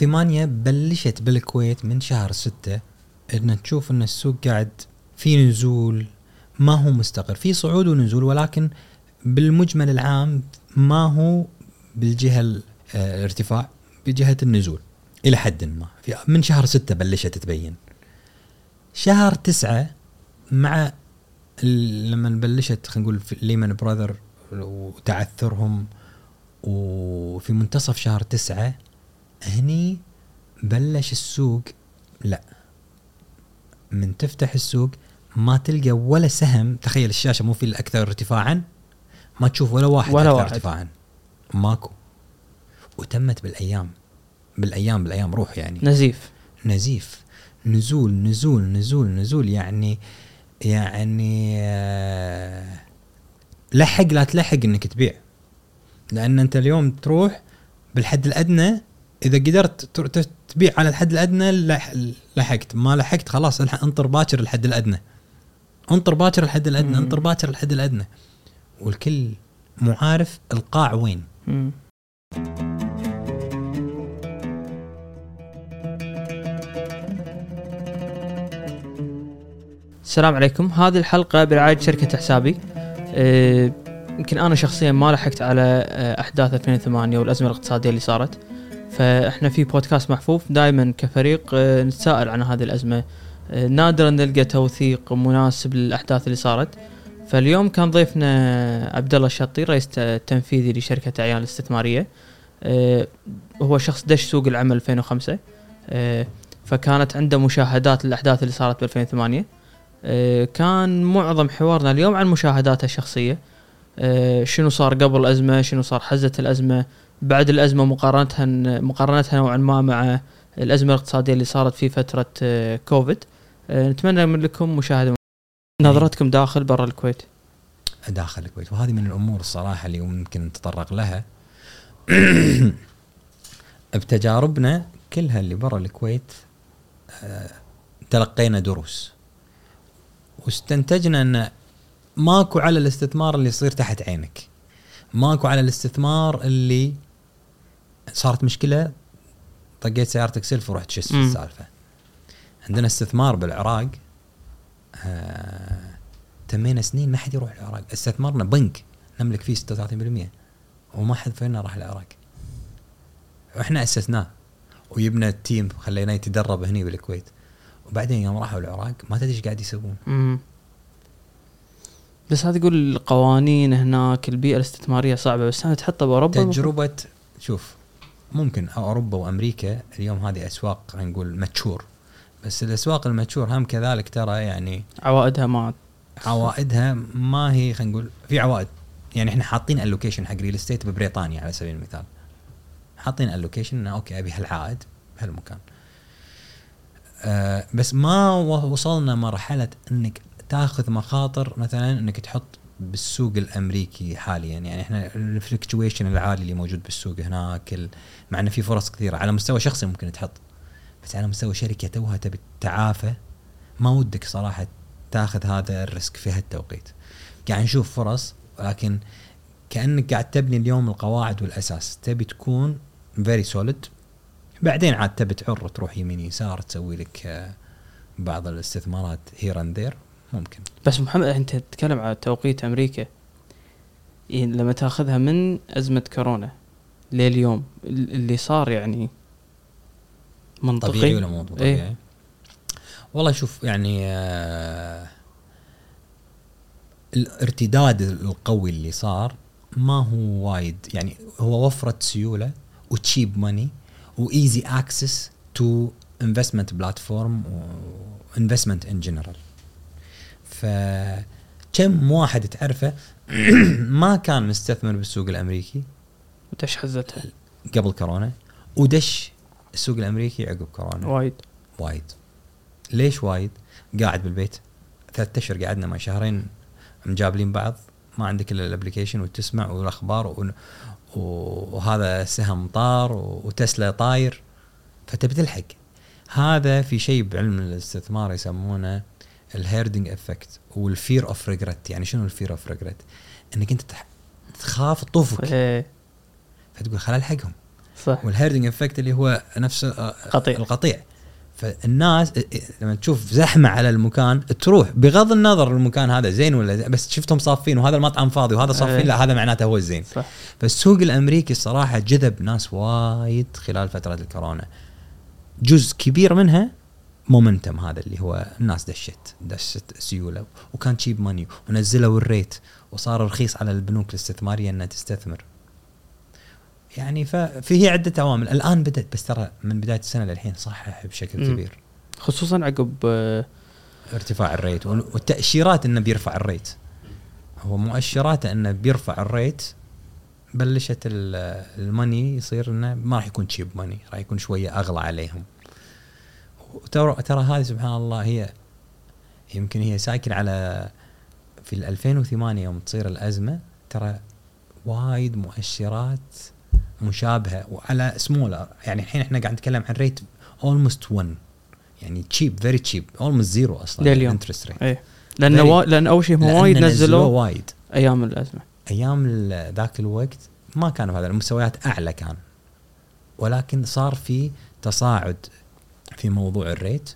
ثمانية بلشت بالكويت من شهر ستة إن تشوف إن السوق قاعد في نزول ما هو مستقر. في صعود ونزول ولكن بالمجمل العام ما هو بالجهة ال- آه، الارتفاع بجهة النزول إلى حد ما. من شهر ستة بلشت تبين. شهر تسعة مع لما بلشت خلينا نقول ليمان براذر وتعثرهم وفي منتصف شهر تسعة هني بلش السوق. لا. من تفتح السوق ما تلقى ولا سهم. تخيل الشاشة مو في الاكثر ارتفاعا. ما تشوف ولا واحد ولا أكثر واحد. ارتفاعا. ماكو. وتمت بالأيام. بالأيام بالأيام روح يعني. نزيف. نزيف. نزول نزول نزول نزول. يعني يعني آه، لحق لا تلحق إنك تبيع. لأن أنت اليوم تروح بالحد الأدنى إذا قدرت تبيع على الحد الأدنى لح- لحقت. ما لحقت خلاص انطر باكر الحد الأدنى. انطر باكر الحد الأدنى مم. انطر باكر الحد الأدنى. والكل مو عارف القاع وين؟ مم. السلام عليكم. هذه الحلقة برعاية شركة حسابي. آه، يمكن أنا شخصيا ما لحقت على آه، أحداث 2008 والأزمة الاقتصادية اللي صارت. فإحنا في بودكاست محفوف دائما كفريق آه، نتساءل عن هذه الأزمة. آه، نادرا نلقى توثيق مناسب للأحداث اللي صارت. فاليوم كان ضيفنا عبد الله الشطي رئيس التنفيذي لشركة عيان الاستثمارية آه، هو شخص دش سوق العمل 2005 آه، فكانت عنده مشاهدات للأحداث اللي صارت ب 2008 آه، كان معظم حوارنا اليوم عن مشاهداته الشخصية. آه، شنو صار قبل الأزمة؟ شنو صار حزة الأزمة؟ بعد الأزمة مقارنتها مقارنتها نوعا ما مع الأزمة الاقتصادية اللي صارت في فترة آه، كوفيد. آه، نتمنى من لكم مشاهدة. نظرتكم داخل برا الكويت. داخل الكويت. وهذه من الأمور الصراحة اللي ممكن نتطرق لها. بتجاربنا كلها اللي برا الكويت آه، تلقينا دروس. واستنتجنا أن ماكو على الاستثمار اللي يصير تحت عينك. ماكو على الاستثمار اللي صارت مشكلة طقيت سيارتك سلف ورحت شس في. السالفة. عندنا استثمار بالعراق آه تمينا سنين ما حد يروح العراق. استثمرنا بنك نملك فيه 36% وما حد فينا راح العراق. وإحنا أسسناه وجبنا ال team خليناه يتدرب هني بالكويت. وبعدين يوم راحوا العراق ما تدري إيش قاعد يسوون. بس هذا يقول القوانين هناك البيئة الاستثمارية صعبة بس أنا تحطها بأوروبا تجربة شوف ممكن أوروبا وأمريكا اليوم هذه أسواق خلينا نقول mature بس الأسواق ال mature هم كذلك ترى يعني عوائدها ما عوائدها ما هي خلينا نقول في عوائد. يعني إحنا حاطين allocation حق real estate ببريطانيا على سبيل المثال. حاطين allocation إنه okay أبي هالعائد بهالمكان. آه بس ما وصلنا مرحلة إنك تاخذ مخاطر مثلا إنك تحط بالسوق الأمريكي حاليا. يعني إحنا ال fluctuation العالي اللي موجود بالسوق هناك مع إنه في فرص كثيرة. على مستوى شخصي ممكن تحط بس على مستوى شركة توها تبي تتعافى ما ودك صراحة تاخذ هذا ال risk في هالتوقيت. قاعد نشوف فرص ولكن كأنك قاعد تبني اليوم القواعد والأساس. تبي تكون very solid بعدين عاد تبي تعر تروح يمين يسار تسوي لك آه، بعض الاستثمارات here and there ممكن. بس محمد أنت تتكلم على توقيت أمريكا. يعني لما تاخذها من أزمة كورونا لليوم ال- اللي صار يعني منطقي. طبيعي ولا مو طبيعي؟ إيه؟ والله شوف يعني آه الارتداد القوي اللي صار ما هو وايد. يعني هو وفرت سيولة و cheap money و easy access to investment platform و investment in general فكم واحد تعرفه ما كان مستثمر بالسوق الأمريكي ودش حزتها. قبل كورونا ودش السوق الأمريكي عقب كورونا. وايد. وايد. ليش وايد؟ قاعد بالبيت. ثلاثة اشهر قعدنا ما شهرين مجابلين بعض. ما عندك إلا ال application وتسمع والأخبار و... وهذا سهم طار. وتسلا طاير. فتبي تلحق. هذا في شيء بعلم الاستثمار يسمونه ال herding effect وال fear of regret يعني شنو ال fear of regret؟ إنك أنت. تخاف تطوفك إيه. فتقول خل الحقهم صح وال herding effect اللي هو نفس آه، قطيع. القطيع فالناس لما تشوف زحمة على المكان تروح بغض النظر المكان هذا زين ولا زين بس شفتهم صافين وهذا المطعم فاضي وهذا إيه. صافين لا هذا معناته هو الزين صح فالسوق الأمريكي الصراحة جذب ناس وايد خلال فترة الكورونا جزء كبير منها momentum هذا اللي هو الناس دشت دشت سيولة وكان cheap money ونزلوا ال rate وصار رخيص على البنوك الاستثماريه إنها تستثمر. يعني ففيه عدة عوامل. الآن بدأت بس ترى من بداية السنة للحين صحح بشكل. كبير. خصوصا عقب آه، ارتفاع ال rate والتأشيرات إنه بيرفع ال rate. هو مؤشراته إنه بيرفع ال rate بلشت ال- ال money يصير إنه ما راح يكون cheap money راح يكون شوية أغلى عليهم. وترى ترى هذه سبحان الله هي يمكن هي ساكن على في ال 2008 يوم تصير الأزمة ترى وايد مؤشرات مشابهة وعلى سمول يعني الحين إحنا قاعد نتكلم عن rate almost 1 يعني cheap very cheap almost zero أصلا لليوم. interest rate إيه. وا... لأن أول شيء هم وايد نزلوا وايد. أيام الأزمة. أيام ذاك الوقت ما كانوا هذا المستويات أعلى كان. ولكن صار في تصاعد في موضوع الريت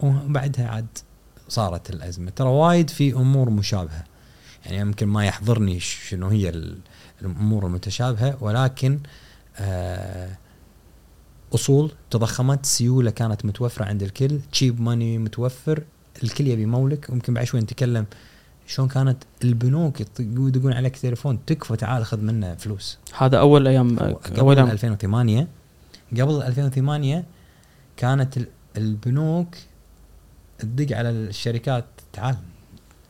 وبعدها عاد صارت الأزمة. ترى وايد في أمور مشابهة. يعني يمكن ما يحضرني شنو هي ال- الأمور المتشابهة ولكن آه أصول تضخمت سيولة كانت متوفرة عند الكل تشيب ماني متوفر الكل يبي مولك. ويمكن بعد شوي نتكلم شلون كانت البنوك يدقون عليك تليفون تكفى تعال خذ منه فلوس. هذا أول أيام اول قبل أيام. 2008 قبل 2008 كانت ال- البنوك تدق على الشركات تعال.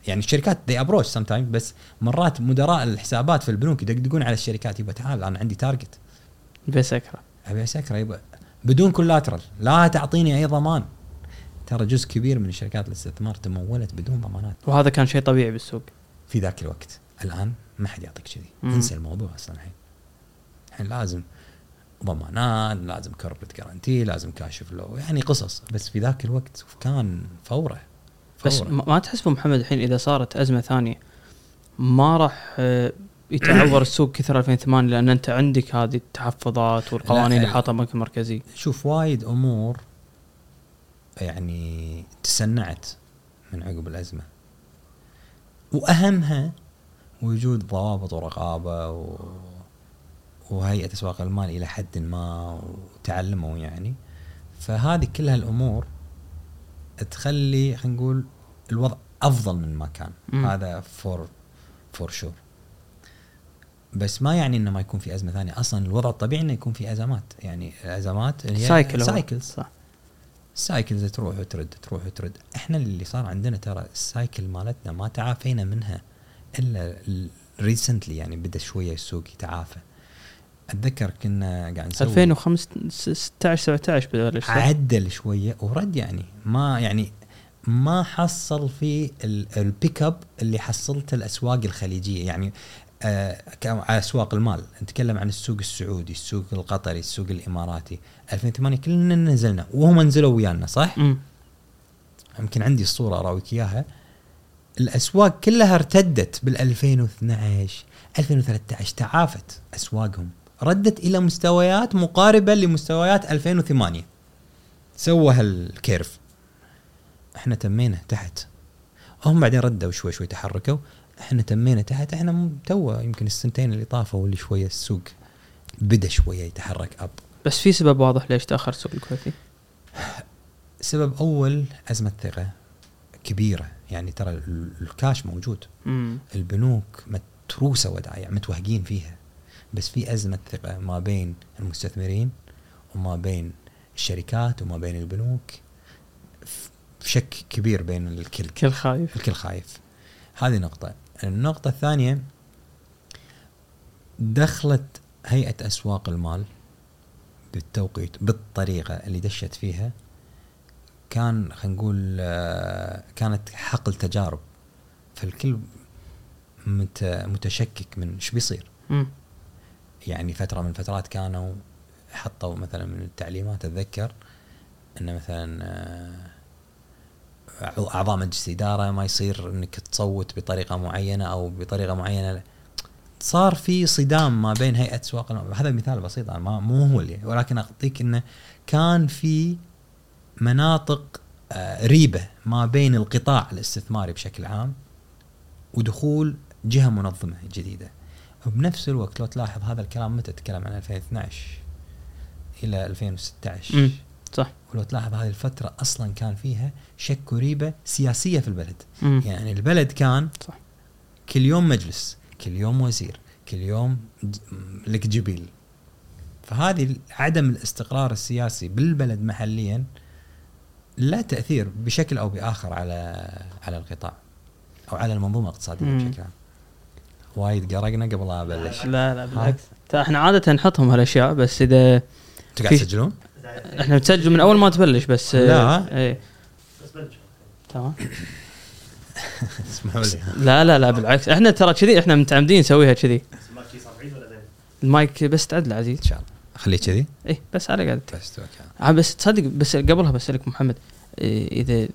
يعني الشركات دي approach sometime بس مرات مدراء الحسابات في البنوك يدقدقون على الشركات يبا تعال أنا عندي target بس أسكره أبي أسكره يبا. بدون collateral لا تعطيني أي ضمان. ترى جزء كبير من شركات الاستثمار تمولت بدون ضمانات. وهذا كان شيء طبيعي بالسوق. في ذاك الوقت. الآن ما حد يعطيك كذي. انسى الموضوع أصلا الحين. الحين لازم ضمانات لازم corporate guarantee لازم cash flow يعني قصص. بس في ذاك الوقت كان فورة بس فورة. ما ما تحس أبو محمد الحين إذا صارت أزمة ثانية ما راح آه، يتعور السوق كثر 2008 لأن أنت عندك هذه التحفظات والقوانين اللي ال- حاطها البنك المركزي. شوف وايد أمور يعني تسنعت من عقب الأزمة. وأهمها وجود ضوابط ورقابة و... وهيئه أسواق المال إلى حد ما وتعلموا يعني. فهذه كلها الأمور تخلي خلينا نقول الوضع أفضل من ما كان. مم. هذا for for sure بس ما يعني إنه ما يكون في أزمة ثانية. أصلا الوضع الطبيعي إنه يكون في أزمات. يعني الازمات اللي هي cycle. cycles صح. cycles تروح وترد تروح وترد. إحنا اللي صار عندنا ترى ال cycle مالتنا ما تعافينا منها إلا recently يعني بدأ شوية السوق يتعافى. أتذكر كنا قاعد نسوي 2016 17 بلش صح؟ عدل شوية ورد يعني. ما يعني ما حصل في ال- ال pick up اللي حصلته الأسواق الخليجية. يعني آه على أسواق المال. نتكلم عن السوق السعودي السوق القطري السوق الإماراتي. 2008 كلنا نزلنا وهم نزلوا ويانا صح؟ يمكن عندي الصورة أراويك إياها. الأسواق كلها ارتدت بال 2012 2013 تعافت أسواقهم. ردت إلى مستويات مقاربة لمستويات 2008 سوى هال curve. إحنا تمينا تحت. هم بعدين ردوا شوي شوي تحركوا. إحنا تمينا تحت. إحنا تو يمكن السنتين اللي طافوا اللي شوية السوق بدا شوية يتحرك up بس في سبب واضح ليش تأخر السوق الكويتي؟ سبب أول أزمة ثقة كبيرة. يعني ترى ال- الكاش موجود. امم البنوك متروسة ودائع متوهقين فيها. بس في أزمة ثقة ما بين المستثمرين وما بين الشركات وما بين البنوك شك كبير بين الكل. كل خايف. الكل خايف. هذه نقطة. النقطة الثانية دخلت هيئة أسواق المال بالتوقيت بالطريقة اللي دشت فيها كان خلينا نقول آه، كانت حقل تجارب. فالكل مت متشكك من إيش بيصير؟ يعني فترة من الفترات كانوا حطوا مثلا من التعليمات أتذكر إنه مثلا آه، أعضاء مجلس إدارة ما يصير إنك تصوت بطريقة معينة أو بطريقة معينة. صار في صدام ما بين هيئة سواق هذا مثال بسيط ما مو هو اللي ولكن أعطيك إنه كان في مناطق آه، ريبة ما بين القطاع الاستثماري بشكل عام ودخول جهة منظمة جديدة. وبنفس الوقت لو تلاحظ هذا الكلام متى تتكلم عن 2012 إلى 2016 مم. صح ولو تلاحظ هذه الفترة أصلا كان فيها شك وريبة سياسية في البلد مم. يعني البلد كان صح. كل يوم مجلس كل يوم وزير كل يوم لك جبيل فهذه عدم الاستقرار السياسي بالبلد محليا لا تأثير بشكل أو بآخر على على القطاع أو على المنظومة الاقتصادية. بشكل عام وايد قرقنا قبل لا أبلش. لا لا بالعكس. إحنا عادة نحطهم هالأشياء بس إذا أنتوا قاعد تسجلون؟ إحنا بنسجل من أول ما تبلش بس لا. إيه. تمام. اسمحوا لي. لا لا لا بالعكس. إحنا ترى كذي إحنا متعمدين نسويها كذي. المايك بس تعدل عزيز إن شاء الله. خليه كذي. إيه بس على قاعد بس. آه بس تصدق بس قبلها بسألك محمد إيه إذا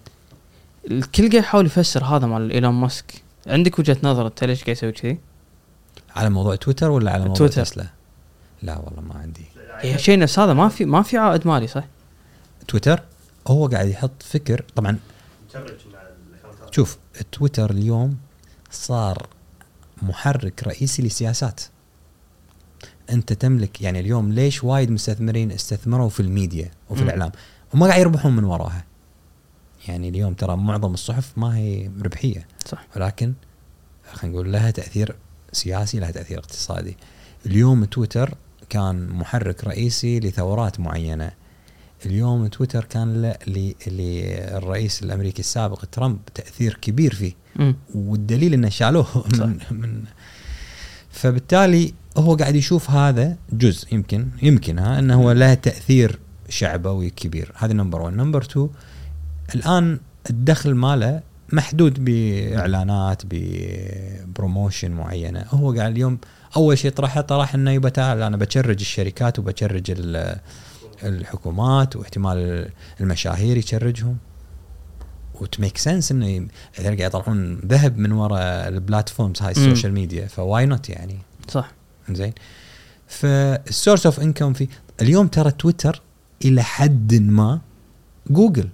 الكل قاعد يحاول يفسر هذا مال إيلون ماسك عندك وجهة نظر انت ليش قاعد يسوي كذي؟ على موضوع تويتر ولا على موضوع تويتر. تسلا؟ لا والله ما عندي هي شيء نفس هذا ما في ما في عائد مالي صح؟ تويتر هو قاعد يحط فكر طبعا شوف تويتر اليوم صار محرك رئيسي لسياسات أنت تملك يعني اليوم ليش وايد مستثمرين استثمروا في الميديا وفي مم. الإعلام وما قاعد يربحون من وراها يعني اليوم ترى معظم الصحف ما هي ربحية صح ولكن خلينا نقول لها تأثير سياسي لها تأثير اقتصادي. اليوم تويتر كان محرك رئيسي لثورات معينة. اليوم تويتر كان للرئيس الأمريكي السابق ترامب تأثير كبير فيه. امم والدليل إنه شالوه من من فبالتالي هو قاعد يشوف هذا جزء يمكن يمكن ها إنه هو له تأثير شعبوي كبير. هذا number 1 number 2 الآن الدخل ماله محدود بإعلانات ب promotion معينة. هو قاعد اليوم أول شيء طرحه طرح إنه يبقى تعال أنا ب charge الشركات وب charge ال- الحكومات واحتمال المشاهير ي charge هم. و it makes sense إنه قاعد يطلعون ذهب من وراء ال platforms هاي. ال social media ف why not يعني؟ صح. زين فال source of income في اليوم ترى تويتر إلى حد ما جوجل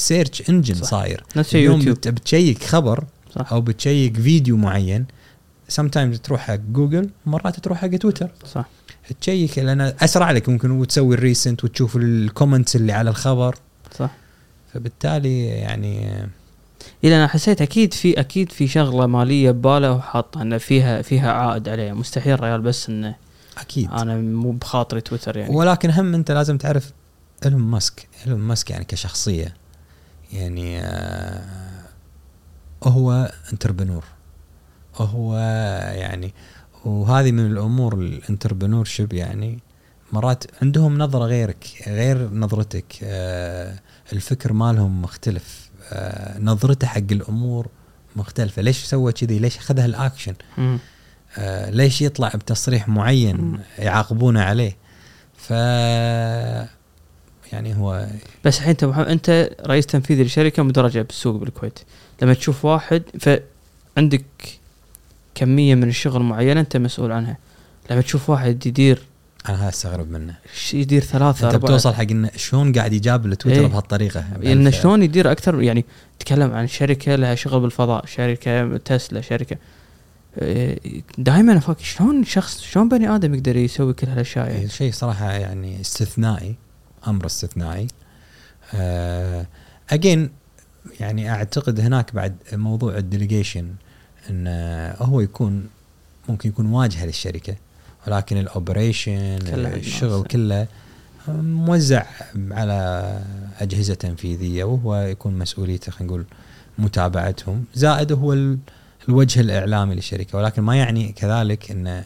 search engine. صاير. نفس اليوم يوتيوب. بت- بت check خبر صح. أو بت check فيديو معين sometimes تروح حق جوجل مرات تروح حق تويتر صح. ت check لأن أسرع لك ممكن وتسوي ال recent وتشوف ال comments اللي على الخبر. صح. فبالتالي يعني اذا أنا حسيت أكيد في أكيد في شغلة مالية بباله وحاطه انه فيها فيها عائد عليه مستحيل ريال بس انه أكيد. أنا مو بخاطري تويتر يعني. ولكن هم أنت لازم تعرف إيلون ماسك. إيلون ماسك يعني كشخصية. يعني آه هو entrepreneur هو يعني وهذه من الأمور ال entrepreneurship يعني مرات عندهم نظرة غيرك غير نظرتك آه الفكر مالهم مختلف آه نظرته حق الأمور مختلفة. ليش سوى كذي؟ ليش أخذها الأكشن؟ مم. آه ليش يطلع بتصريح معين. يعاقبونه عليه؟ ف يعني هو بس الحين انت محمد انت رئيس تنفيذي لشركة مدرجة بالسوق بالكويت. لما تشوف واحد فعندك كمية من الشغل معينة انت مسؤول عنها. لما تشوف واحد يدير أنا هذا استغرب منه. يدير ثلاثة أنت أربعة. بتوصل حق انه شلون قاعد يجاب لتويتر إيه. بهالطريقة؟ انه شلون يدير أكثر يعني تكلم عن شركة لها شغل بالفضاء شركة تسلا شركة. دائما أفكر شلون شخص شلون بني آدم يقدر يسوي كل هالأشياء؟ يعني شيء صراحة يعني استثنائي. أمر استثنائي again يعني أعتقد هناك بعد موضوع ال delegation انه هو يكون ممكن يكون واجهة للشركة ولكن ال operation الشغل. كله موزع على أجهزة تنفيذية وهو يكون مسؤوليته خلينا نقول متابعتهم زائد هو ال- الوجه الإعلامي للشركة ولكن ما يعني كذلك انه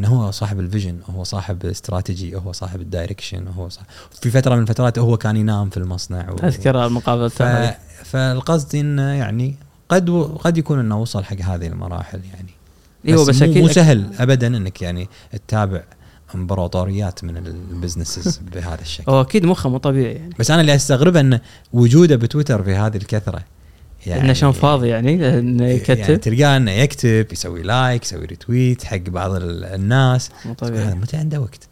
انه هو صاحب ال vision هو صاحب الاستراتيجي هو صاحب ال direction هو صاحب في فترة من الفترات هو كان ينام في المصنع و... اذكر المقابلة ف... فالقصد إنه يعني قد و... قد يكون إنه وصل حق هذه المراحل يعني. إيوه بس مو, أكيد مو سهل ابدا إنك يعني تتابع امبراطوريات من ال businesses بهذا الشكل. هو أكيد مخه مو طبيعي يعني. بس أنا اللي أستغربه انه وجوده بتويتر في هذه الكثرة يعني إنه شلون فاضي يعني إنه يعني يكتب. تلقاه إنه يكتب يسوي like يسوي retweet حق بعض ال- الناس. طبيعي. هذا متى عنده وقت؟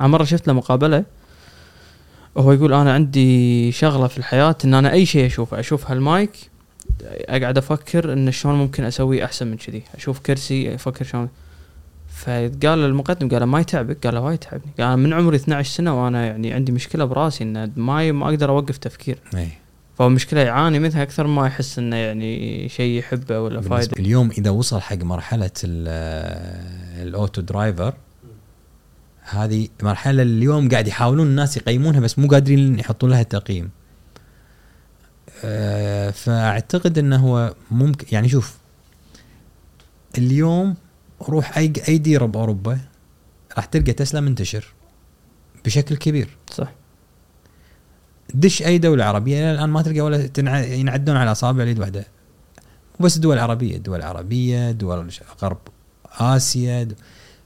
أنا مرة شفت له مقابلة وهو يقول أنا عندي شغلة في الحياة إن أنا أي شيء أشوفه أشوف هالمايك أقعد أفكر إن شلون ممكن أسويه أحسن من كذي أشوف كرسي أفكر شلون. فقال المقدم قال ما يتعبك؟ قال وايد يتعبني قال من عمري 12 سنة وأنا يعني عندي مشكلة براسي إن ما ما أقدر أوقف تفكير. اي فهو مشكله يعاني منها أكثر ما يحس إنه يعني شيء يحبه ولا فايدة. اليوم إذا وصل حق مرحلة ال- ال auto driver هذه مرحلة اليوم قاعد يحاولون الناس يقيمونها بس مو قادرين يحطون لها تقييم آه، فأعتقد إنه هو ممكن يعني شوف اليوم روح أي أي ديره بأوروبا راح تلقى تسلا منتشر بشكل كبير. صح. دش أي دولة عربية إلى الآن ما تلقى ولا. ينعدون على أصابع اليد واحدة مو بس الدول العربيه الدول العربيه دول غرب آسيا.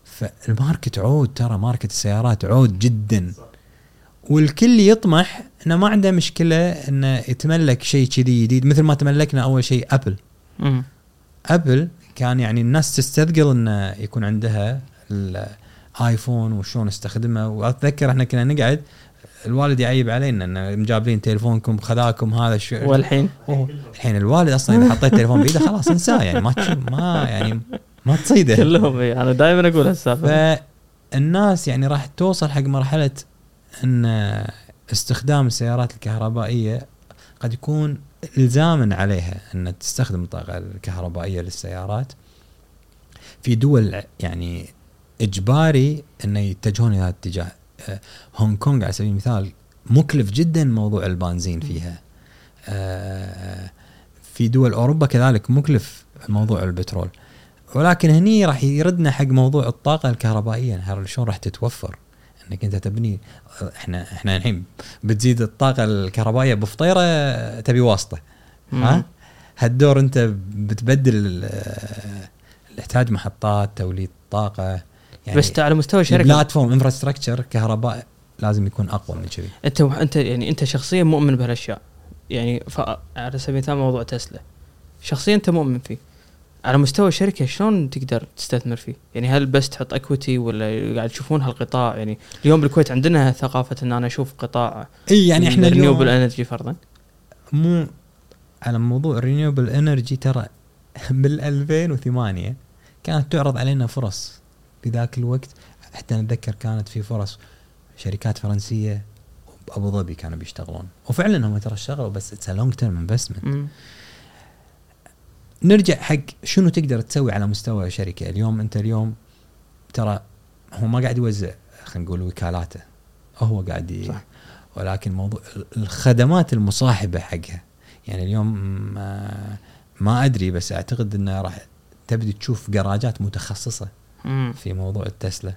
فال market عود ترى market السيارات عود جدا والكل يطمح إنه ما عنده مشكلة إنه يتملك شيء كذي جديد مثل ما تملكنا أول شيء أبل. أبل كان يعني الناس تستثقل إنه يكون عندها الايفون وشلون استخدمه وأتذكر إحنا كنا نقعد الوالد يعيب علينا انه مجابلين تليفونكم خذاكم هذا شو والحين الحين؟ الوالد أصلا إذا حطيت تليفون بإيده خلاص انساه يعني ما ما يعني ما تصيده. كلهم إي، أنا دائما أقول هالسالفة. فالناس يعني راح توصل حق مرحلة إن استخدام السيارات الكهربائية قد يكون الزاما عليها إن تستخدم الطاقة الكهربائية للسيارات. في دول يعني إجباري انه يتجهون إلى هذا الاتجاه. هونغ كونغ على سبيل المثال مكلف جدا موضوع البنزين فيها. آه، في دول أوروبا كذلك مكلف موضوع البترول. ولكن هني راح يردنا حق موضوع الطاقة الكهربائية. هل شلون راح تتوفر؟ إنك أنت تبني إحنا إحنا الحين بتزيد الطاقة الكهربائية بفطيرة تبي واسطة. ها؟ هالدور أنت بتبدل آه، الاحتاج محطات توليد طاقة يعني بس على مستوى شركة. البلاتفورم انفراستراكشر كهرباء لازم يكون أقوى من كذي. أنت أنت يعني أنت شخصيا مؤمن بهالأشياء. يعني. على سبيل المثال موضوع تسلا. شخصيا أنت مؤمن فيه. على مستوى الشركة شلون تقدر تستثمر فيه؟ يعني هل بس تحط اكويتي ولا قاعد تشوفون هالقطاع؟ يعني اليوم بالكويت عندنا ثقافة إن أنا أشوف قطاع إي يعني إحنا renewable energy فرضا. مو على موضوع ال renewable energy ترى بال 2008 كانت تعرض علينا فرص. في ذاك الوقت. حتى نتذكر كانت في فرص شركات فرنسية بابو ظبي كانوا بيشتغلون. وفعلا هم ترى اشتغلوا بس it's long term investment. نرجع حق شنو تقدر تسوي على مستوى شركة؟ اليوم أنت اليوم ترى هو ما قاعد يوزع خلينا نقول وكالاته. هو قاعد ي... صح. ولكن موضوع الخدمات المصاحبة حقها. يعني اليوم ما, ما أدري بس أعتقد إنه راح تبدي تشوف كراجات متخصصة. مم. في موضوع التسلا.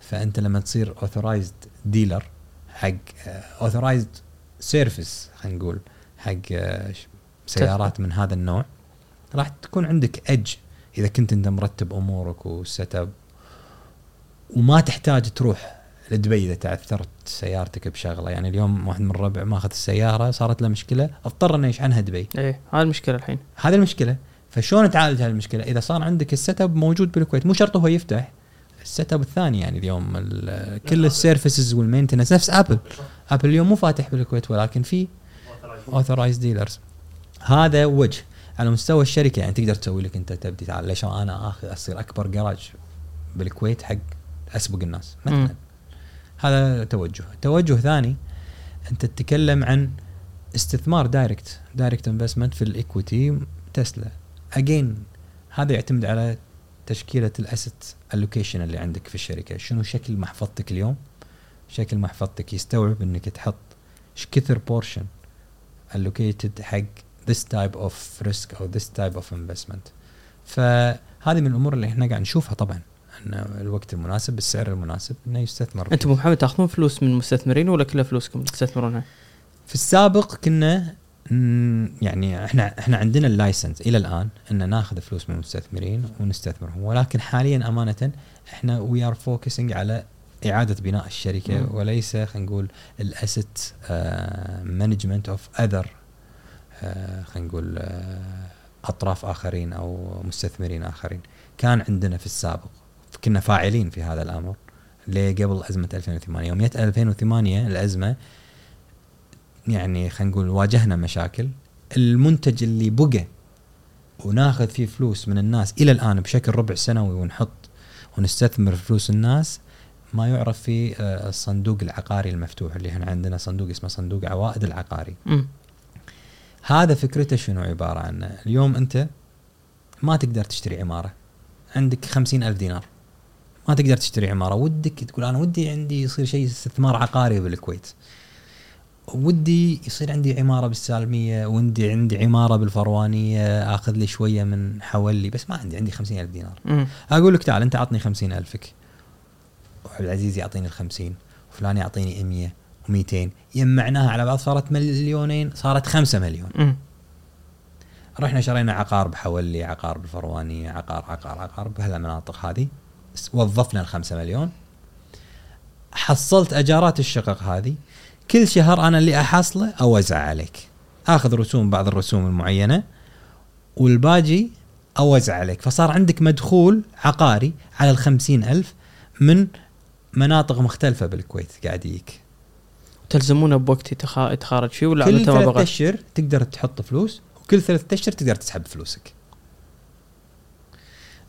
فأنت لما تصير authorized dealer حق authorized service خلينا نقول حق آه، سيارات من هذا النوع راح تكون عندك اج إذا كنت أنت مرتب أمورك و set up وما تحتاج تروح لدبي إذا تعثرت سيارتك بشغلة. يعني اليوم واحد من الربع ماخذ السيارة صارت له مشكلة اضطر إنه يشحنها دبي. إيه هاي المشكلة الحين. هذه المشكلة. فشلون تعالج هذه المشكلة إذا صار عندك ال set up موجود بالكويت مو شرط هو يفتح ال set up الثاني يعني اليوم ال- كل ال services وال maintenance نفس ابل ابل اليوم مو فاتح بالكويت ولكن في authorized dealers هذا وجه على مستوى الشركة. يعني تقدر تسوي لك أنت تبدي تعال ليش أنا آخذ أصير أكبر جراج بالكويت حق أسبق الناس مثلا. هذا توجه. توجه ثاني أنت تتكلم عن استثمار direct direct investment في ال equity تسلا. again هذا يعتمد على تشكيلة ال asset allocation اللي عندك في الشركة شنو شكل محفظتك اليوم شكل محفظتك يستوعب إنك تحط إيش كثر portion allocated حق this type of risk أو this type of investment فهذه من الأمور اللي إحنا قاعد نشوفها طبعا إن الوقت المناسب بالسعر المناسب إنه يستثمر. أنتم محمد تأخذون فلوس من المستثمرين ولا كلها فلوسكم تستثمرونها؟ في السابق كنا يعني إحنا إحنا عندنا ال license إلى الآن إن ناخذ فلوس من المستثمرين ونستثمرهم. ولكن حاليا أمانة إحنا we are focusing على إعادة بناء الشركة مم. وليس خلينا نقول ال asset management of other خلينا نقول آه، أطراف آخرين أو مستثمرين آخرين. كان عندنا في السابق كنا فاعلين في هذا الأمر ليه؟ قبل أزمة 2008 يوم جت 2008 الأزمة يعني خلينا نقول واجهنا مشاكل. المنتج اللي بقى وناخذ فيه فلوس من الناس إلى الآن بشكل ربع سنوي ونحط ونستثمر فلوس الناس ما يعرف في آه، الصندوق العقاري المفتوح اللي إحنا عندنا صندوق اسمه صندوق عوائد العقاري. مم. هذا فكرته شنو عبارة عنه؟ اليوم أنت ما تقدر تشتري عمارة. عندك خمسين ألف دينار. ما تقدر تشتري عمارة. ودك تقول أنا ودي عندي يصير شيء استثمار عقاري بالكويت. ودي يصير عندي عمارة بالسالمية ودي عندي عمارة بالفروانية أخذ لي شوية من حولي بس ما عندي عندي خمسين ألف دينار. مم. أقول لك تعال أنت عطني خمسين ألفك. وعبد العزيز يعطيني الخمسين وفلان يعطيني 100 و200 يجمعناها على بعض صارت مليونين صارت خمسة مليون. مم. رحنا شرينا عقار بحولي عقار بالفروانية عقار عقار عقار بهالمناطق هذه. وظفنا الخمسة مليون. حصلت أجارات الشقق هذه. كل شهر أنا اللي أحصله أوزع عليك. آخذ رسوم بعض الرسوم المعينة والباقي أوزع عليك. فصار عندك مدخول عقاري على الخمسين ألف من مناطق مختلفة بالكويت قاعد يجيك. تلزمونه بوقت يتخ- يتخارج فيه ولا كل ثلاثة أشهر تقدر تحط فلوس وكل ثلاثة أشهر تقدر تسحب فلوسك.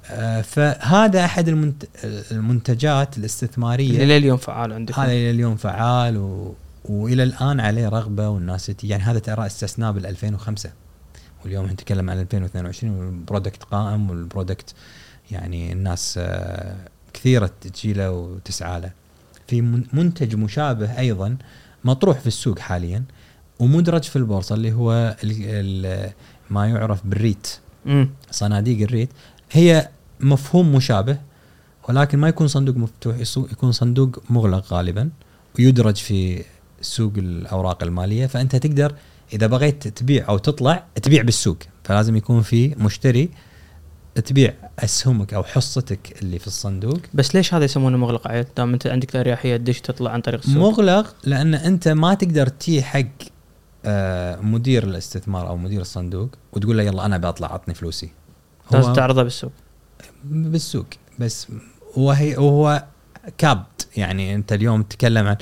آه، فهذا أحد المنت... المنتجات الاستثمارية. اللي لليوم فعال عندكم هذا إلى اليوم فعال و... وإلى الآن عليه رغبة والناس تي- يعني هذا ترى استثناء بال 2005 واليوم نتكلم عن 2022 وال product قائم وال product يعني الناس آه، كثيرة تجي له وتسعى له. في من- منتج مشابه أيضا مطروح في السوق حاليا ومدرج في البورصة اللي هو ال... ال... ما يعرف بال REIT. صناديق ال REIT. هي مفهوم مشابه ولكن ما يكون صندوق مفتوح يكون صندوق مغلق غالبا ويدرج في سوق الأوراق المالية فأنت تقدر إذا بغيت تبيع أو تطلع تبيع بالسوق. فلازم يكون في مشتري تبيع أسهمك أو حصتك اللي في الصندوق. بس ليش هذا يسمونه مغلق عيل؟ دام أنت عندك اريحيه تدش تطلع عن طريق السوق. مغلق لأن أنت ما تقدر تي حق آه، مدير الاستثمار أو مدير الصندوق وتقول له يلا أنا بطلع عطني فلوسي. لازم تعرضه بالسوق. بالسوق. بس وهي وهو كابت. يعني أنت اليوم تتكلم عن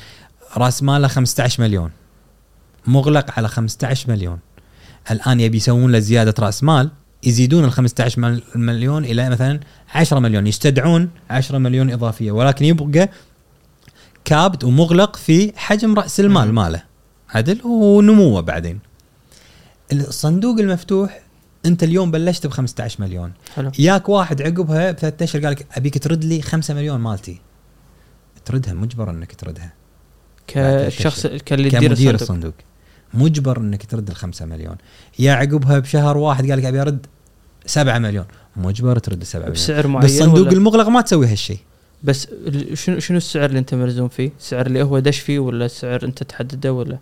راس ماله 15 مليون. مغلق على 15 مليون. الآن يبي يسوون له زيادة رأس مال يزيدون ال 15 مل- مليون إلى مثلا 10 مليون. يستدعون 10 مليون إضافية. ولكن يبقى كابت ومغلق في حجم رأس المال. ماله. عدل؟ ونموه بعدين. الصندوق المفتوح أنت اليوم بلشت ب 15 مليون. حلو. ياك واحد عقبها بثلاث اشهر قال لك أبيك ترد لي 5 مليون مالتي. تردها مجبر إنك تردها. كشخص كاللي يدير الصندوق. الصندوق. مجبر إنك ترد ال 5 مليون. يا عقبها بشهر واحد قال لك أبي أرد 7 مليون. مجبر ترد 7 مليون. بسعر معين بالصندوق ولا؟ المغلق ما تسوي هالشيء. بس شنو شنو السعر اللي أنت ملزوم فيه؟ السعر اللي هو دش فيه ولا السعر أنت تحدده ولا؟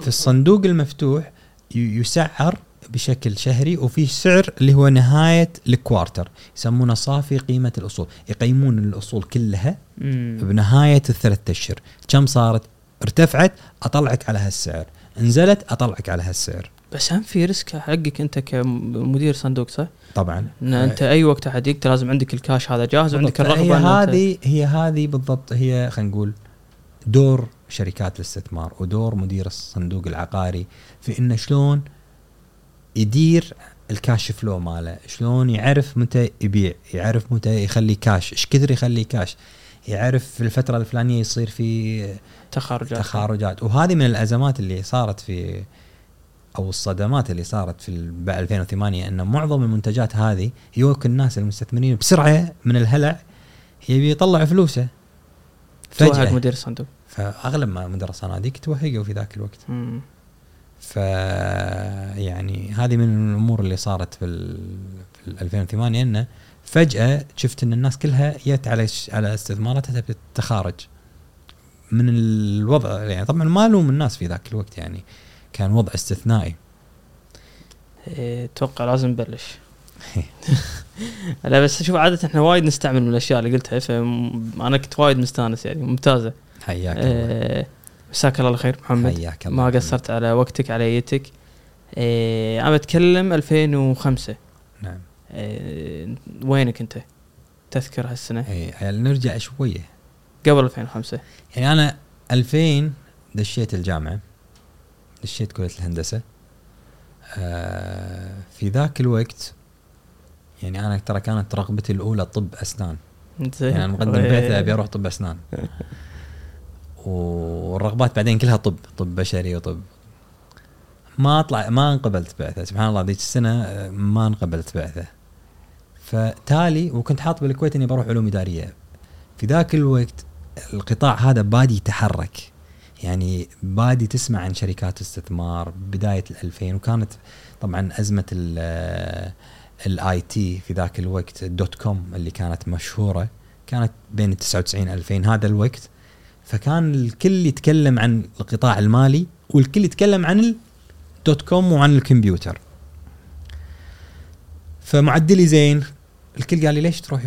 في الصندوق المفتوح يسعر بشكل شهري وفي سعر اللي هو نهاية ال quarter يسمونه صافي قيمة الأصول يقيمون الأصول كلها مم. بنهاية الثلاث أشهر كم صارت ارتفعت أطلعك على هالسعر نزلت أطلعك على هالسعر بس هم في risk حقك أنت كمدير صندوق صح؟ طبعا إن أنت اي وقت أحد يقتل لازم عندك الكاش هذا جاهز وعندك. الرغبة هي هذه هي هذه بالضبط هي خلينا نقول دور شركات الاستثمار ودور مدير الصندوق العقاري في إنه شلون يدير الكاش فلو ماله. شلون يعرف متى يبيع؟ يعرف متى يخلي كاش. إيش كثر يخلي كاش؟ يعرف في الفترة الفلانية يصير في تخارجات. تخارجات. وهذه من الأزمات اللي صارت في أو الصدمات اللي صارت في ال- بعد 2008 إن معظم المنتجات هذه يوك الناس المستثمرين بسرعة من الهلع يبي يطلع فلوسه. توهق فجأة. مدير الصندوق فأغلب ما مدراء الصناديق توهقوا في ذاك الوقت. مم. ف يعني هذه من الأمور اللي صارت في ال في ال 2008 إنه فجأة شفت إن الناس كلها جت على على استثماراتها تبي تتخارج من الوضع يعني طبعا ما ألوم الناس في ذاك الوقت يعني كان وضع استثنائي. إيه، أتوقع لازم نبلش. لا بس شوف عادة إحنا وايد نستعمل من الأشياء اللي قلتها فانا كنت وايد مستانس يعني ممتازة. حياك الله. إيه، مساك الله الخير محمد. حياك الله ما قصرت على وقتك على يتك إيه أنا بتكلم 2005 نعم. إيه وينك أنت؟ تذكر هالسنة. اي نرجع شوية. قبل 2005 يعني أنا 2000 دشيت الجامعة دشيت كلية الهندسة. آه في ذاك الوقت يعني أنا ترى كانت رغبتي الأولى طب أسنان. زين. يعني أنا مقدم. بعثه أبي أروح طب أسنان. والرغبات بعدين كلها طب طب بشري وطب. ما أطلع ما انقبلت بعثة. سبحان الله ذيك السنة آه، ما انقبلت بعثة. فتالي وكنت حاط بالكويت إني بروح علوم إدارية. في ذاك الوقت القطاع هذا بادي يتحرك. يعني بادي تسمع عن شركات استثمار بداية ال 2000 وكانت طبعا أزمة ال IT في ذاك الوقت ال dot com اللي كانت مشهورة. كانت بين 99 2000 هذا الوقت فكان الكل يتكلم عن القطاع المالي والكل يتكلم عن ال dot com وعن الكمبيوتر. فمعدلي زين. الكل قال لي ليش تروح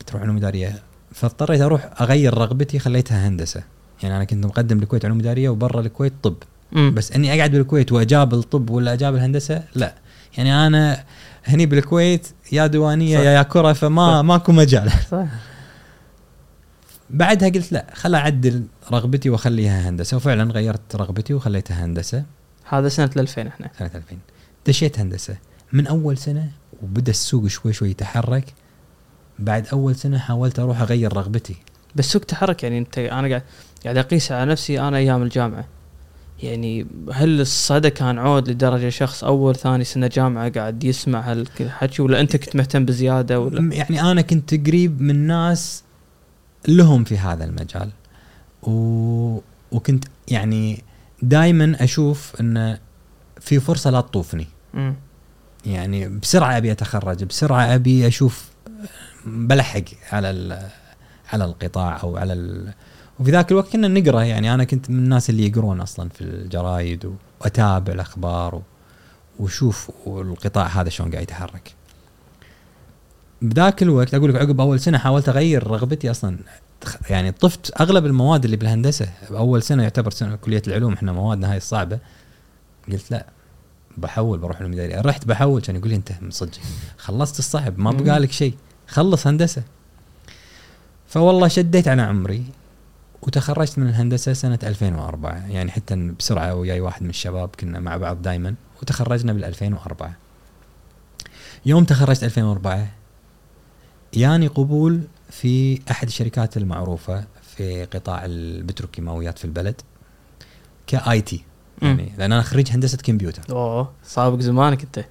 بتروح علوم إدارية؟ فاضطريت أروح أغير رغبتي خليتها هندسة. يعني أنا كنت مقدم بالكويت علوم إدارية وبرا الكويت طب. مم. بس إني أقعد بالكويت وأجاب الطب ولا أجاب الهندسة؟ لا. يعني أنا هني بالكويت يا ديوانيه. يا يا كرة فما صح. ماكو مجال. صح. بعدها قلت لا خل أعدل رغبتي وأخليها هندسة. وفعلا غيرت رغبتي وخليتها هندسة. هذا سنة 2000 إحنا. سنة 2000 دشيت هندسة. من أول سنة وبدأ السوق شوي شوي يتحرك بعد أول سنة حاولت أروح أغير رغبتي. بس سوق تحرك يعني أنت أنا قاعد قاعد أقيس على نفسي أنا أيام الجامعة. يعني هل الصدى كان عود لدرجة شخص أول ثاني سنة جامعة قاعد يسمع هالحكي ولا أنت كنت مهتم بزيادة ولا؟ يعني أنا كنت قريب من ناس لهم في هذا المجال و... وكنت يعني دائما أشوف إن في فرصة لا تطوفني مم. يعني بسرعة أبي أتخرج بسرعة أبي أشوف بلحق على ال- على القطاع أو على ال... وفي ذاك الوقت كنا نقرأ يعني أنا كنت من الناس اللي يقرون أصلا في الجرايد وأتابع الأخبار و... وشوف القطاع هذا شلون قاعد يتحرك. بذاك الوقت أقول لك عقب أول سنة حاولت أغير رغبتي أصلا. يعني طفت أغلب المواد اللي بالهندسة. أول سنة يعتبر سنة كلية العلوم إحنا موادنا هاي الصعبه قلت لا بحول بروح علوم اداريه رحت بحول كان يقول لي أنت صدق خلصت الصعب ما. بقى لك شيء. خلص هندسة. فوالله شديت على عمري وتخرجت من الهندسة سنة 2004 يعني حتى بسرعة وياي واحد من الشباب كنا مع بعض دائما وتخرجنا بال 2004 يوم تخرجت 2004 ياني قبول في أحد الشركات المعروفة في قطاع البتروكيماويات في البلد كآي تي. يعني لأن أنا خريج هندسة كمبيوتر. أوه سابق زمانك أنت.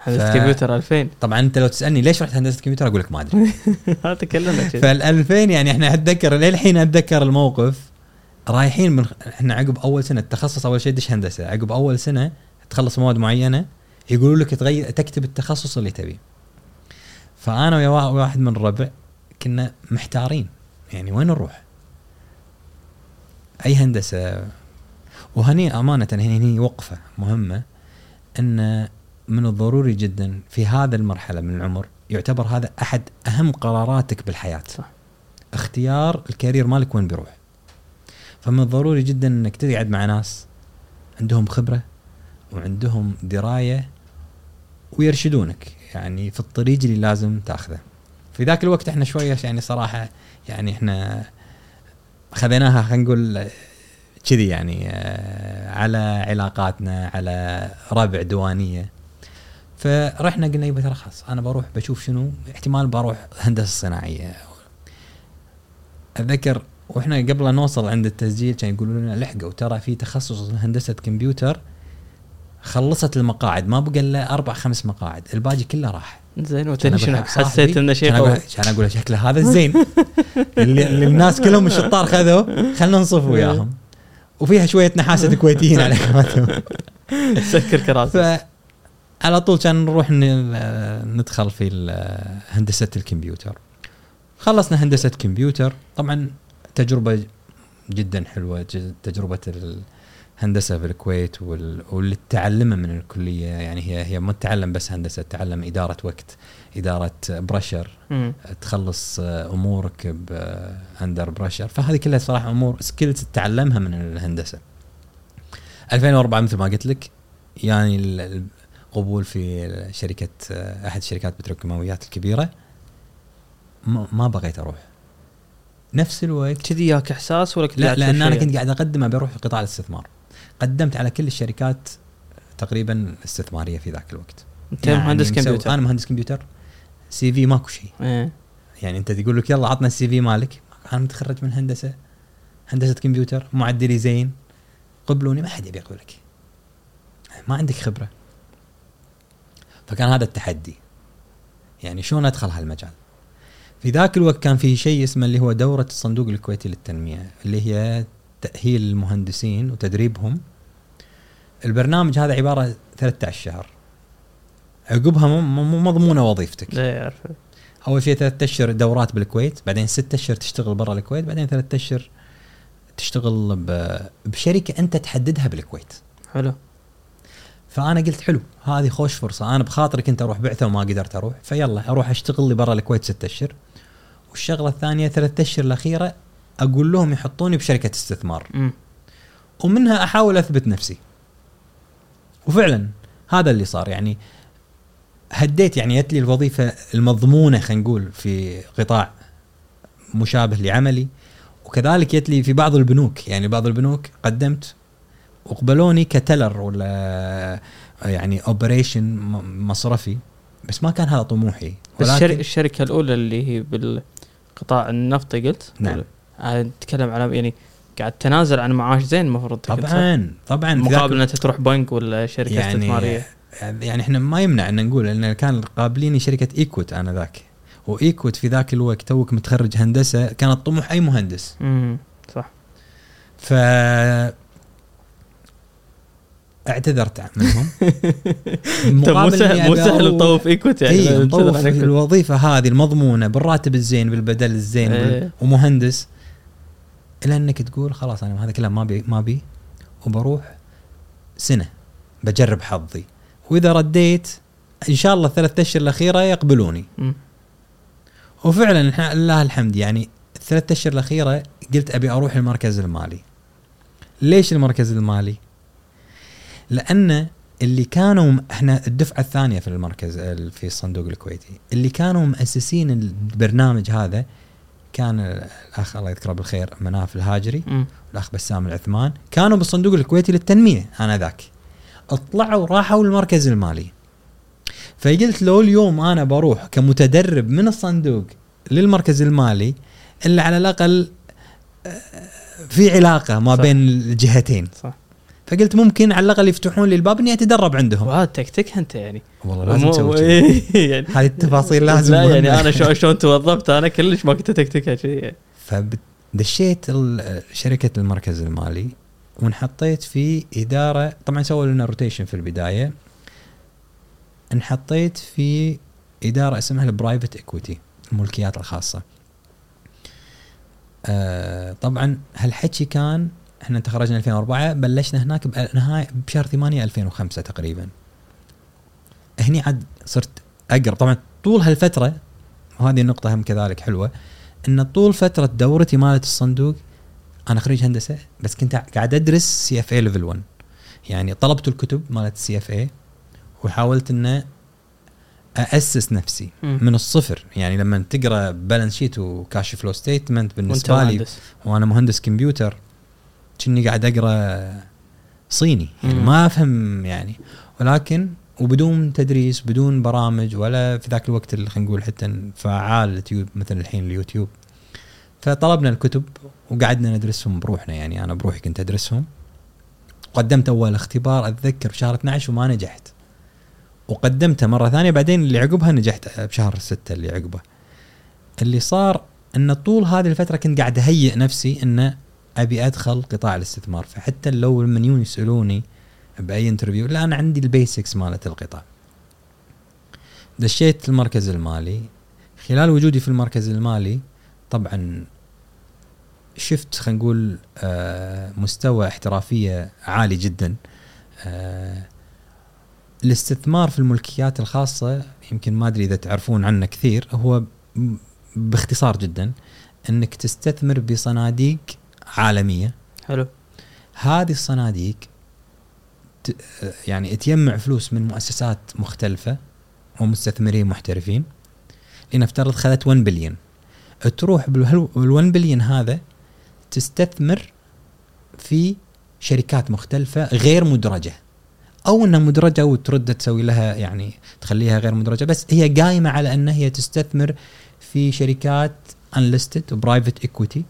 هندسة ف- كمبيوتر 2000 طبعا أنت لو تسألني ليش رحت هندسة كمبيوتر أقول لك ما أدري. تكلمنا فال 2000 يعني إحنا أتذكر للحين أتذكر الموقف. رايحين من إحنا عقب أول سنة التخصص أول شيء دش هندسة. عقب أول سنة تخلص مواد معينة يقولوا لك تغير تكتب التخصص اللي تبيه. فأنا ويا وا- واحد من الربع كنا محتارين. يعني وين نروح؟ أي هندسة؟ وهني أمانة هني هني وقفة مهمة إن من الضروري جدا في هذا المرحلة من العمر يعتبر هذا أحد أهم قراراتك بالحياة. صح. اختيار الكارير مالك وين بيروح. فمن الضروري جدا إنك تقعد مع ناس عندهم خبرة وعندهم دراية ويرشدونك يعني في الطريق اللي لازم تاخذه. في ذاك الوقت إحنا شوية يعني صراحة يعني إحنا خذيناها خلينا نقول كذي يعني آه، على علاقاتنا على ربع دوانية. فرحنا قلنا يبا ترى خلاص أنا بروح بشوف شنو احتمال بروح هندسة صناعية. أتذكر وإحنا قبل نوصل عند التسجيل كانوا يقولوا لنا لحقوا ترى في تخصص هندسة كمبيوتر خلصت المقاعد ما بقى إلا أربع خمس مقاعد الباقي كله راح. زين وتدري شنو حسيت إنه شيء قوي أقول كان أقول شكله هذا الزين اللي, اللي الناس كلهم الشطار خذوا خلنا نصف وياهم. وفيها شوية نحاسة كويتيين على سكر. كراسي. على طول كان نروح ندخل في هندسة الكمبيوتر. خلصنا هندسة كمبيوتر. طبعا تجربة جدا حلوة تجربة الهندسه في الكويت وال- واللي تتعلمه من الكلية يعني هي هي ما تتعلم بس هندسة تتعلم إدارة وقت إدارة pressure مم. تخلص أمورك under pressure فهذه كلها صراحة أمور skills تتعلمها من الهندسة. 2004 مثل ما قلت لك يعني ال- القبول في شركة أحد شركات بتروكيماويات الكبيرة. ما, بغيت أروح. نفس الوقت كذي ياك إحساس ولا لا لأن أنا؟ كنت قاعد اقدم ابي أروح قطاع الاستثمار. قدمت على كل الشركات تقريبا استثمارية في ذاك الوقت. أنت مهندس مسوي- كمبيوتر. أنا مهندس كمبيوتر. CV ماكو شيء. إيه. يعني أنت تقول لك يلا عطنا ال CV مالك. أنا متخرج من هندسة. هندسة كمبيوتر. معدلي زين. قبلوني. ما حد يبي يقبلك ما عندك خبرة. فكان هذا التحدي. يعني شلون أدخل هالمجال؟ في ذاك الوقت كان في شيء اسمه اللي هو دورة الصندوق الكويتي للتنمية اللي هي تأهيل المهندسين وتدريبهم البرنامج هذا عبارة 13 شهر. عقبها مو- مو مضمونة وظيفتك. لا اعرف أول شيء ثلاثة اشهر دورات بالكويت بعدين ستة اشهر تشتغل برا الكويت بعدين ثلاثة اشهر تشتغل بشركة أنت تحددها بالكويت. حلو. فأنا قلت حلو هذه خوش فرصة. أنا بخاطري كنت أروح بعثة وما قدرت أروح فيلا أروح أشتغل لي برا الكويت ستة اشهر والشغلة الثانية ثلاثة اشهر الأخيرة أقول لهم يحطوني بشركة استثمار. امم ومنها أحاول أثبت نفسي. وفعلا هذا اللي صار. يعني هديت يعني جت لي الوظيفة المضمونة خلينا نقول في قطاع مشابه لعملي. وكذلك جت لي في بعض البنوك. يعني بعض البنوك قدمت وقبلوني كتلر ولا يعني اوبريشن مصرفي. بس ما كان هذا طموحي. بس. الشركة الأولى اللي هي بالقطاع النفطي قلت؟ نعم. آه، نتكلم على يعني قاعد تنازل عن معاش زين المفروض؟ طبعا طبعا. مقابل ان انت تروح بنك ولا شركة يعني استثمارية. يعني إحنا ما يمنع إن نقول إن كان قابليني شركة إيكويت أنا ذاك. وإيكويت في ذاك الوقت توك متخرج هندسة كان الطموح أي مهندس. امم صح. ف اعتذرت منهم مو سهل مو سهل تطوف إيكويت يعني اي. الوظيفة هذه المضمونة بالراتب الزين بالبدل الزين إيه. ومهندس. الا إنك تقول خلاص أنا هذا كله ما بي ما بي وبروح سنة بجرب حظي. وإذا رديت إن شاء الله الثلاث أشهر الأخيرة يقبلوني. مم. وفعلا لله الحمد يعني الثلاث أشهر الأخيرة قلت أبي أروح المركز المالي. ليش المركز المالي؟ لأن اللي كانوا إحنا الدفعة الثانية في المركز ال- في الصندوق الكويتي اللي كانوا مؤسسين البرنامج هذا كان الأخ الله يذكره بالخير مناف الهاجري مم. والأخ بسام العثمان كانوا بالصندوق الكويتي للتنمية أنا ذاك اطلعوا راحوا المركز المالي فقلت لو اليوم أنا بروح كمتدرب من الصندوق للمركز المالي إلا على الأقل آه، في علاقة ما صح. بين الجهتين صح فقلت ممكن على الأقل يفتحون لي الباب إني أتدرب عندهم. وهذا تكتك أنت يعني. والله لازم تسوي. إيه، يعني. هذه التفاصيل لازم لا يعني. أنا شو- شلون توظفت أنا كلش ما كنت تكتكها شيء فدشيت ال- شركة المركز المالي وانحطيت في إدارة طبعا سووا لنا rotation في البداية. انحطيت في إدارة اسمها ال private equity الملكيات الخاصة. آه طبعا هالحكي كان إحنا تخرجنا 2004 بلشنا هناك بنهايه بشهر 8 2005 تقريبا. هني عاد صرت أقرب. طبعا طول هالفترة وهذه النقطة هم كذلك حلوة إن طول فترة دورتي مالت الصندوق أنا خريج هندسة بس كنت قاعد أدرس CFA level 1 يعني طلبت الكتب مالت ال CFA وحاولت إن اسس نفسي مم. من الصفر. يعني لما تقرأ balance sheet و cash flow statement بالنسبة لي وأنا مهندس كمبيوتر كني قاعد أقرأ صيني يعني. ما أفهم يعني. ولكن وبدون تدريس بدون برامج ولا في ذاك الوقت اللي خلينا نقول حتى فعال اليوتيوب مثل الحين اليوتيوب. فطلبنا الكتب وقعدنا ندرسهم بروحنا يعني أنا بروحي كنت أدرسهم. قدمت أول اختبار أتذكر بشهر 12 وما نجحت. وقدمته مرة ثانية بعدين اللي عقبها نجحت بشهر 6 اللي عقبه. اللي صار إن طول هذه الفترة كنت قاعد أهيئ نفسي ان أبي أدخل قطاع الاستثمار. فحتى لو من يجون يسألوني بأي interview لا أنا عندي ال basics مالت القطاع. دشيت المركز المالي. خلال وجودي في المركز المالي طبعا شفت خلينا نقول آه، مستوى احترافية عالي جدا. آه، الاستثمار في الملكيات الخاصة يمكن ما أدري إذا تعرفون عنه كثير هو باختصار جدا إنك تستثمر بصناديق عالمية. حلو. هذه الصناديق يعني تجمع فلوس من مؤسسات مختلفة ومستثمرين محترفين. لنفترض خذت 1 بليون تروح بال 1 بليون هذا تستثمر في شركات مختلفة غير مدرجة. أو إنها مدرجة وترد تسوي لها يعني تخليها غير مدرجة بس هي قايمة على ان هي تستثمر في شركات unlisted و private equity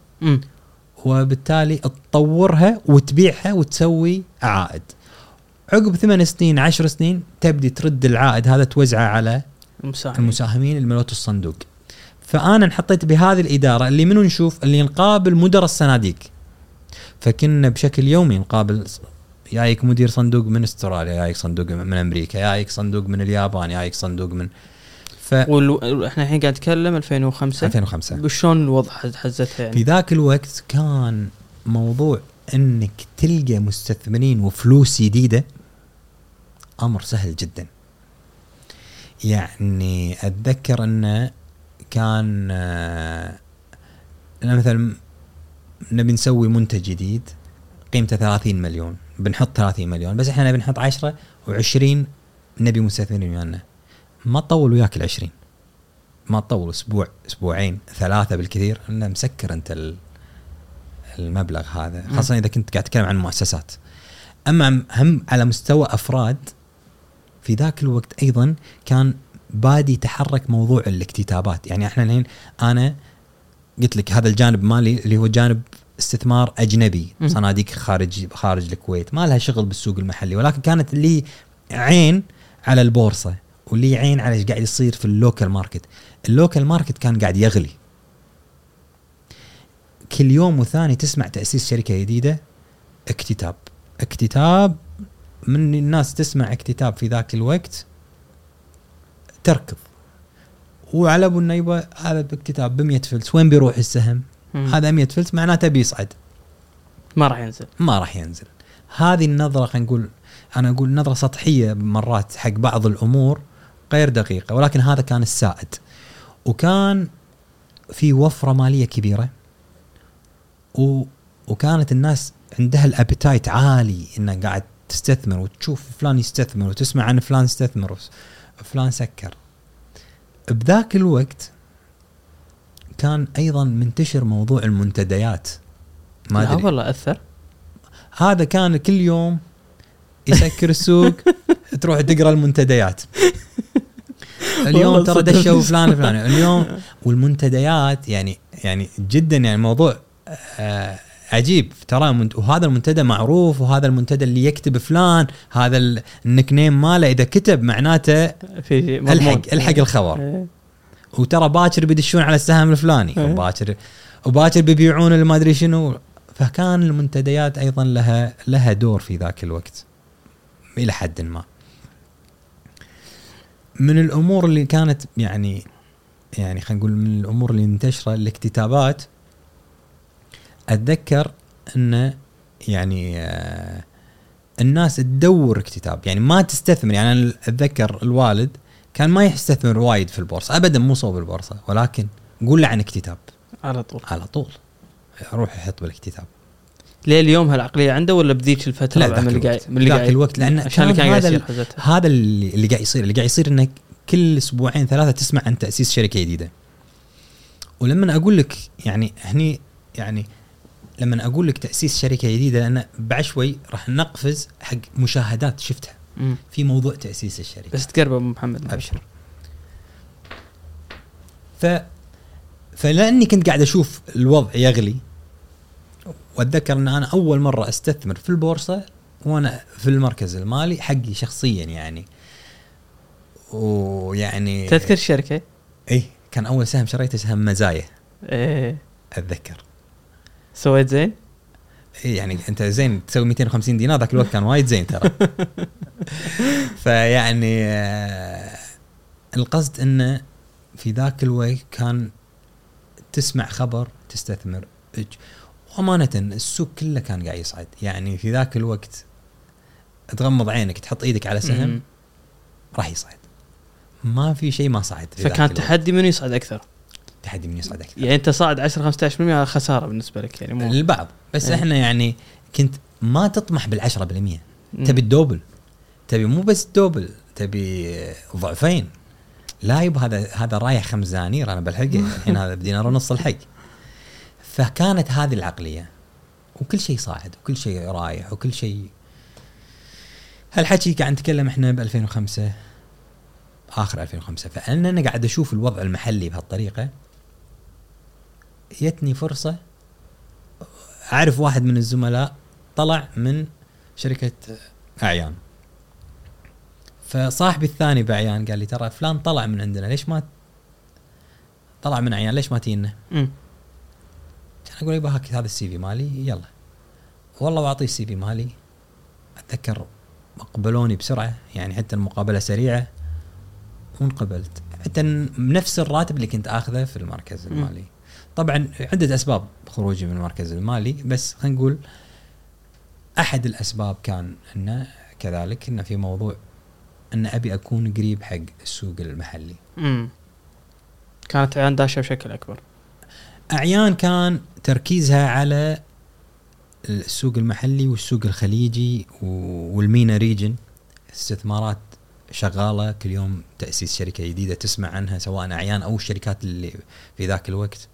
وبالتالي تطورها وتبيعها وتسوي عائد. عقب ثمان سنين عشر سنين تبدي ترد العائد هذا توزعه على المساهم المساهمين اللي ملوت الصندوق. فأنا انحطيت بهذه الإدارة اللي منو نشوف؟ اللي نقابل مدراء الصناديق. فكنا بشكل يومي نقابل جايك مدير صندوق من أستراليا جايك صندوق من أمريكا جايك صندوق من اليابان جايك صندوق من ف وال... إحنا الحين قاعد نتكلم 2005 2005 شلون الوضع حز- حزتها في يعني ذاك الوقت كان موضوع إنك تلقى مستثمرين وفلوس جديدة أمر سهل جدا. يعني أتذكر إنه كان آه، مثلا نبي نسوي منتج جديد قيمته 30 مليون بنحط 30 مليون بس إحنا نبي نحط 10 و20 نبي مستثمرين ويانا. ما تطول وياك ال 20 ما تطول أسبوع أسبوعين ثلاثة بالكثير. إنه مسكر أنت ال- المبلغ هذا. خاصة إذا كنت قاعد تتكلم عن مؤسسات أما هم على مستوى أفراد في ذاك الوقت أيضا كان بادي يتحرك موضوع الاكتتابات. يعني إحنا الحين أنا قلت لك هذا الجانب مالي اللي هو جانب استثمار أجنبي. صناديق خارج خارج الكويت. ما لها شغل بالسوق المحلي. ولكن كانت لي عين على البورصة. ولي عين على إيش قاعد يصير في ال local market. ال local market كان قاعد يغلي. كل يوم وثاني تسمع تأسيس شركة جديدة اكتتاب. اكتتاب من الناس تسمع اكتتاب في ذاك الوقت تركض. وعلى أبو النيبة هذا باكتتاب ب 100 فلس. وين بيروح السهم؟ مم. هذا 100 فلس معناته بيصعد. ما راح ينزل. ما راح ينزل. هذه النظرة خلينا نقول أنا أقول نظرة سطحية مرات حق بعض الأمور. غير دقيقة ولكن هذا كان السائد. وكان في وفرة مالية كبيرة و وكانت الناس عندها الأبيتايت عالي انها قاعد تستثمر وتشوف فلان يستثمر وتسمع عن فلان استثمر وفلان سكر. بذاك الوقت كان أيضا منتشر موضوع المنتديات. ما أدري. والله أثر. هذا كان كل يوم يسكر السوق تروح تقرأ المنتديات. اليوم ترى. دشوا فلان فلان اليوم والمنتديات يعني يعني جدا يعني موضوع آه عجيب. ترى وهذا المنتدى معروف وهذا المنتدى اللي يكتب فلان هذا ال- النك نيم ماله. إذا كتب معناته في. الحق الحق الخبر. إيه. وترى باكر بيدشون على السهم الفلاني. إيه. وباكر وباكر بيبيعون ما أدري شنو. فكان المنتديات أيضا لها لها دور في ذاك الوقت. إلى حد ما. من الأمور اللي كانت يعني يعني خلينا نقول من الأمور اللي منتشره الاكتتابات أتذكر انه يعني آه الناس تدور اكتتاب. يعني ما تستثمر يعني أنا أتذكر الوالد كان ما يستثمر وايد في البورصة ابدا مو صوب البورصة ولكن قول له عن اكتتاب. على طول. على طول. روح يحط بالاكتتاب. ليه اليوم هالعقلية عنده ولا بذيك الفترة لا ذاك الوقت. من اللي ذاك الوقت لأن عشان اللي كان هذا هذا اللي, قاعد يصير اللي قاعد يصير انك كل أسبوعين ثلاثة تسمع عن تأسيس شركة جديدة. ولما أقول لك يعني هني يعني لما أقول لك تأسيس شركة جديدة أنا بعد شوي راح نقفز حق مشاهدات شفتها. مم. في موضوع تأسيس الشركة. بس تقرب أبو محمد أبشر. ف فلأني كنت قاعد أشوف الوضع يغلي واتذكر إن أنا أول مرة أستثمر في البورصة وأنا في المركز المالي حقي شخصيا يعني. ويعني تذكر الشركة؟ اي كان أول سهم شريته سهم مزايا. إيه. أتذكر. سويت زين؟ إيه يعني أنت زين تسوي 250 دينار ذاك الوقت كان وايد زين ترى. فيعني آه، القصد انه في ذاك الوقت كان تسمع خبر تستثمر. وأمانة السوق كله كان قاعد يصعد يعني في ذاك الوقت تغمض عينك تحط إيدك على سهم. راح يصعد ما في شيء ما صعد فكان. تحدي منو يصعد أكثر؟ تحدي من يصعد أكثر يعني أنت صاعد 10 15% هذا خسارة بالنسبة لك يعني مو البعض بس إيه. إحنا يعني كنت ما تطمح بال 10% مم. تبي الدوبل تبي مو بس الدوبل تبي ضعفين لا يب هذا هذا رايح خمس دنانير أنا بلحقه الحين هذا بدينار ونص الحق فكانت هذه العقلية وكل شيء صاعد وكل شيء رايح وكل شيء. هالحكي قاعد نتكلم إحنا ب 2005 آخر 2005 فأنا أنا قاعد أشوف الوضع المحلي بهالطريقة. جتني فرصة أعرف واحد من الزملاء طلع من شركة أعيان. فصاحبي الثاني بأعيان قال لي ترى فلان طلع من عندنا ليش ما طلع من أعيان ليش ما تينا؟ أقول يبا هاك هذا السي في مالي. يلا. والله واعطيه السي في مالي. أتذكر قبلوني بسرعة يعني حتى المقابلة سريعة وانقبلت. حتى بنفس الراتب اللي كنت آخذه في المركز. المالي. طبعا عدة أسباب خروجي من المركز المالي بس خلينا نقول أحد الأسباب كان انه كذلك انه في موضوع إن أبي أكون قريب حق السوق المحلي. مم. كانت عيان داشه بشكل أكبر. أعيان كان تركيزها على السوق المحلي والسوق الخليجي والمينا ريجن استثمارات شغالة. كل يوم تأسيس شركة جديدة تسمع عنها سواء أعيان أو الشركات اللي في ذاك الوقت.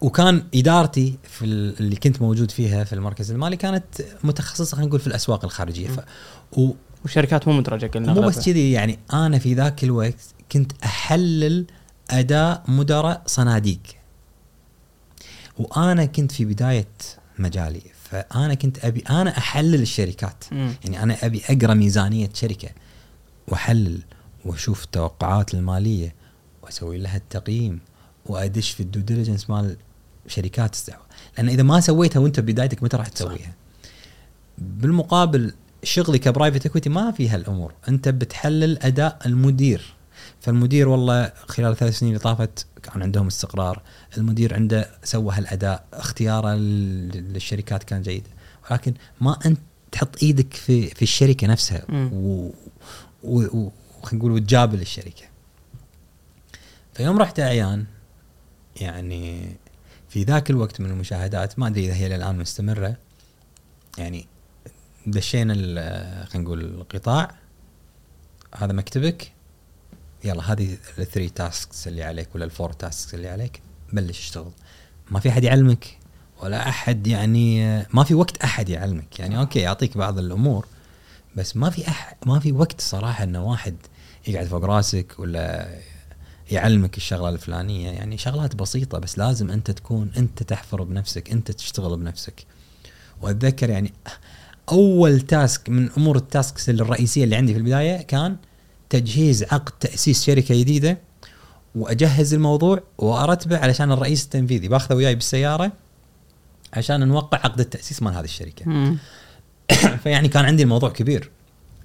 وكان إدارتي في ال- اللي كنت موجود فيها في المركز المالي كانت متخصصة خلينا نقول في الأسواق الخارجية. ف و وشركات مو مدرجة قلنا مو. بس كذي يعني أنا في ذاك الوقت كنت أحلل أداء مدراء صناديق. وأنا كنت في بداية مجالي فأنا كنت أبي أنا أحلل الشركات. مم. يعني أنا أبي أقرأ ميزانية شركة وأحلل وأشوف التوقعات المالية وأسوي لها التقييم وأدش في ال due diligence مال شركات استحواذ لأن إذا ما سويتها وأنت بدايتك متى راح تسويها؟ بالمقابل شغلي ك private equity ما في هالأمور. أنت بتحلل أداء المدير. فالمدير والله خلال الثلاث سنين اللي طافت كان عندهم استقرار. المدير عنده سوى هالأداء اختياره لل- للشركات كان جيد. ولكن ما أنت تحط إيدك في في الشركة نفسها. و- و- و- وخلينا نقول وتجابل الشركة. فيوم رحت أعيان يعني في ذاك الوقت من المشاهدات ما أدري إذا هي الان مستمرة يعني دشينا ال- خلينا نقول القطاع. هذا مكتبك. يلا هذه ال three tasks اللي عليك ولا ال four tasks اللي عليك بلش اشتغل. ما في أحد يعلمك ولا أحد يعني ما في وقت أحد يعلمك. يعني okay يعطيك بعض الأمور بس ما في أح ما في وقت صراحة إنه واحد يقعد فوق راسك ولا يعلمك الشغلة الفلانية. يعني شغلات بسيطة بس لازم أنت تكون أنت تحفر بنفسك أنت تشتغل بنفسك. وأتذكر يعني أول task من أمور ال tasks الرئيسية اللي عندي في البداية كان تجهيز عقد تأسيس شركة جديدة وأجهز الموضوع وأرتبه علشان الرئيس التنفيذي باخذه وياي بالسيارة عشان نوقع عقد التأسيس مال هذه الشركة. فيعني كان عندي الموضوع كبير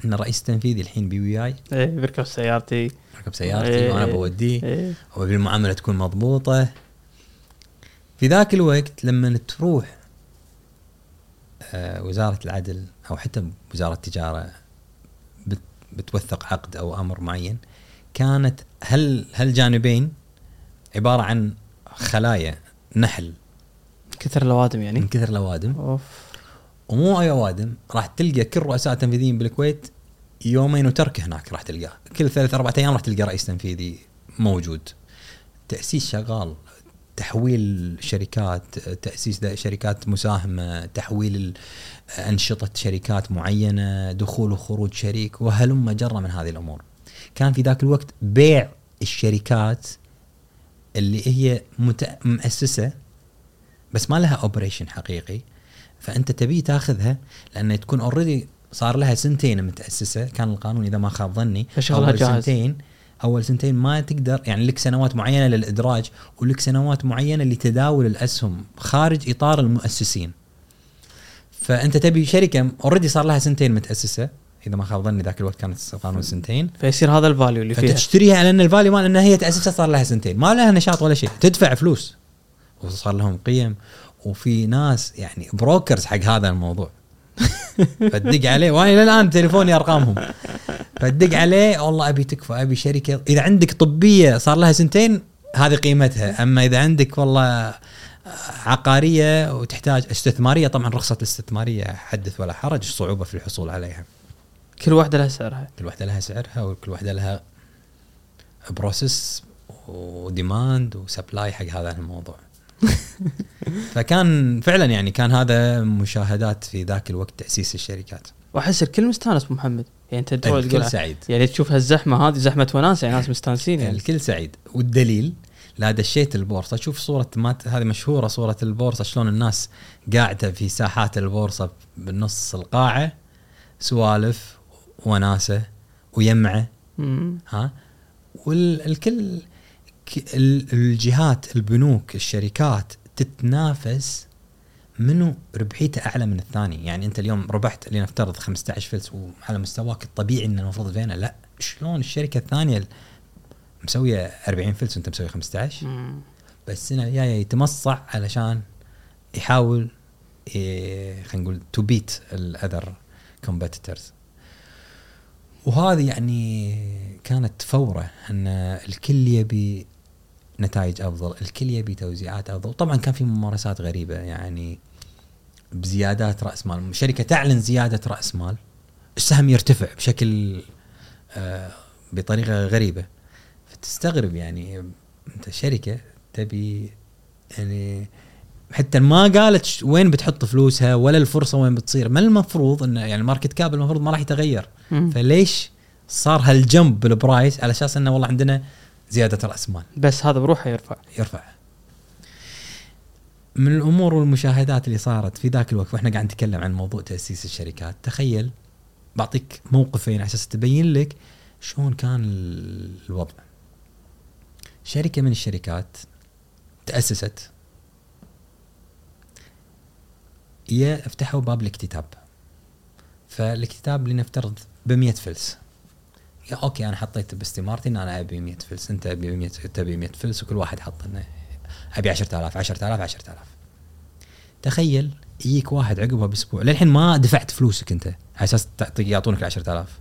إن الرئيس التنفيذي الحين بي وياي. إيه بركب سيارتي. ركب سيارتي إيه. وأنا بوديه إيه. وأبي المعاملة تكون مضبوطة. في ذاك الوقت لما تروح آه، وزارة العدل أو حتى وزارة التجارة بتوثق عقد أو أمر معين كانت هل هالجانبين عبارة عن خلايا نحل. كثر الأوادم من يعني كثر الأوادم. أوف. ومو أي أوادم راح تلقى كل رؤساء التنفيذيين بالكويت يومين وترك هناك راح تلقاه. كل ثلاث أربع أيام راح تلقى رئيس تنفيذي موجود. تأسيس شغال. تحويل شركات تأسيس دا- شركات مساهمة تحويل أنشطة شركات معينة دخول وخروج شريك وهلم جرى من هذه الأمور. كان في ذاك الوقت بيع الشركات اللي هي مت... مؤسسة بس ما لها operation حقيقي. فأنت تبي تاخذها لأن تكون already صار لها سنتين متأسسة. كان القانون إذا ما خاب ظني فشغلها جاهز. سنتين أول سنتين ما تقدر يعني لك سنوات معينة للإدراج ولك سنوات معينة لتداول الأسهم خارج إطار المؤسسين. فأنت تبي شركة already صار لها سنتين متأسسة إذا ما خاب ظني ذاك الوقت كانت القانون سنتين. فيصير هذا ال value اللي فيها. فتشتريها على ان ال value مال إنها هي تاسست صار لها سنتين. ما لها نشاط ولا شيء. تدفع فلوس. وصار لهم قيم. وفي ناس يعني brokers حق هذا الموضوع. فتدق عليه. وأنا للان تليفوني أرقامهم. فتدق عليه والله أبي تكفى أبي شركه إذا عندك طبية صار لها سنتين هذه قيمتها. أما إذا عندك والله عقارية وتحتاج استثمارية طبعا رخصة الاستثماريه حدث ولا حرج الصعوبه في الحصول عليها. كل واحدة لها سعرها. كل واحدة لها سعرها وكل واحدة لها process و demand و supply حق هذا الموضوع. فكان فعلا يعني كان هذا مشاهدات في ذاك الوقت تأسيس الشركات. وأحس الكل مستانس أبو محمد. يعني أنت تروح الكل تقول سعيد. يعني تشوف هالزحمة هذه زحمة وناس يعني ناس مستانسين يعني. الكل سعيد. والدليل لا دشيت البورصة. شوف صورة ما هذه مشهورة صورة البورصة شلون الناس قاعدة في ساحات البورصة بالنص القاعة سوالف وناسة ويمعة. ها؟ والكل الجهات البنوك الشركات تتنافس منو ربحيته أعلى من الثاني. يعني أنت اليوم ربحت لنفترض 15 فلس وعلى مستواك الطبيعي ان المفروض فينا لا. شلون الشركة الثانية ال- مسوية 40 فلس وأنت مسوي 15 مم. بس السنة الجايه يتمصع علشان يحاول إيه، خلينا نقول to beat the other competitors وهذه يعني كانت فورة إن الكل يبي نتائج أفضل، الكل يبي توزيعات أفضل، طبعا كان في ممارسات غريبة يعني بزيادات رأس مال، شركة تعلن زيادة رأس مال السهم يرتفع بشكل آه بطريقة غريبة. فتستغرب يعني أنت شركة تبي يعني حتى ما قالت وين بتحط فلوسها ولا الفرصة وين بتصير. ما المفروض انه يعني ال market cap المفروض ما راح يتغير. فليش صار هال jump بال price على أساس إنه والله عندنا زيادة راس مال بس هذا بروحه يرفع. يرفع. من الأمور والمشاهدات اللي صارت في ذاك الوقت وإحنا قاعد نتكلم عن موضوع تأسيس الشركات تخيل بعطيك موقفين على أساس تبين لك شلون كان ال- الوضع. شركة من الشركات تأسست. يا افتحوا باب الاكتتاب. فالاكتتاب لنفترض ب 100 فلس. okay أنا حطيت باستمارتي إن أنا أبي 100 فلس. أنت أبي 100 تبي 100 فلس وكل واحد حط انه أبي 10000 10000 10000 تخيل يجيك واحد عقبها بأسبوع. للحين ما دفعت فلوسك أنت على أساس يعطونك ال 10000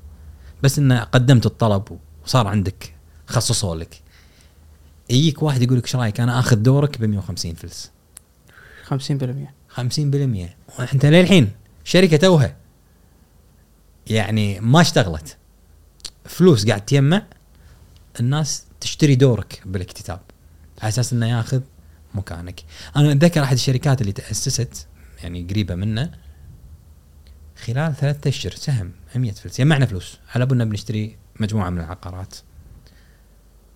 بس انه قدمت الطلب وصار عندك خصصوا لك. يجيك واحد يقول لك إيش رأيك؟ أنا آخذ دورك ب 150 فلس. 50% 50% وأنت للحين شركة توها. يعني ما اشتغلت. فلوس قاعد تجمع الناس تشتري دورك بالاكتتاب. على أساس إنه ياخذ مكانك. أنا أتذكر أحد الشركات اللي تأسست يعني قريبة منه خلال ثلاثة أشهر سهم 100 فلس. جمعنا فلوس. على بالنا بنشتري مجموعة من العقارات.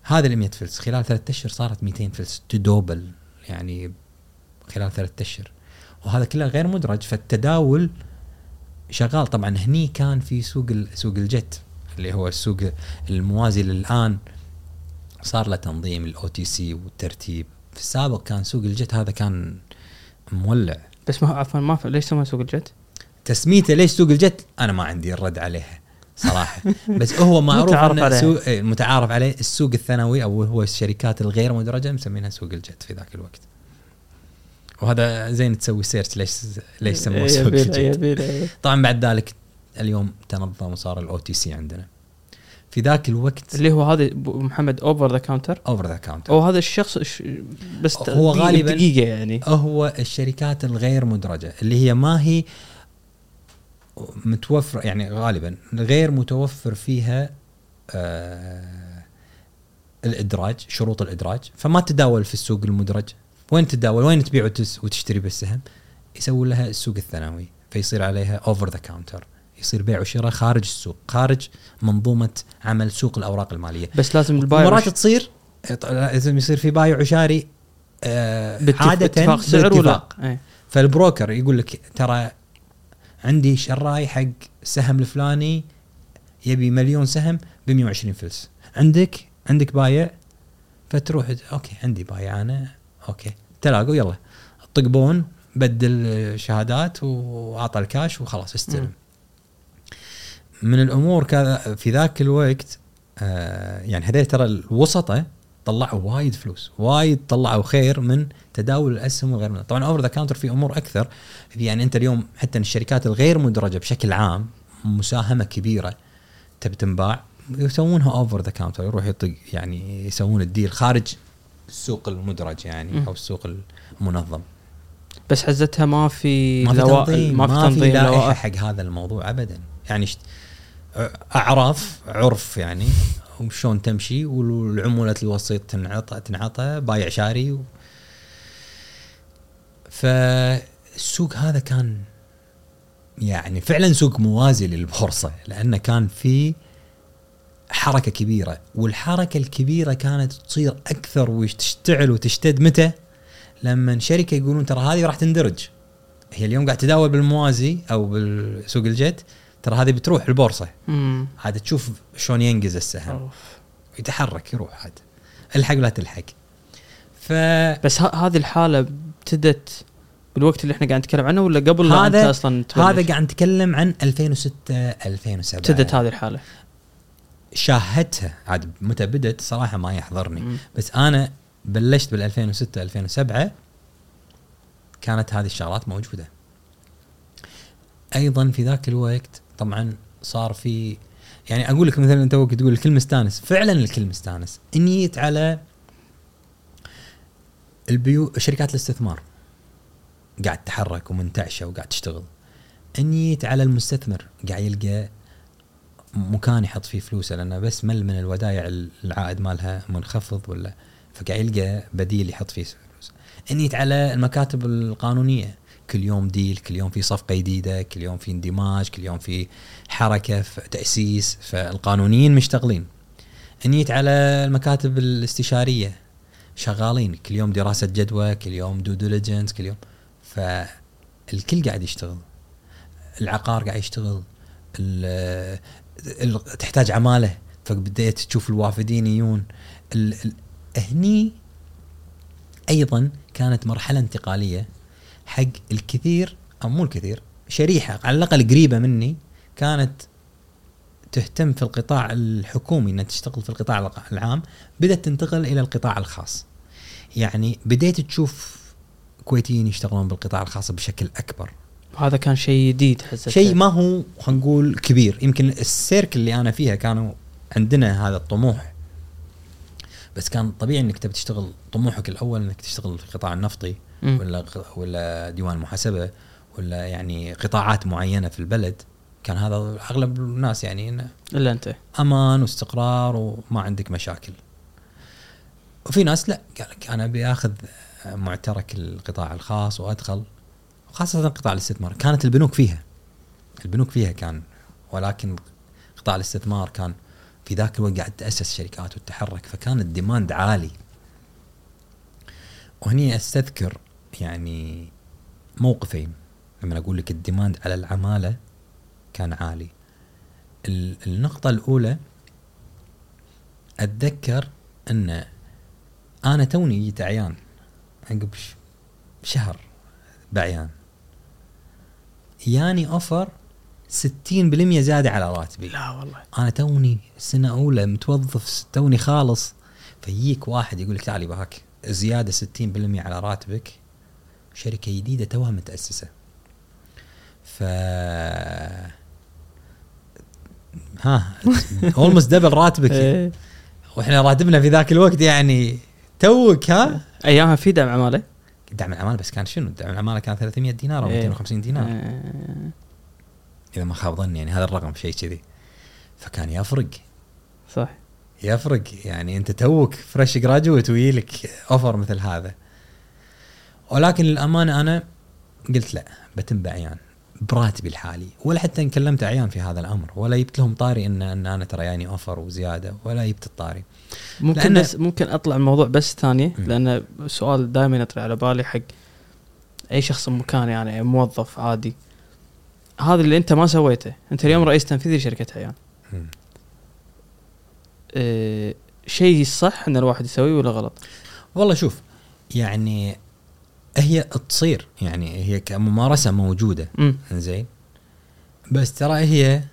هذا ال 100 فلس خلال ثلاثة أشهر صارت 200 فلس تدوبل يعني خلال ثلاثة أشهر. وهذا كله غير مدرج فالتداول شغال. طبعا هني كان في سوق سوق الجت. اللي هو السوق الموازي للآن صار له تنظيم ال OTC والترتيب. في السابق كان سوق الجت هذا كان مولع. بس ما عفوا ما ف... ليش سموه سوق الجت؟ تسميته ليش سوق الجت أنا ما عندي الرد عليها صراحة. بس هو معروف متعارف عليه. سوق إيه، متعارف عليه. السوق الثانوي أو هو الشركات الغير مدرجة مسمينها سوق الجت في ذاك الوقت. وهذا زين تسوي search ليش ليش سموه إيه، سوق الجت. طبعا بعد ذلك اليوم تنظم وصار ال OTC عندنا. في ذاك الوقت اللي هو هذا محمد over the counter over the counter أو هذا الشخص. بس هو غالباً- دقيقة يعني. هو الشركات الغير مدرجة اللي هي ما هي متوفر يعني غالبا غير متوفر فيها آه الإدراج شروط الإدراج. فما تداول في السوق المدرج. وين تداول؟ وين تبيع وتشتري بالسهم يسوون لها السوق الثانوي فيصير عليها over the counter يصير بيع وشراء خارج السوق خارج منظومة عمل سوق الأوراق المالية. بس لازم البايع مرات تصير لازم يصير في بايع وشاري آه عادة اتفاق سعر ولا. إيه. فال broker يقول لك ترى عندي شراي حق السهم الفلاني يبي مليون سهم ب 120 فلس. عندك؟ عندك بايع؟ فتروح okay عندي بايع أنا. okay تلاقوا يلا. طقبون بدل شهادات وأعطى الكاش وخلاص استلم. من الأمور كذا في ذاك الوقت آه يعني هذول ترى الوسطة طلعوا وايد فلوس وايد طلعوا غير من تداول الأسهم وغير من طبعا over the counter في أمور أكثر يعني أنت اليوم حتى الشركات الغير مدرجة بشكل عام مساهمة كبيرة تبي تنباع يسوونها over the counter يروح يطق يعني يسوون ال deal خارج السوق المدرج يعني. أو السوق ال- منظم بس حزتها ما في ما في تنظيم ما في تنظيم لائحة حق هذا الموضوع ابدا. يعني أعراف عرف يعني وشلون تمشي والعمولة الوسيط تنعطى تنعطى بايع شاري و... فالسوق هذا كان يعني فعلا سوق موازي للبورصة لأنه كان في حركة كبيرة والحركة الكبيرة كانت تصير أكثر وتشتعل وتشتد متى؟ لما شركة يقولون ترى هذه راح تندرج هي اليوم قاعد تداول بالموازي أو بالسوق الجت ترى هذه بتروح البورصة. عاد تشوف شلون ينقز السهم. أوف. يتحرك يروح عاد. الحق لا تلحق. ف بس ه- هذه الحالة ابتدت بالوقت اللي إحنا قاعد نتكلم عنه ولا قبل لا أنت هذا أصلا تبلش؟ هذا قاعد نتكلم عن 2006 2007 ابتدت هذه الحالة. شاهدتها. عاد متى بدت صراحة ما يحضرني. مم. بس أنا بلشت بال 2006 2007 كانت هذه الشغلات موجودة. أيضا في ذاك الوقت طبعا صار في يعني أقول لك مثلا أنت تقول الكل مستانس فعلا الكل مستانس انيت على ال BU شركات الاستثمار. قاعد تتحرك ومنتعشه وقاعد تشتغل. إن ييت على المستثمر قاعد يلقى مكان يحط فيه فلوسه لأنه بس مل من الودائع العائد مالها منخفض ولا فقاعد يلقى بديل يحط فيه فلوس. إن ييت على المكاتب القانونية. كل يوم deal كل يوم في صفقة جديدة كل يوم في اندماج كل يوم في حركة في تأسيس فالقانونيين مشتغلين. إن ييت على المكاتب الاستشارية شغالين. كل يوم دراسة جدوى كل يوم due diligence كل يوم فالكل قاعد يشتغل. العقار قاعد يشتغل. تحتاج عمالة فبديت تشوف الوافدين يجون. هني أيضا كانت مرحلة انتقالية. حق الكثير أو مو الكثير شريحة على الأقل قريبة مني كانت تهتم في القطاع الحكومي إنها تشتغل في القطاع الق- العام بدأت تنتقل إلى القطاع الخاص. يعني بديت تشوف كويتيين يشتغلون بالقطاع الخاص بشكل أكبر. هذا كان شيء جديد حزتها شيء ما هو خلينا نقول كبير. يمكن السيركل اللي أنا فيها كانوا عندنا هذا الطموح. بس كان طبيعي إنك تبي تشتغل طموحك الأول إنك تشتغل في القطاع النفطي. ولا ولا ديوان محاسبة ولا يعني قطاعات معينة في البلد كان هذا أغلب الناس يعني إنه إلا أنت. أمان واستقرار وما عندك مشاكل. وفي ناس لا قال لك أنا أبي آخذ معترك القطاع الخاص وأدخل خاصه قطاع الاستثمار. كانت البنوك فيها. البنوك فيها كان ولكن قطاع الاستثمار كان في ذاك الوقت قاعد تأسس شركات وتتحرك فكان الديماند عالي. وهني أستذكر يعني موقفين. لما أقول لك ال demand على العمالة كان عالي. ال- النقطة الأولى أتذكر أن أنا توني جيت عيان عقب شهر بعيان. ياني offer 60% زيادة على راتبي. لا والله. أنا توني سنة أولى متوظف توني خالص. فيجيك واحد يقول لك تعال بعطيك زيادة 60% على راتبك. شركة جديدة توها متأسسة. ف ها almost double راتبك. إيه. وإحنا راتبنا في ذاك الوقت يعني توك ها؟ ايامها في دعم عمالة؟ دعم العمالة بس كان شنو؟ دعم العمالة كان 300 دينار أو إيه. 250 دينار. آه، إذا ما خاب ظني يعني هذا الرقم شيء كذي. فكان يفرق. صح. يفرق. يعني أنت توك fresh graduate ويجيلك offer مثل هذا. ولكن للأمانة أنا قلت لا بتم بعيان براتبي الحالي ولا حتى إن كلمت عيان في هذا الأمر ولا جبت لهم طاري ان إن أنا ترى يعني offer وزيادة ولا جبت الطاري ممكن بس ممكن أطلع الموضوع بس ثانية. لأن سؤال دائما يطري على بالي حق أي شخص بمكان يعني موظف عادي هذا اللي أنت ما سويته أنت اليوم رئيس تنفيذي لشركة عيان. إيه شيء صح إن الواحد يسويه ولا غلط؟ والله شوف يعني هي تصير يعني هي كممارسة موجودة. زين بس ترى هي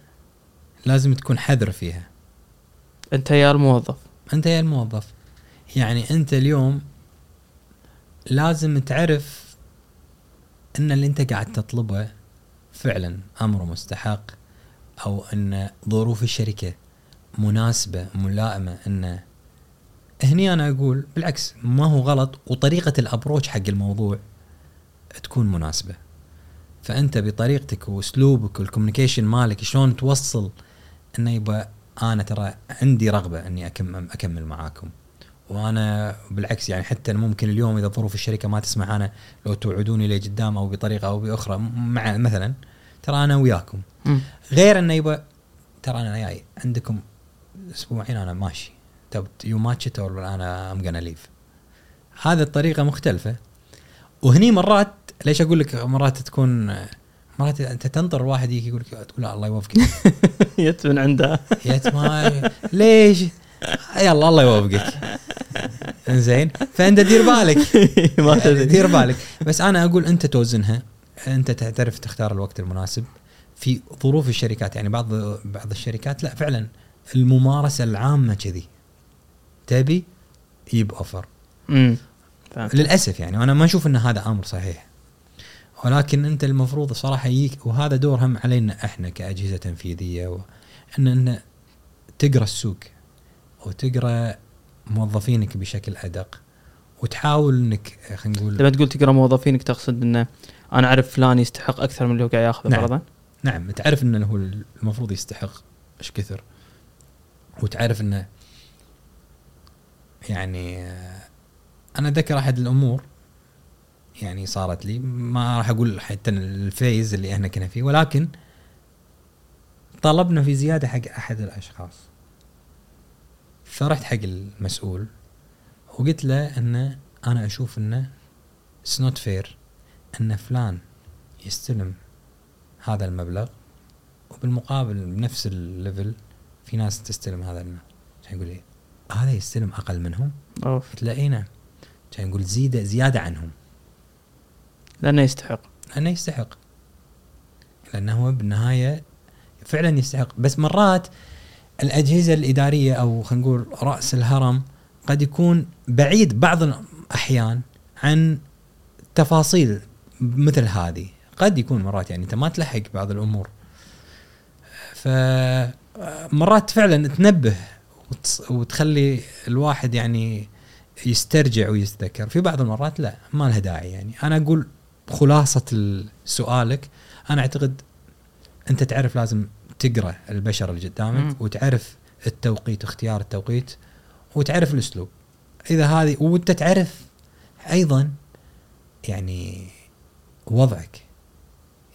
لازم تكون حذر فيها. أنت يا الموظف. أنت يا الموظف. يعني أنت اليوم لازم تعرف إن اللي أنت قاعد تطلبه فعلا أمر مستحق أو إن ظروف الشركة مناسبة ملائمة إن هني أنا أقول بالعكس ما هو غلط وطريقة ال approach حق الموضوع تكون مناسبة. فأنت بطريقتك وأسلوبك وال communication مالك شلون توصل إنه يبقى أنا ترى عندي رغبة إني اكمل أكمل معاكم. وأنا بالعكس يعني حتى ممكن اليوم إذا ظروف الشركة ما تسمح أنا لو توعدوني لقدام أو بطريقة أو بأخرى مع مثلا ترى أنا وياكم. غير إنه يبقى ترى أنا جاي عندكم أسبوعين أنا ماشي. you match or أنا I'm gonna leave هذه الطريقة مختلفة. وهني مرات ليش أقول لك مرات تكون مرات أنت تنطر واحد يجي يقول لك تقول لا الله يوفقك. جت من عندها يا ما ليش؟ يلا الله يوفقك. زين فأنت دير بالك. ما تدري. دير بالك. بس أنا أقول أنت توزنها. أنت تعرف تختار الوقت المناسب. في ظروف الشركات يعني بعض بعض الشركات لا فعلا الممارسة العامة كذي. تبي ييب offer للأسف يعني وأنا ما أشوف إن هذا أمر صحيح. ولكن أنت المفروض صراحة يجيك وهذا دور هم علينا إحنا كأجهزة تنفيذية و إن ان تقرأ السوق وتقرأ موظفينك بشكل أدق وتحاول إنك خلينا نقول لما تقول تقرأ موظفينك تقصد إنه أنا أعرف فلان يستحق أكثر من اللي هو قاعد ياخذه نعم. فرضا؟ نعم. تعرف إنه هو المفروض يستحق إيش كثر؟ وتعرف إنه يعني أنا ذكر أحد الأمور يعني صارت لي ما راح أقول حتى ال phase اللي إحنا كنا فيه ولكن طلبنا في زيادة حق أحد الأشخاص. فرحت حق المسؤول وقلت له ان أنا أشوف إنه it's not fair إن فلان يستلم هذا المبلغ وبالمقابل بنفس ال level في ناس تستلم هذا المبلغ. يقول لي هذا يستلم أقل منهم. أوف. قلت له اي نعم كان يقول زياده زيادة عنهم. لأنه يستحق. لأنه يستحق. لأنه هو بالنهاية فعلا يستحق. بس مرات الأجهزة الإدارية أو خلينا نقول رأس الهرم قد يكون بعيد بعض الأحيان عن تفاصيل مثل هذه. قد يكون مرات يعني أنت ما تلحق بعض الأمور. فمرات فعلا تنبه وتخلي الواحد يعني يسترجع ويتذكر. في بعض المرات لا ما لها داعي يعني. أنا أقول خلاصة ال- سؤالك أنا أعتقد أنت تعرف لازم تقرأ البشر اللي. قدامك وتعرف التوقيت واختيار التوقيت وتعرف الأسلوب. إذا هذه وأنت تعرف أيضا يعني وضعك.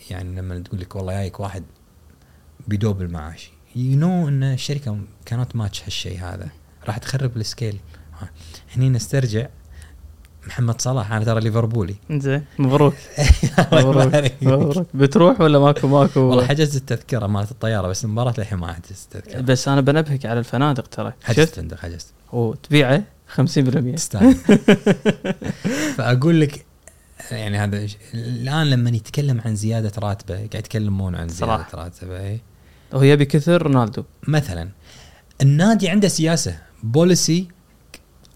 يعني لما تقول لك والله جايك واحد ب double المعاش you know إن الشركة كانت ماتش هالشيء هذا. راح تخرب ال scale. هني نسترجع محمد صلاح أنا ترى ليفربولي. زين مبروك. مبروك. مبروك. بتروح ولا ماكو ماكو؟ والله حجزت التذكرة مالت الطيارة بس المباراة للحين ما حجزت التذكرة. بس أنا بنبهك على الفنادق ترى. حجزت فندق حجزت. وتبيعه 50% تستاهل. فأقول لك يعني هذا الآن لما يتكلم عن زيادة راتبه قاعد يتكلمون عن زيادة صراحة. راتبه إيه. هو يبي كثر رونالدو. مثلا النادي عنده سياسة policy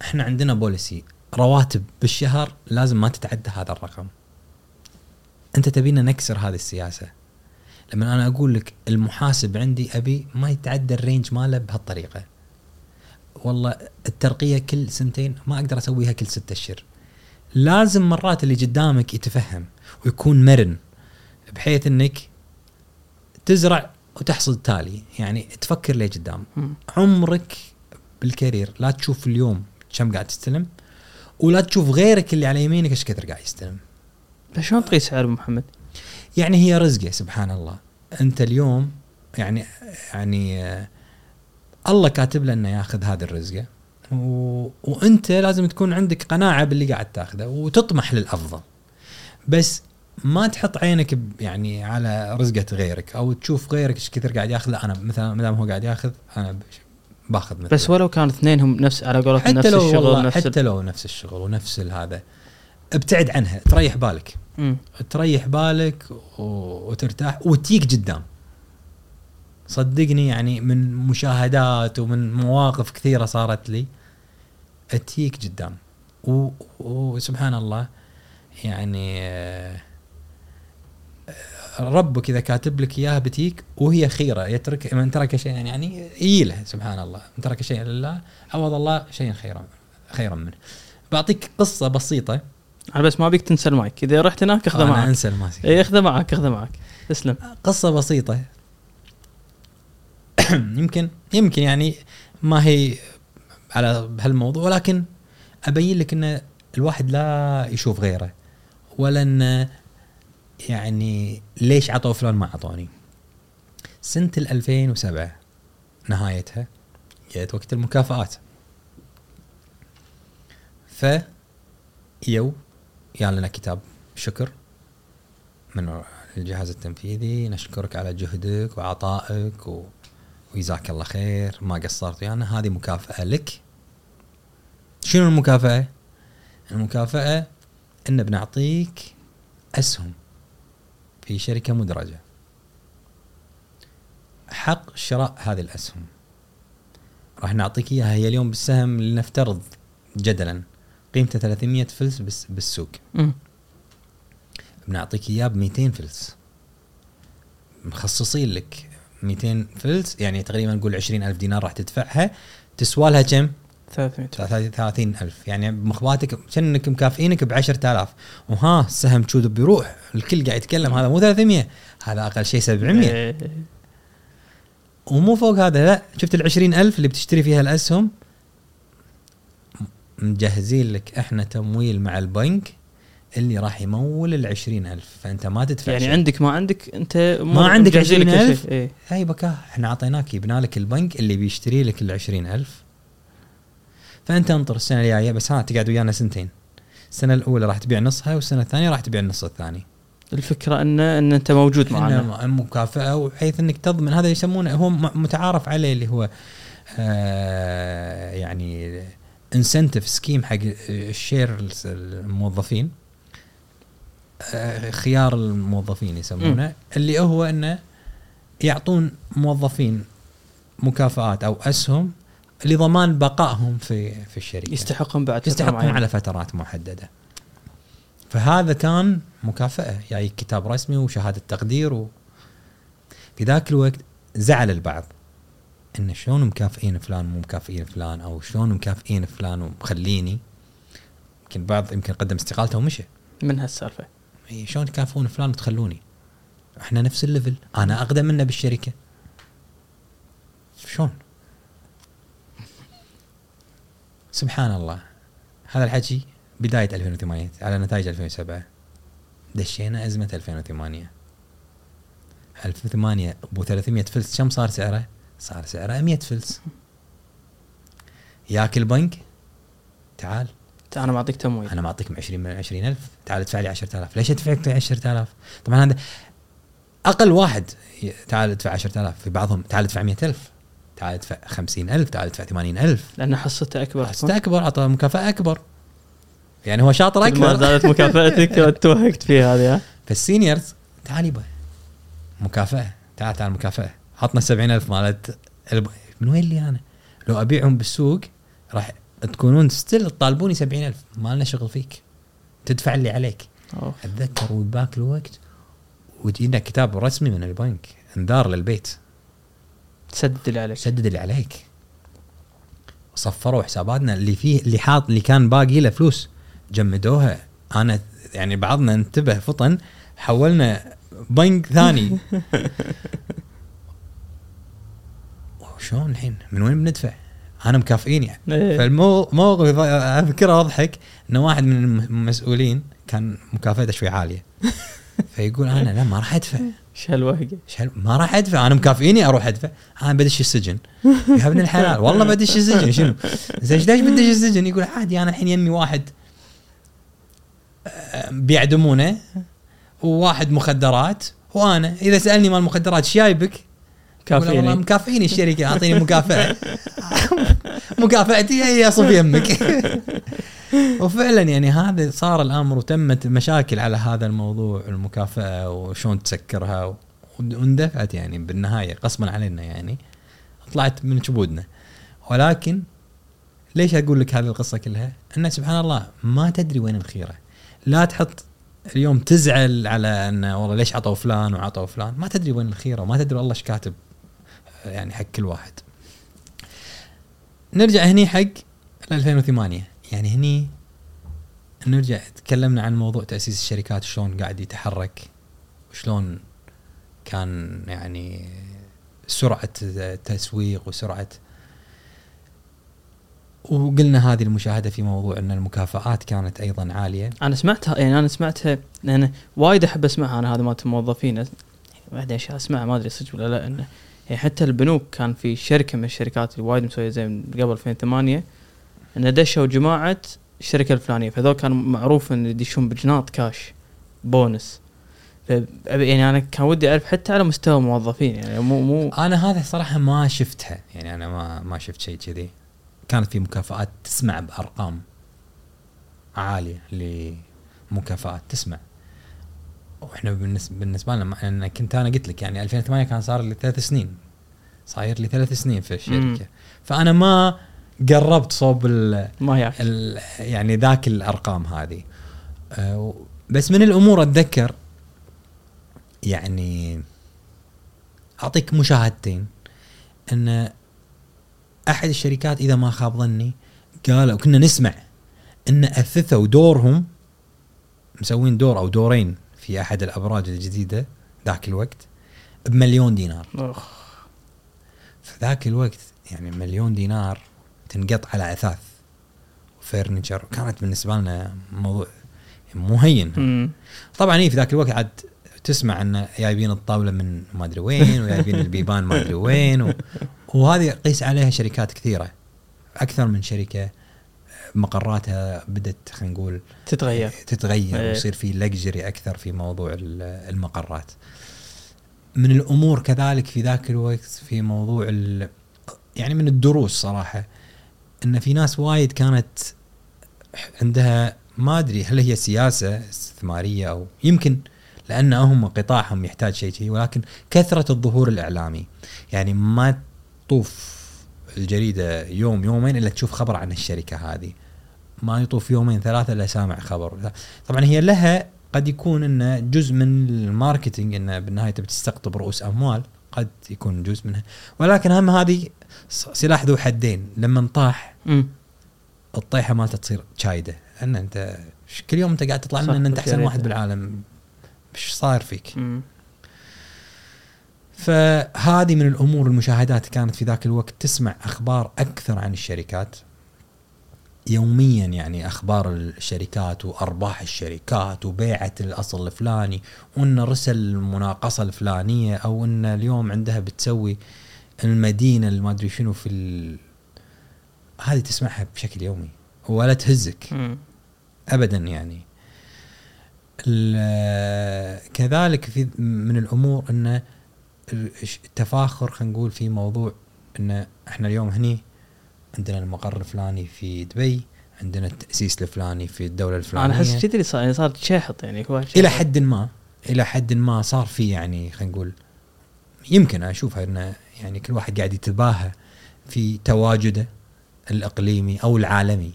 إحنا عندنا policy رواتب بالشهر لازم ما تتعدى هذا الرقم. أنت تبينا نكسر هذه السياسة. لما أنا أقول لك المحاسب عندي أبي ما يتعدى ال range ماله بهالطريقة. والله الترقية كل سنتين ما أقدر أسويها كل ستة أشهر. لازم مرات اللي قدامك يتفهم ويكون مرن بحيث إنك تزرع وتحصد تالي. يعني تفكر ليه قدام. عمرك بالكارير لا تشوف اليوم كم قاعد تستلم ولا تشوف غيرك اللي على يمينك إيش كثر قاعد يستلم. شلون تقيس سعر محمد؟ يعني هي رزقة سبحان الله. أنت اليوم يعني يعني الله كاتب له إنه ياخذ هذه الرزقة و... وأنت لازم تكون عندك قناعة باللي قاعد تاخذه وتطمح للأفضل. بس ما تحط عينك يعني على رزقة غيرك أو تشوف غيرك إيش كثر قاعد ياخذ لا أنا مثلا ما دام هو قاعد ياخذ أنا باخذ مثله بس ولو كان اثنينهم نفس على قولتهم نفس لو الشغل نفس حتى. لو نفس الشغل ونفس هذا ابتعد عنها تريح بالك مم. تريح بالك. وترتاح وتيك قدام صدقني يعني من مشاهدات ومن مواقف كثيرة صارت لي تيك قدام. وسبحان الله يعني آه، ربك إذا كاتب لك إياها بتيك وهي خيرة. يترك من ترك شيئا يعني يجي له سبحان الله. من ترك شيئا لله عوض الله شيئا خيرا خيرا منه. بعطيك قصة بسيطة. أنا بس ما ابيك تنسى المايك. إذا رحت هناك اخذه أنا معك. أنسى الماسك اي اخذه معك اخذه معك. تسلم. قصة بسيطة. يمكن يمكن يعني ما هي على بهالموضوع ولكن أبين لك إن الواحد لا يشوف غيره ولا إن يعني ليش عطوا فلان ما عطوني؟ سنة ال 2007 نهايتها جت وقت المكافآت. ف يو يا لنا كتاب شكر من الجهاز التنفيذي نشكرك على جهدك وعطائك و... وجزاك الله خير ما قصرت ويانا هذه مكافأة لك. شنو المكافأة؟ المكافأة إن بنعطيك أسهم. في شركة مدرجة. حق شراء هذه الأسهم. راح نعطيك إياها. هي اليوم بالسهم لنفترض جدلا قيمته 300 فلس بس بالسوق. مم. بنعطيك اياه ب 200 فلس. مخصصين لك 200 فلس يعني تقريبا نقول 20000 دينار راح تدفعها. تسوى لها كم؟ 300 30000 يعني بمخباتك كأنك مكافئينك ب 10000 وها السهم شو بيروح؟ الكل قاعد يتكلم هذا مو 300 هذا أقل شيء 700 إيه. ومو فوق هذا لا. شفت ال 20000 اللي بتشتري فيها الأسهم؟ مجهزين لك إحنا تمويل مع البنك اللي راح يمول ال 20000 فأنت ما تدفع يعني شيء. عندك ما عندك أنت ما عندك مجهزين لك كل 20,000 شيء. إيه. هاي بكاه إحنا أعطيناك يبنى لك البنك اللي بيشتري لك ال 20000 فأنت انطر السنة الجاية بس ها تقعد ويانا سنتين. السنة الأولى راح تبيع نصها والسنة الثانية راح تبيع النص الثاني. الفكرة ان إن أنت موجود معنا مكافأة وحيث إنك تضمن. هذا يسمونه هو م- متعارف عليه اللي هو آه يعني incentive scheme حق ال share الموظفين. آه خيار الموظفين يسمونه. اللي هو إنه يعطون موظفين مكافآت أو أسهم لضمان بقائهم في في الشركة. يستحقون بعد يستحقون. على فترات محددة. فهذا كان مكافأة. جاي كتاب رسمي وشهادة تقدير و... في ذاك الوقت زعل البعض إن شلون مكافئين فلان مو مكافئين فلان أو شلون مكافئين فلان ومخليني. يمكن البعض يمكن قدم استقالته ومشى من هالسالفة؟ إي شلون تكافئون فلان وتخلوني؟ إحنا نفس الليفل. أنا أقدم منه بالشركة. شلون؟ سبحان الله. هذا الحكي بداية 2008 على نتائج 2007 دشينا أزمة 2008 2008 أبو 300 فلس كم صار سعره؟ صار سعره 100 فلس. ياك البنك تعال. أنا معطيك تمويل. أنا معطيك من 20 من 20000 تعال ادفع لي 10000 ليش ادفع لك 10000 طبعا هذا أقل واحد تعال ادفع 10000 في بعضهم تعال ادفع 100000 تعال ادفع 50000 تعال ادفع 80000 لأن حصته أكبر. حسيت أكبر اعطى مكافأة أكبر. يعني هو شاطر كل ما اكبر زادت مكافأتك توهقت فيها هذه ها؟ فالسينيورز تعال يبا. مكافأة. تعال تعال مكافأة. عطنا 70000 مالت الب... من وين لي أنا؟ لو أبيعهم بالسوق راح تكونون ستيل تطالبوني 70000 ما لنا شغل فيك. تدفع اللي عليك. أوه. أتذكر وذاك الوقت وجينا كتاب رسمي من البنك انذار للبيت. تسدد اللي عليك. سدد اللي عليك. صفروا حساباتنا. اللي فيه اللي حاط اللي كان باقي له فلوس جمدوها. أنا يعني بعضنا انتبه فطن حولنا بنك ثاني. شلون الحين؟ من وين بندفع؟ أنا مكافئين يعني. إيه. فالموقف اذكره أضحك. إنه واحد من المسؤولين كان مكافئته شوي عالية. فيقول أنا لا ما راح أدفع. إيش هالوهقه إيش ما راح أدفع أنا مكافئيني أروح أدفع. أنا بدش السجن. يا ابن الحلال. والله بدش السجن شنو؟ زين ليش بدش السجن؟ يقول عادي أنا الحين يمي واحد آه، بيع دمونه وواحد مخدرات وأنا إذا سألني مال المخدرات إيش جايبك؟ له والله كافيني مكافئيني الشركة أعطيني مكافأة. مكافاتي هي اصب يمك وفعلا يعني هذا صار الأمر وتمت مشاكل على هذا الموضوع المكافأة وشلون تسكرها واندفعت يعني بالنهاية غصبا علينا يعني. طلعت من جبودنا ولكن ليش أقول لك هذه القصة كلها؟ انه سبحان الله ما تدري وين الخيرة. لا تحط اليوم تزعل على انه والله ليش عطوا فلان وعطوا فلان. ما تدري وين الخيرة وما تدري الله إيش كاتب. يعني حق كل واحد. نرجع هني حق 2008 يعني هني نرجع تكلمنا عن موضوع تأسيس الشركات شلون قاعد يتحرك وشلون كان يعني سرعة التسويق وسرعة وقلنا هذه المشاهدة في موضوع إن المكافآت كانت أيضا عالية. أنا سمعتها يعني أنا سمعتها لأن وايد أحب أسمعها أنا هذا مالت الموظفين واحد اشياء اسمعها ما أدري صدق ولا لا إنه يعني حتى البنوك كان في شركة من الشركات اللي وايد مسوية زي قبل 2008 انه دشوا جماعة الشركة الفلانية فهذول كان معروف إن يدشون بجناط cash bonus يعني أنا كان ودي أعرف حتى على مستوى الموظفين يعني مو مو أنا هذا صراحة ما شفتها يعني أنا ما ما شفت شيء كذي. كانت في مكافآت تسمع بأرقام عالية لمكافآت تسمع. وإحنا بالنسبة بالنسبة لنا أنا كنت أنا قلت لك يعني 2008 كان صار لي ثلاث سنين. صاير لي ثلاث سنين في الشركة. فأنا ما قربت صوب ال ما يعرف. ال- يعني ذاك الأرقام هذه. أه، و- بس من الأمور أتذكر يعني أعطيك مشاهدتين. أن أحد الشركات إذا ما خاب ظني قالوا كنا نسمع أن أثثوا دورهم مسوين دور أو دورين في أحد الأبراج الجديدة ذاك الوقت بمليون دينار أخ. في ذاك الوقت يعني مليون دينار تنقط على أثاث وفرنتشر كانت بالنسبة لنا موضوع مو هين مم. طبعا هي في ذاك الوقت عاد تسمع إن جايبين الطاولة من ما أدري وين وجايبين البيبان ما أدري وين و... وهذه قيس عليها شركات كثيرة أكثر من شركة مقراتها بدات خلينا نقول تتغير تتغير إيه. ويصير في لكجري أكثر في موضوع ال- المقرات. من الأمور كذلك في ذاك الوقت في موضوع ال يعني من الدروس صراحة إن في ناس وايد كانت عندها ما أدري هل هي سياسة استثمارية أو يمكن لأن هم قطاعهم يحتاج شيء شيء ولكن كثرة الظهور الإعلامي يعني ما تطوف الجريدة يوم يومين إلا تشوف خبر عن الشركة هذه ما يطوف يومين ثلاثة إلا سامع خبر طبعا هي لها قد يكون انه جزء من الماركتينج انه بالنهاية تبي تستقطب رؤوس أموال قد يكون جزء منها ولكن هم هذه سلاح ذو حدين لما طاح مم. الطيحة مالته تصير شايدة لأن أنت كل يوم أنت قاعد تطلع لنا إن أنت أحسن. واحد بالعالم إيش صاير فيك؟ مم. فهذه من الأمور المشاهدات كانت في ذاك الوقت تسمع أخبار أكثر عن الشركات يوميا يعني أخبار الشركات وأرباح الشركات وبيعة الأصل الفلاني وإن رسل المناقصة الفلانية أو إن اليوم عندها بتسوي المدينة اللي ما أدري شنو في ال... هذه تسمعها بشكل يومي ولا تهزك مم. ابدا يعني كذلك في من الأمور إن التفاخر خلينا نقول في موضوع إن إحنا اليوم هني عندنا المقر الفلاني في دبي عندنا التأسيس الفلاني في الدولة الفلانية أنا أحس كذي صار يعني صار شاحط يعني إلى حد ما إلى حد ما صار في يعني خلينا نقول يمكن أشوفها انه يعني كل واحد قاعد يتباهى في تواجده الإقليمي أو العالمي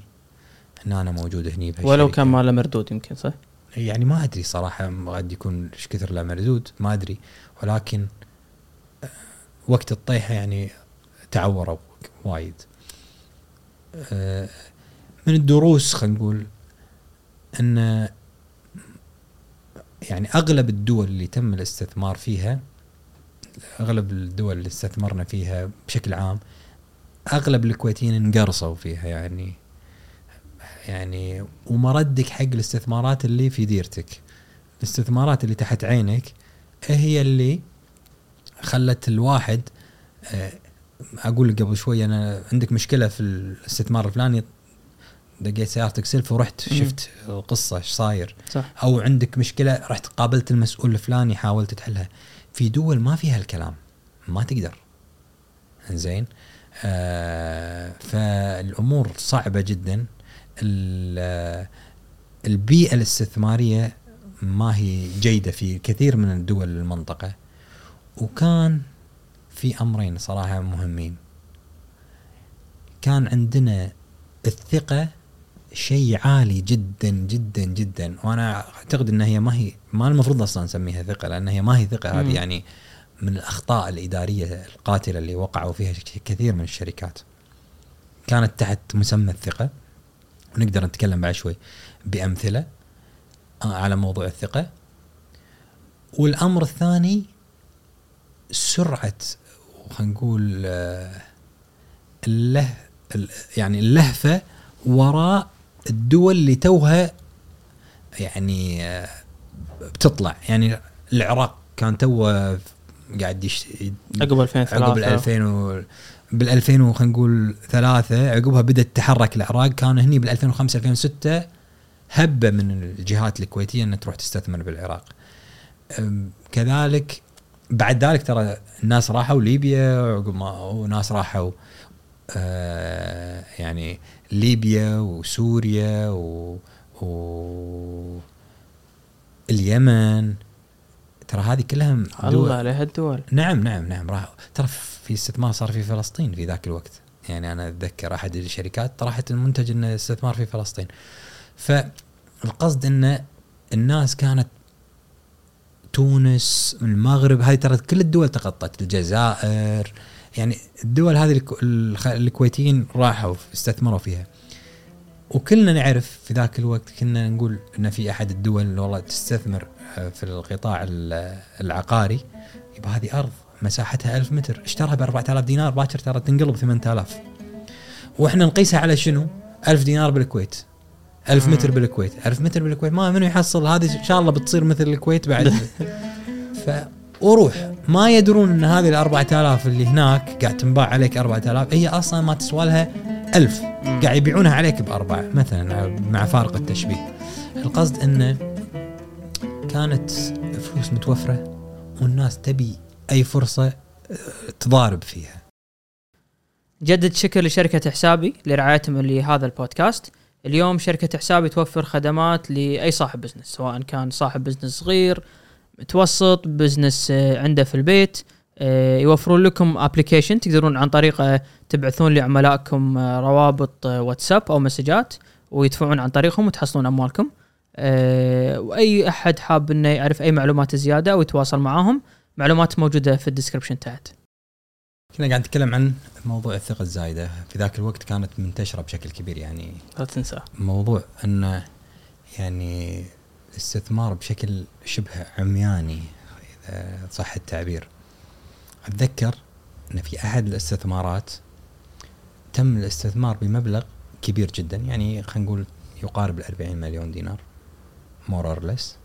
إن أنا موجود هني. ولو كان ماله مردود يمكن صح؟ يعني ما أدري صراحة قد يكون إيش كثر له مردود ما أدري ولكن آه، وقت الطيحة يعني تعوروا وايد من الدروس خلينا نقول أن يعني أغلب الدول اللي تم الاستثمار فيها أغلب الدول اللي استثمرنا فيها بشكل عام أغلب الكويتيين انقرصوا فيها يعني يعني ومردك حق الاستثمارات اللي في ديرتك. الاستثمارات اللي تحت عينك هي اللي خلت الواحد آه، أقول لك قبل شوي أنا عندك مشكلة في الاستثمار الفلاني دقيت سيارتك سلف ورحت. شفت القصة إيش صاير. صح. أو عندك مشكلة رحت قابلت المسؤول الفلاني حاولت تحلها. في دول ما فيها الكلام ما تقدر. زين آه فالأمور صعبة جدا. ال- البيئة الاستثمارية ما هي جيدة في كثير من الدول المنطقة. وكان في أمرين صراحة مهمين. كان عندنا الثقة شيء عالي جدا جدا جدا. وأنا أعتقد ان هي ما هي ما المفروض أصلا نسميها ثقة لأن هي ما هي ثقة. هذه يعني من الأخطاء الإدارية القاتلة اللي وقعوا فيها كثير من الشركات. كانت تحت مسمى الثقة. ونقدر نتكلم بعد شوي بأمثلة آه، على موضوع الثقة. والأمر الثاني سرعة خلينا نقول اللهف يعني اللهفة وراء الدول اللي توها يعني بتطلع. يعني العراق كان توه قاعد يش... عقب 2003 عقب ال 2000 و... بال 2000 وخلينا نقول ثلاثة عقبها بدأت تتحرك العراق. كان هني بال 2005 2006 هبة من الجهات الكويتية إنها تروح تستثمر بالعراق. كذلك بعد ذلك ترى الناس راحوا ليبيا عقب ما وناس راحوا آه يعني ليبيا وسوريا و, و اليمن. ترى هذه كلها دول. الله على هالدول نعم نعم نعم راح. ترى في استثمار صار في فلسطين في ذاك الوقت. يعني أنا أتذكر أحد الشركات طرحت المنتج انه استثمار في فلسطين. فالقصد إن الناس كانت تونس المغرب هذه ترى كل الدول تغطت الجزائر يعني الدول هذه الكويتيين راحوا استثمروا فيها. وكلنا نعرف في ذاك الوقت كنا نقول إن في أحد الدول والله تستثمر آه، في القطاع ال- العقاري يبقى هذه أرض مساحتها ألف متر اشتراها ب 4000 دينار باكر ترى تنقلب 8000 وإحنا نقيسها على شنو؟ 1000 دينار بالكويت. 1000 مم. متر بالكويت. 1000 متر بالكويت. ما منو يحصل. هذه إن شاء الله بتصير مثل الكويت بعد. ف وروح. ما يدرون إن هذه ال 4000 اللي هناك قاعد تنباع عليك 4000 هي أصلا ما تسوى لها 1000 مم. قاعد يبيعونها عليك بأربعة مثلا مع فارق التشبيه. القصد أنه كانت فلوس متوفرة والناس تبي أي فرصة آه، تضارب فيها. جدد شكر لشركة حسابي لرعايتهم لهذا البودكاست. اليوم شركة حسابي توفر خدمات لأي صاحب business سواء كان صاحب business صغير متوسط business آه، عنده في البيت آه، يوفرون لكم application تقدرون عن طريقه تبعثون لعملائكم آه، روابط آه، واتساب أو مسجات ويدفعون عن طريقهم وتحصلون أموالكم. آه، وأي أحد حاب إنه يعرف أي معلومات زيادة أو يتواصل معاهم معلومات موجودة في الديسكربشن تحت. كنا قاعد نتكلم عن موضوع الثقة الزايدة. في ذاك الوقت كانت منتشرة بشكل كبير يعني لا تنسى. موضوع أنه يعني الاستثمار بشكل شبه عمياني إذا صح التعبير. أتذكر أن في أحد الاستثمارات تم الاستثمار بمبلغ كبير جدا يعني خلينا نقول يقارب ال 40 مليون دينار more or less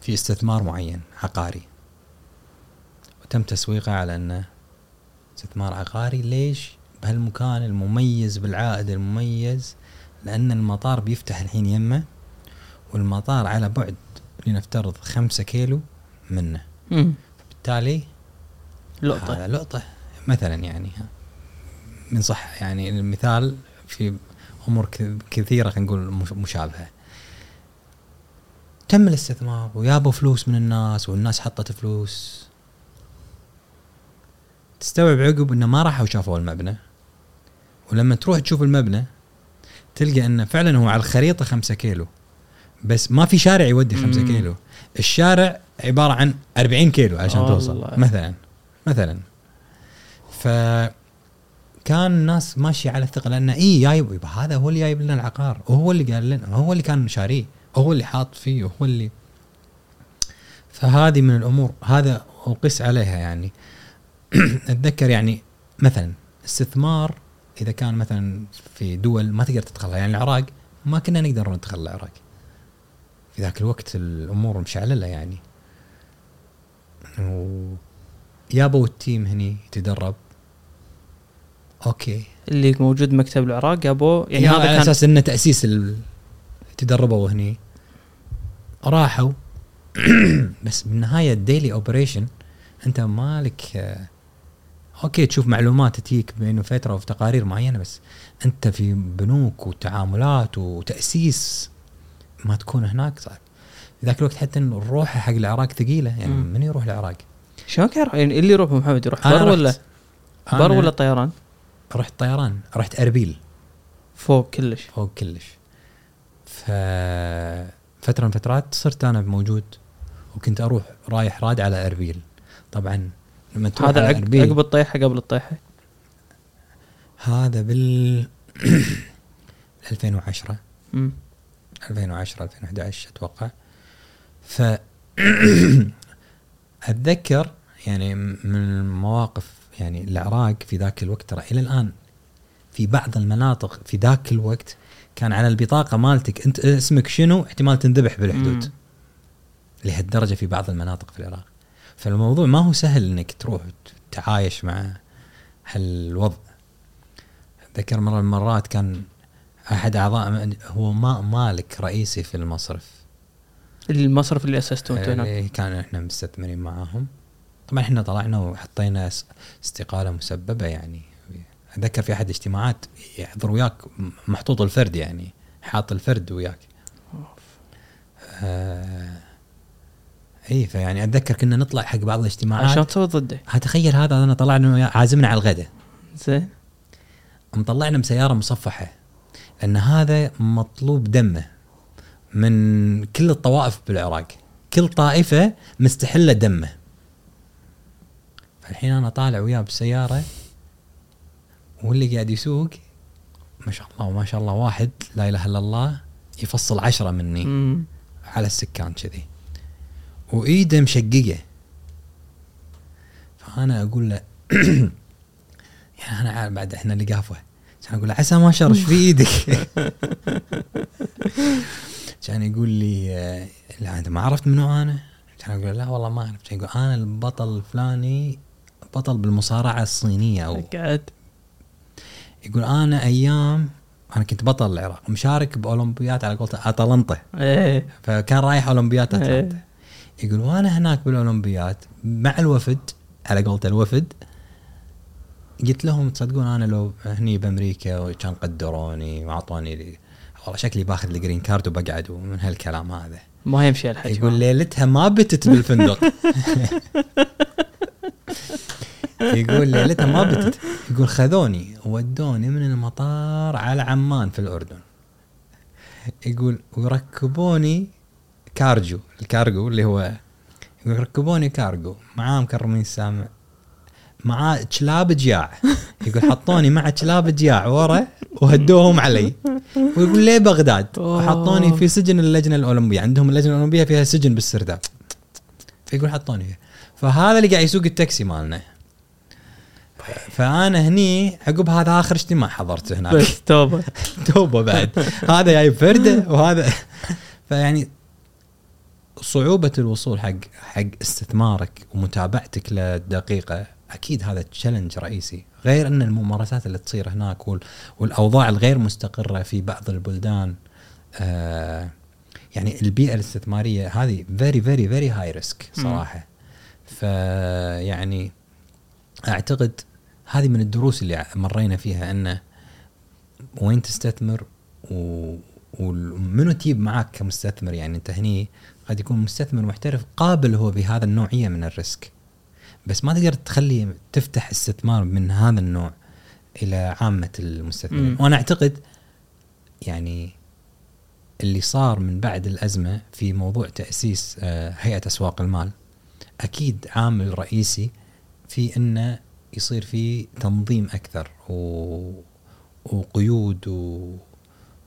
في استثمار معين عقاري. وتم تسويقه على أنه استثمار عقاري ليش؟ بهالمكان المميز بالعائد المميز لأن المطار بيفتح الحين يمه والمطار على بعد لنفترض خمسة كيلو منه مم. بالتالي لقطة هذا لقطة مثلا يعني. من صح يعني المثال في أمور كثيرة خلينا نقول مش- مشابهة. تم الاستثمار ويابوا فلوس من الناس والناس حطت فلوس. تستوعب عقب إنه ما راحوا شافوا المبنى. ولما تروح تشوف المبنى تلقى إنه فعلا هو على الخريطة خمسة كيلو. بس ما في شارع يودي خمسة مم. كيلو. الشارع عبارة عن 40 كيلو عشان. توصل مثلا. مثلا. ف كان الناس ماشيه على الثقة لأن اي جايب هذا هو اللي جايب لنا العقار. وهو اللي قال لنا هو اللي كان شاريه. هو اللي حاط فيه وهو اللي. فهذه من الأمور. هذا وقس عليها يعني. اتذكر يعني مثلا استثمار إذا كان مثلا في دول ما تقدر تدخلها يعني العراق ما كنا نقدر ندخل العراق. في ذاك الوقت الأمور مشعللة يعني. و يابوا ال team هني يتدرب. أوكي. اللي موجود مكتب العراق أبو يعني يعني هذا على كان أساس إنه تأسيس ال... تدربوا هني. راحوا. بس بالنهايه ال daily operation أنت مالك آه، أوكي تشوف معلومات تجيك بين فترة وفي تقارير معينة بس أنت في بنوك وتعاملات وتأسيس ما تكون هناك صار ذاك الوقت حتى الروح حق العراق ثقيلة يعني مم. من يروح العراق؟ يروح؟ يعني اللي يروح محمد يروح بر ولا بر ولا طيران؟ رحت طيران رحت أربيل فوق كلش فوق كلش ف فترة من فترات صرت أنا موجود وكنت أروح رايح راد على أربيل طبعا لما تروح هذا عقب عقب الطيحة قبل الطيحة. هذا بال 2010 مم. 2010 2011 أتوقع. ف أتذكر يعني من المواقف يعني العراق في ذاك الوقت ترى إلى الآن في بعض المناطق في ذاك الوقت كان على البطاقة مالتك أنت اسمك شنو؟ احتمال تنذبح بالحدود. لهالدرجة في بعض المناطق في العراق. فالموضوع ما هو سهل إنك تروح تتعايش مع هالوضع. أتذكر مرة من المرات كان أحد أعضاء هو ما مالك رئيسي في المصرف. المصرف اللي أسسته أنت هناك. اللي كان إحنا مستثمرين معاهم. طبعا إحنا طلعنا وحطينا اس- استقالة مسببة يعني. أتذكر في أحد الاجتماعات يحضر وياك محطوط الفرد يعني حاط الفرد وياك. آه إي فيعني أتذكر كنا نطلع حق بعض الاجتماعات. عشان تصوت ضده تخيل هذا أنا طلعنا عازمنا على الغداء زين. مطلعنا بسيارة مصفحة لأن هذا مطلوب دمه من كل الطوائف بالعراق. كل طائفة مستحلة دمه. فالحين أنا طالع وياه بالسيارة واللي قاعد يسوق ما شاء الله ما شاء الله واحد لا إله إلا الله يفصل عشرة مني مم. على السكان كذي. وايده مشققه فأنا أقول له يعني أنا عارف بعد إحنا اللي قافه كان أقول له عسى ما شر إيش في إيدك؟ كان يقول لي آه، لا أنت ما عرفت منو أنا؟ كان أقول له لا والله ما أعرف. كان يقول أنا البطل الفلاني بطل بالمصارعة الصينية أو قاعد يقول أنا أيام أنا كنت بطل العراق مشارك باولمبياد على قولته أتلانتا. إيه. فكان رايح اولمبياد أتلانتا. إيه. يقول وانا هناك بالأولمبياد مع الوفد على قولته الوفد. قلت لهم تصدقون أنا لو هني بأمريكا وكان قدروني وأعطوني والله شكلي باخذ الجرين كارد وبقعد ومن هالكلام هذا. ما يمشي الحكي يقول ليلتها ما بتت بالفندق. يقول ليلتها ما بتت. يقول خذوني ودوني من المطار على عمان في الأردن. يقول وركبوني كارجو الكارجو اللي هو يقول ركبوني كارجو معاه مكرمين السامع معاه كلاب جياع. يقول حطوني مع كلاب جياع ورا وهدوهم علي. ويقول ليه بغداد؟ وحطوني في سجن اللجنة الأولمبية عندهم اللجنة الأولمبية فيها سجن بالسرداب. فيقول حطوني فيه فهذا اللي قاعد يسوق التاكسي مالنا. فأنا هني عقب هذا آخر اجتماع حضرته هناك. توبة. توبة بعد. هذا جايب فرده وهذا فيعني صعوبة الوصول حق حق استثمارك ومتابعتك للدقيقة أكيد هذا تشالنج رئيسي. غير أن الممارسات اللي تصير هناك وال- والأوضاع الغير مستقرة في بعض البلدان آه يعني البيئة الاستثمارية هذه very very very high risk صراحة. فيعني أعتقد هذه من الدروس اللي مرينا فيها أنه وين تستثمر و... ومنو تجيب معاك كمستثمر يعني. أنت هني قد يكون مستثمر محترف قابل هو بهذا النوعيه من ال risk بس ما تقدر تخلي تفتح استثمار من هذا النوع إلى عامة المستثمرين. وأنا أعتقد يعني اللي صار من بعد الأزمة في موضوع تأسيس آه، هيئة أسواق المال أكيد عامل رئيسي في انه يصير في تنظيم أكثر و... وقيود و...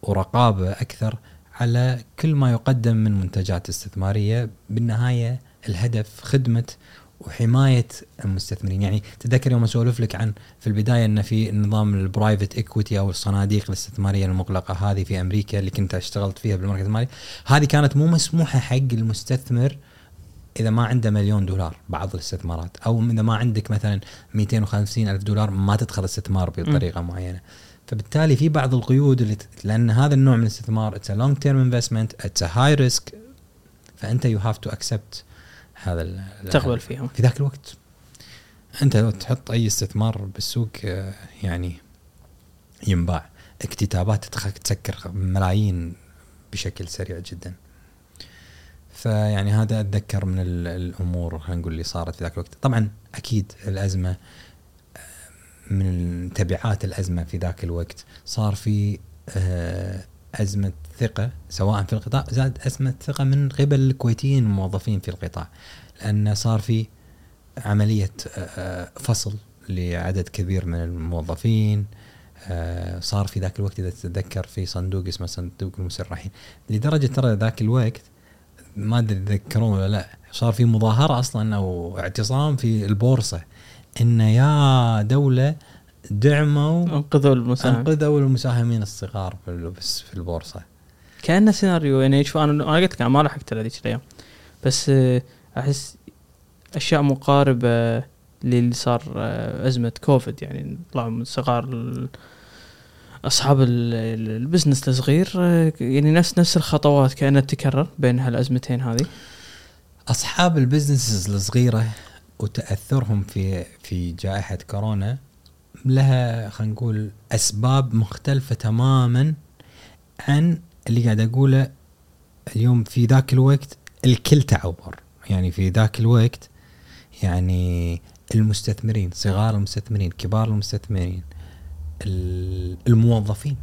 ورقابة أكثر على كل ما يقدم من منتجات استثمارية بالنهاية الهدف خدمة وحماية المستثمرين. يعني تذكر يوم أسولف لك عن في البداية إن في نظام ال private equity أو الصناديق الاستثمارية المغلقة هذه في أمريكا اللي كنت اشتغلت فيها بالمركز المالي. هذه كانت مو مسموحة حق المستثمر إذا ما عنده مليون دولار بعض الاستثمارات أو إذا ما عندك مثلا 250 ألف دولار ما تدخل استثمار بطريقة معينة. فبالتالي في بعض القيود اللي. لأن هذا النوع من الاستثمار it's long term investment it's high risk فأنت you have to accept هذا ال- تقبل فيهم. في ذاك الوقت. أنت لو تحط أي استثمار بالسوق آه، يعني ينباع. اكتتابات تسكر ملايين بشكل سريع جدا. فيعني هذا أتذكر من ال- الأمور خلينا نقول اللي صارت في ذاك الوقت. طبعا أكيد الأزمة من تبعات الأزمة في ذاك الوقت. صار في آه، أزمة ثقة سواء في القطاع زاد أزمة ثقة من قبل الكويتيين الموظفين في القطاع. لأن صار في عملية آه، فصل لعدد كبير من الموظفين. آه، صار في ذاك الوقت إذا تتذكر في صندوق اسمه صندوق المسرحين لدرجة ترى ذاك الوقت ما أدري تذكرون ولا لا صار في مظاهرة أصلا أو اعتصام في البورصة. إن يا دولة دعموا أنقذوا المساهم أنقذوا المساهمين الصغار بس في البورصة. كانه سيناريو يعني شوف أنا أنا قلت لك ما لحقت على ذيك الأيام. بس آه، أحس أشياء مقاربة للي صار آه، أزمة كوفيد. يعني طلعوا من صغار أصحاب ال- ال- ال business الصغير آه، يعني نفس نفس الخطوات كأنها تكرر بين هالأزمتين هذه. أصحاب ال businesses الصغيرة وتأثرهم في في جائحة كورونا لها خلينا نقول أسباب مختلفة تماما عن اللي قاعد أقوله اليوم في ذاك الوقت الكل تعور يعني في ذاك الوقت يعني المستثمرين صغار المستثمرين كبار المستثمرين ال- الموظفين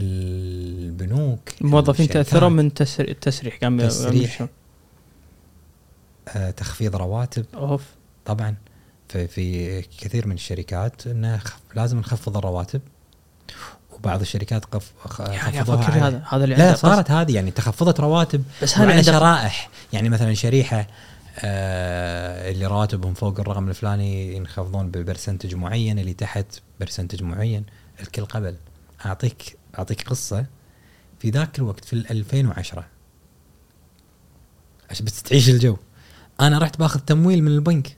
البنوك الموظفين. تاثروا من تسر- التسريح قام تسريح. آه، تخفيض رواتب. أوف. طبعا في في كثير من الشركات إنه لازم نخفض الرواتب. وبعض الشركات قف يا خفضوها على- هذا هذا اللي لا صارت هذه يعني تخفضت رواتب بس عنده- شرائح. يعني مثلا شريحة آه اللي رواتبهم فوق الرقم الفلاني ينخفضون ب percentage معين اللي تحت percentage معين. الكل قبل. أعطيك أعطيك قصة. في ذاك الوقت في ال 2010 عشان بس تعيش الجو. أنا رحت باخذ تمويل من البنك.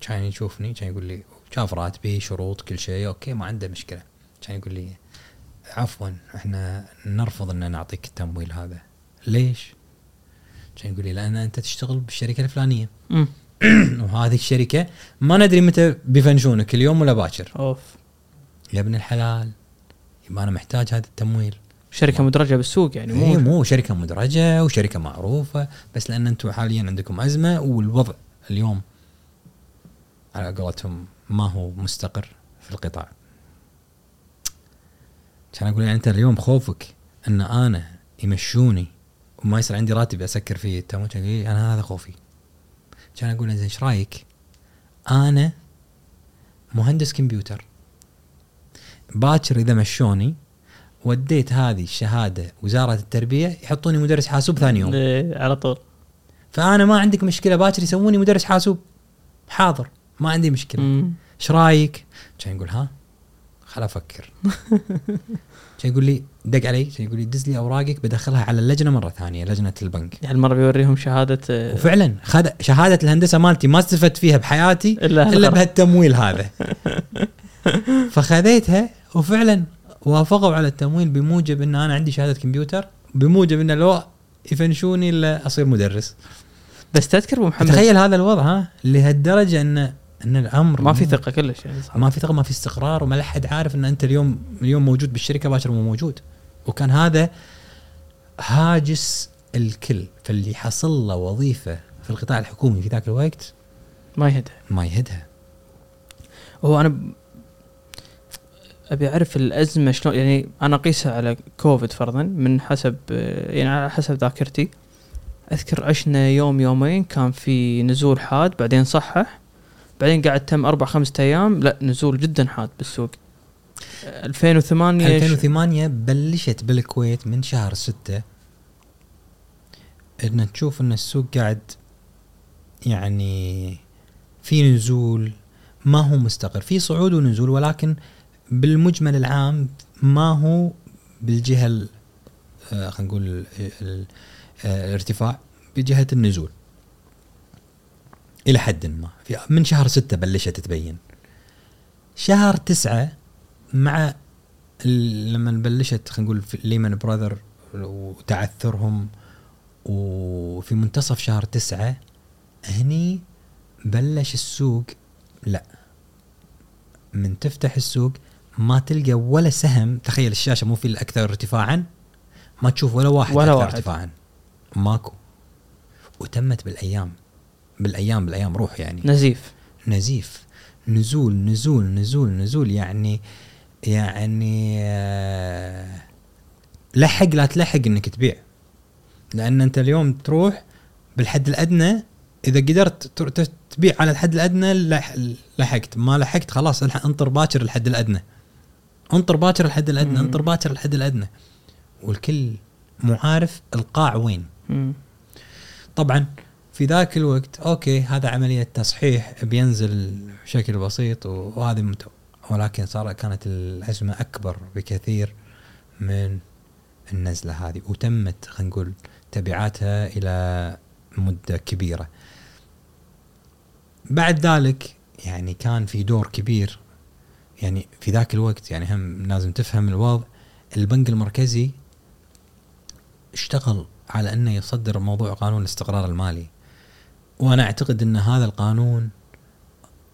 كان يشوفني كان يقول لي شاف راتبي شروط كل شيء. أوكي ما عنده مشكلة. كان يقول لي عفوا إحنا نرفض إن نعطيك التمويل هذا. ليش؟ كان يقول لي لأن أنت تشتغل بالشركة الفلانية. وهذه الشركة ما ندري متى بيفنشونك اليوم ولا باكر. أوف. يا ابن الحلال يبقى أنا محتاج هذا التمويل. شركة مدرجة بالسوق يعني مو مو مو شركة مدرجة وشركة معروفة بس لأن أنتم حاليا عندكم أزمة والوضع اليوم على قولتهم ما هو مستقر في القطاع. كان أقول يعني أنت اليوم خوفك أن أنا يمشوني وما يصير عندي راتب أسكر فيه يقول لي أنا هذا خوفي. كان أقول زين إيش رأيك؟ أنا مهندس كمبيوتر باكر إذا مشوني وديت هذه الشهادة وزارة التربية يحطوني مدرس حاسوب ثاني يوم. إيه، على طول. فأنا ما عندك مشكلة باكر يسووني مدرس حاسوب. حاضر ما عندي مشكلة. إيش رأيك؟ كان يقول ها خل أفكر. كان يقول لي دق علي. كان يقول لي دز لي أوراقك بدخلها على اللجنة مرة ثانية لجنة البنك. هالمره بيوريهم شهادة آه، وفعلا خذ شهادة الهندسة مالتي ما استفدت فيها بحياتي إلا إلا. بهالتمويل هذا. فخذيتها وفعلا وافقوا على التمويل بموجب إن أنا عندي شهادة كمبيوتر بموجب انه لو يفنشوني إلا أصير مدرس. بس تذكر أبو محمد تخيل هذا الوضع ها؟ لهالدرجة ان إن الأمر ما في ثقة كلش يعني صح. ما في ثقة ما في استقرار وما حد عارف إن أنت اليوم اليوم موجود بالشركة باكر مو موجود. وكان هذا هاجس الكل فاللي حصل له وظيفة في القطاع الحكومي في ذاك الوقت ما يهدى ما يهدها هو أنا أبي أعرف الأزمة شلون يعني أنا أقيسها على كوفيد فرضا من حسب يعني على حسب ذاكرتي. أذكر عشنا يوم يومين كان في نزول حاد بعدين صحح. بعدين قعد تم أربع خمسة أيام لا نزول جدا حاد بالسوق. آه، 2008 ش- 2008 بلشت بالكويت من شهر 6 إن تشوف إن السوق قاعد يعني في نزول ما هو مستقر. في صعود ونزول ولكن بالمجمل العام ما هو بالجهة ال- آه، خلينا نقول آه، الارتفاع بجهة النزول. إلى حد ما. في من شهر 6 بلشت تبين. شهر تسعة مع لما بلشت خلينا نقول ليمان براذر وتعثرهم وفي منتصف شهر تسعة هني بلش السوق. لا. من تفتح السوق ما تلقى ولا سهم تخيل الشاشة مو في الأكثر ارتفاعا ما تشوف ولا واحد ولا أكثر واحد. ارتفاعا. ماكو. وتمت بالأيام بالأيام بالأيام روح يعني. نزيف. نزيف. نزول نزول نزول نزول يعني يعني آه، لحق لا تلحق إنك تبيع. لأن أنت اليوم تروح بالحد الأدنى إذا قدرت تبيع على الحد الأدنى لح- لحقت. ما لحقت خلاص انطر باكر الحد الأدنى. انطر باكر الحد الأدنى مم. انطر باكر الحد الأدنى والكل مو عارف القاع وين مم. طبعا في ذاك الوقت أوكي هذا عملية تصحيح بينزل بشكل بسيط وهذه مت... ولكن صار كانت الأزمة أكبر بكثير من النزلة هذه وتمت خلينا نقول تبعاتها إلى مدة كبيرة. بعد ذلك يعني كان في دور كبير يعني في ذاك الوقت يعني هم لازم تفهم الوضع. البنك المركزي اشتغل على أنه يصدر موضوع قانون الاستقرار المالي. وأنا أعتقد أن هذا القانون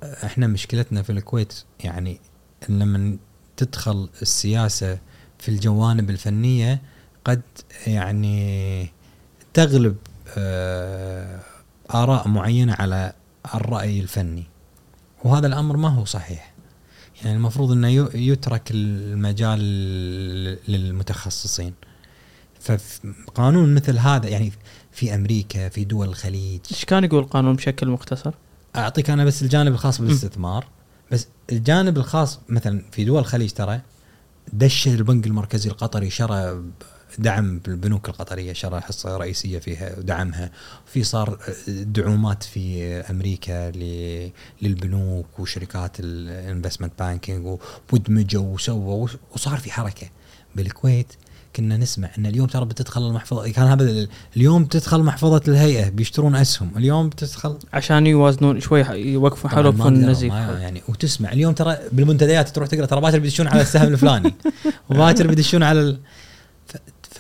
إحنا مشكلتنا في الكويت يعني لما تدخل السياسة في الجوانب الفنية قد يعني تغلب آه، آراء معينة على الرأي الفني. وهذا الأمر ما هو صحيح. يعني المفروض إنه يترك المجال للمتخصصين. فقانون مثل هذا يعني في أمريكا في دول الخليج. إيش كان يقول القانون بشكل مختصر؟ أعطيك أنا بس الجانب الخاص بالاستثمار. بس الجانب الخاص مثلا في دول الخليج ترى دش البنك المركزي القطري شرى دعم بالبنوك القطرية شرى حصه رئيسية فيها ودعمها في صار دعومات في أمريكا للبنوك وشركات ال investment banking ودمجوا وسووا وصار في حركة بالكويت. كنا نسمع إن اليوم ترى بتدخل المحفظه كان هذا ال- اليوم تدخل محفظة الهيئة بيشترون أسهم. اليوم بتدخل عشان يوازنون شوي يوقفون قدروا، النزيف. يعني وتسمع. اليوم ترى بالمنتديات تروح تقرأ ترى باكر بيدشون على السهم الفلاني. وباكر بيدشون على ال...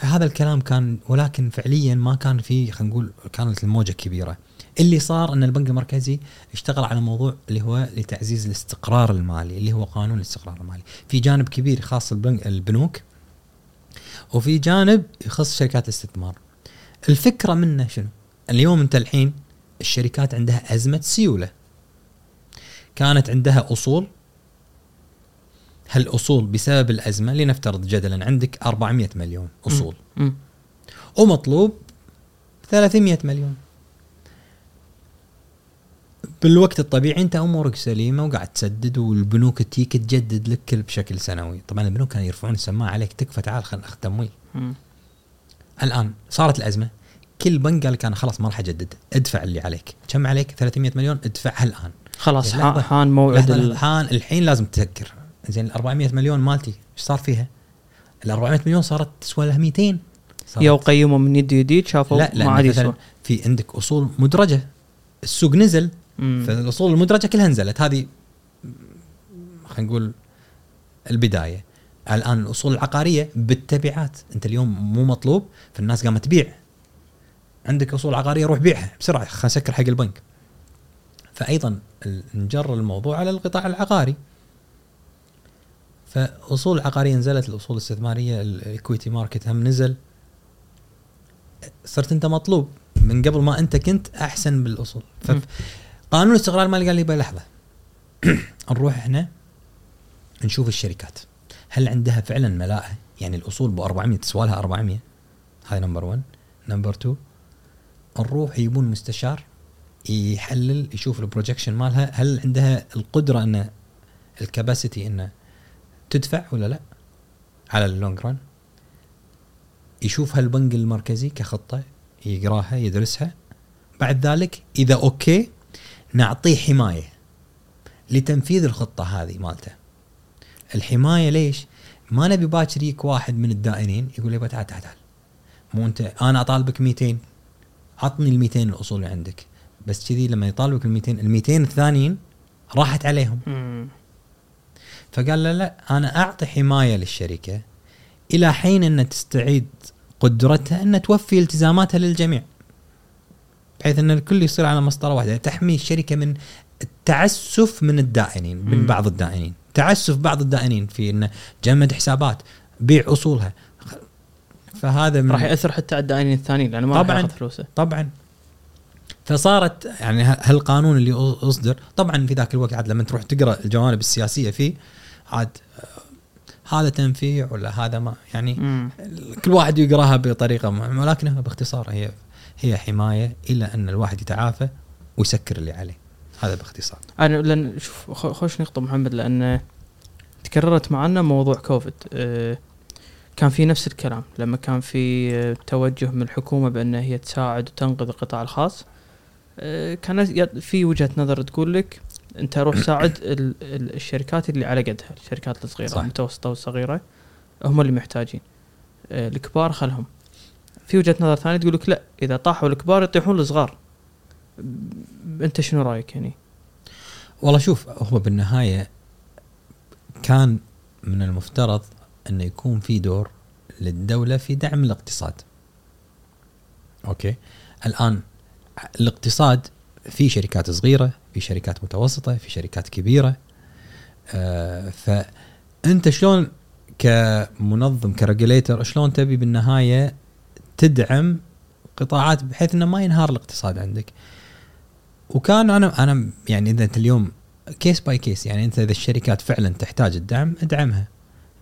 ف... فهذا الكلام كان ولكن فعليا ما كان في خلينا نقول كانت الموجة كبيرة. اللي صار إن البنك المركزي اشتغل على موضوع اللي هو لتعزيز الاستقرار المالي اللي هو قانون الاستقرار المالي. في جانب كبير يخص البنوك وفي جانب يخص شركات الاستثمار. الفكرة منه شنو؟ اليوم أنت الحين الشركات عندها أزمة سيولة. كانت عندها أصول هالأصول بسبب الأزمة لنفترض جدلا عندك 400 مليون أصول. مم. ومطلوب 300 مليون. بالوقت الطبيعي أنت أمورك سليمة وقاعد تسدد والبنوك تجيك تجدد لك كل بشكل سنوي. طبعا البنوك كانوا يرفعون السماعة عليك تكفى تعال خلينا ناخذ تمويل. الآن صارت الأزمة. كل بنك قال لك أنا خلاص ما راح أجدد ادفع اللي عليك. كم عليك؟ 300 مليون ادفعها الآن. خلاص حان موعد ال... لحظة، حان الحين لازم تسكر زين ال 400 مليون مالتي إيش صار فيها؟ ال 400 مليون صارت تسوى لها 200 صارت يو قيموا من يد يديد شافوا؟ لا ما عاد يسوى. في عندك أصول مدرجة. السوق نزل مم. فالأصول المدرجة كلها نزلت. هذه خلينا نقول البداية. الآن الأصول العقارية بالتبعات. أنت اليوم مو مطلوب فالناس قامت تبيع. عندك أصول عقارية روح بيعها بسرعة. خلينا نسكر حق البنك. فايضا نجر الموضوع على القطاع العقاري. فأصول عقارية نزلت الأصول الاستثمارية الاكويتي ماركت هم نزل. صرت أنت مطلوب من قبل ما أنت كنت أحسن بالأصول. فقانون الاستقرار المالي قال لي لحظة. نروح إحنا نشوف الشركات. هل عندها فعلا ملاءة؟ يعني الأصول ب 400 تسوى لها 400 هاي number 1 number 2 نروح يجيبون مستشار يحلل يشوف ال projection مالها. هل عندها القدرة إن ال capacity انه تدفع ولا لا؟ على ال long run. يشوفها البنك المركزي كخطة يقراها يدرسها. بعد ذلك إذا أوكي نعطيه حماية لتنفيذ الخطة هذه مالته. الحماية ليش؟ ما نبي باكر يجيك واحد من الدائنين يقول لي تعال تعال تعال. مو أنت أنا أطالبك 200 عطني ال 200 الأصول اللي عندك. بس كذي لما يطالبك ال 200 ال 200 الثانيين راحت عليهم. فقال لا لا أنا أعطي حماية للشركة إلى حين أن تستعيد قدرتها أن توفي التزاماتها للجميع بحيث أن الكل يصير على مسطرة واحدة. تحمي الشركة من التعسف من الدائنين من. بعض الدائنين. تعسف بعض الدائنين في انه جمد حسابات بيع أصولها. فهذا من راح يأثر حتى على الدائنين الثانيين لأنه ما راح طبعاً. ياخذ فلوسه. طبعا. فصارت يعني هالقانون اللي أصدر؟ طبعا في ذاك الوقت عاد لما تروح تقرأ الجوانب السياسية فيه عاد هذا تنفيع ولا هذا ما؟ يعني مم. كل واحد يقراها بطريقة معينة، ولكنها باختصار هي هي حماية إلى أن الواحد يتعافى ويسكر اللي عليه. هذا باختصار. أنا لأن شوف خوش نقطة محمد لأن تكررت معنا موضوع كوفيد. أه، كان في نفس الكلام. لما كان في أه، توجه من الحكومة بان هي تساعد وتنقذ القطاع الخاص أه، كان يط- في وجهة نظر تقول لك انت روح ساعد ال- ال- الشركات اللي على قدها الشركات الصغيرة صح. المتوسطة والصغيرة هم اللي محتاجين أه، الكبار خلهم في وجهة نظر ثانية تقول لك لا إذا طاحوا الكبار يطيحون الصغار أنت شنو رأيك يعني؟ والله شوف هو بالنهاية كان من المفترض انه يكون في دور للدولة في دعم الاقتصاد. أوكي؟ الآن الاقتصاد في شركات صغيرة، في شركات متوسطة، في شركات كبيرة. آه فأنت شلون كمنظم ك regulator شلون تبي بالنهاية تدعم قطاعات بحيث إنه ما ينهار الاقتصاد عندك. وكان أنا أنا يعني إذا أنت اليوم case by case يعني أنت إذا الشركات فعلا تحتاج الدعم أدعمها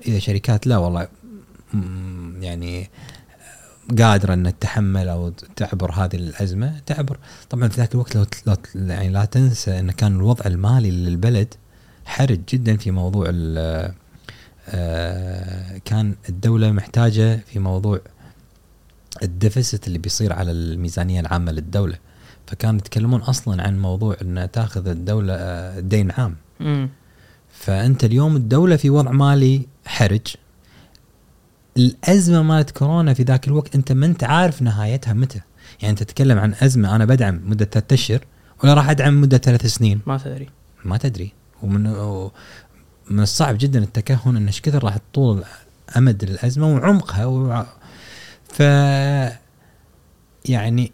إذا شركات لا والله يعني قادرة ان تتحمل أو تعبر هذه الأزمة تعبر. طبعا في ذاك الوقت لو يعني لا تنسى إن كان الوضع المالي للبلد حرج جدا في موضوع ال- آه، كان الدولة محتاجة في موضوع الديفيسيت اللي بيصير على الميزانية العامة للدولة. فكانوا يتكلمون أصلا عن موضوع إن تاخذ الدولة آه، دين عام. امم فأنت اليوم الدولة في وضع مالي حرج. الأزمة مالت كورونا في ذاك الوقت أنت ما أنت عارف نهايتها متى. يعني أنت تتكلم عن أزمة أنا بدعم مدة ثلاثة أشهر ولا راح أدعم مدة ثلاث سنين. ما تدري. ما تدري. ومن من الصعب جدا التكهن إن إيش كثر راح تطول أمد الأزمة وعمقها وع... ف يعني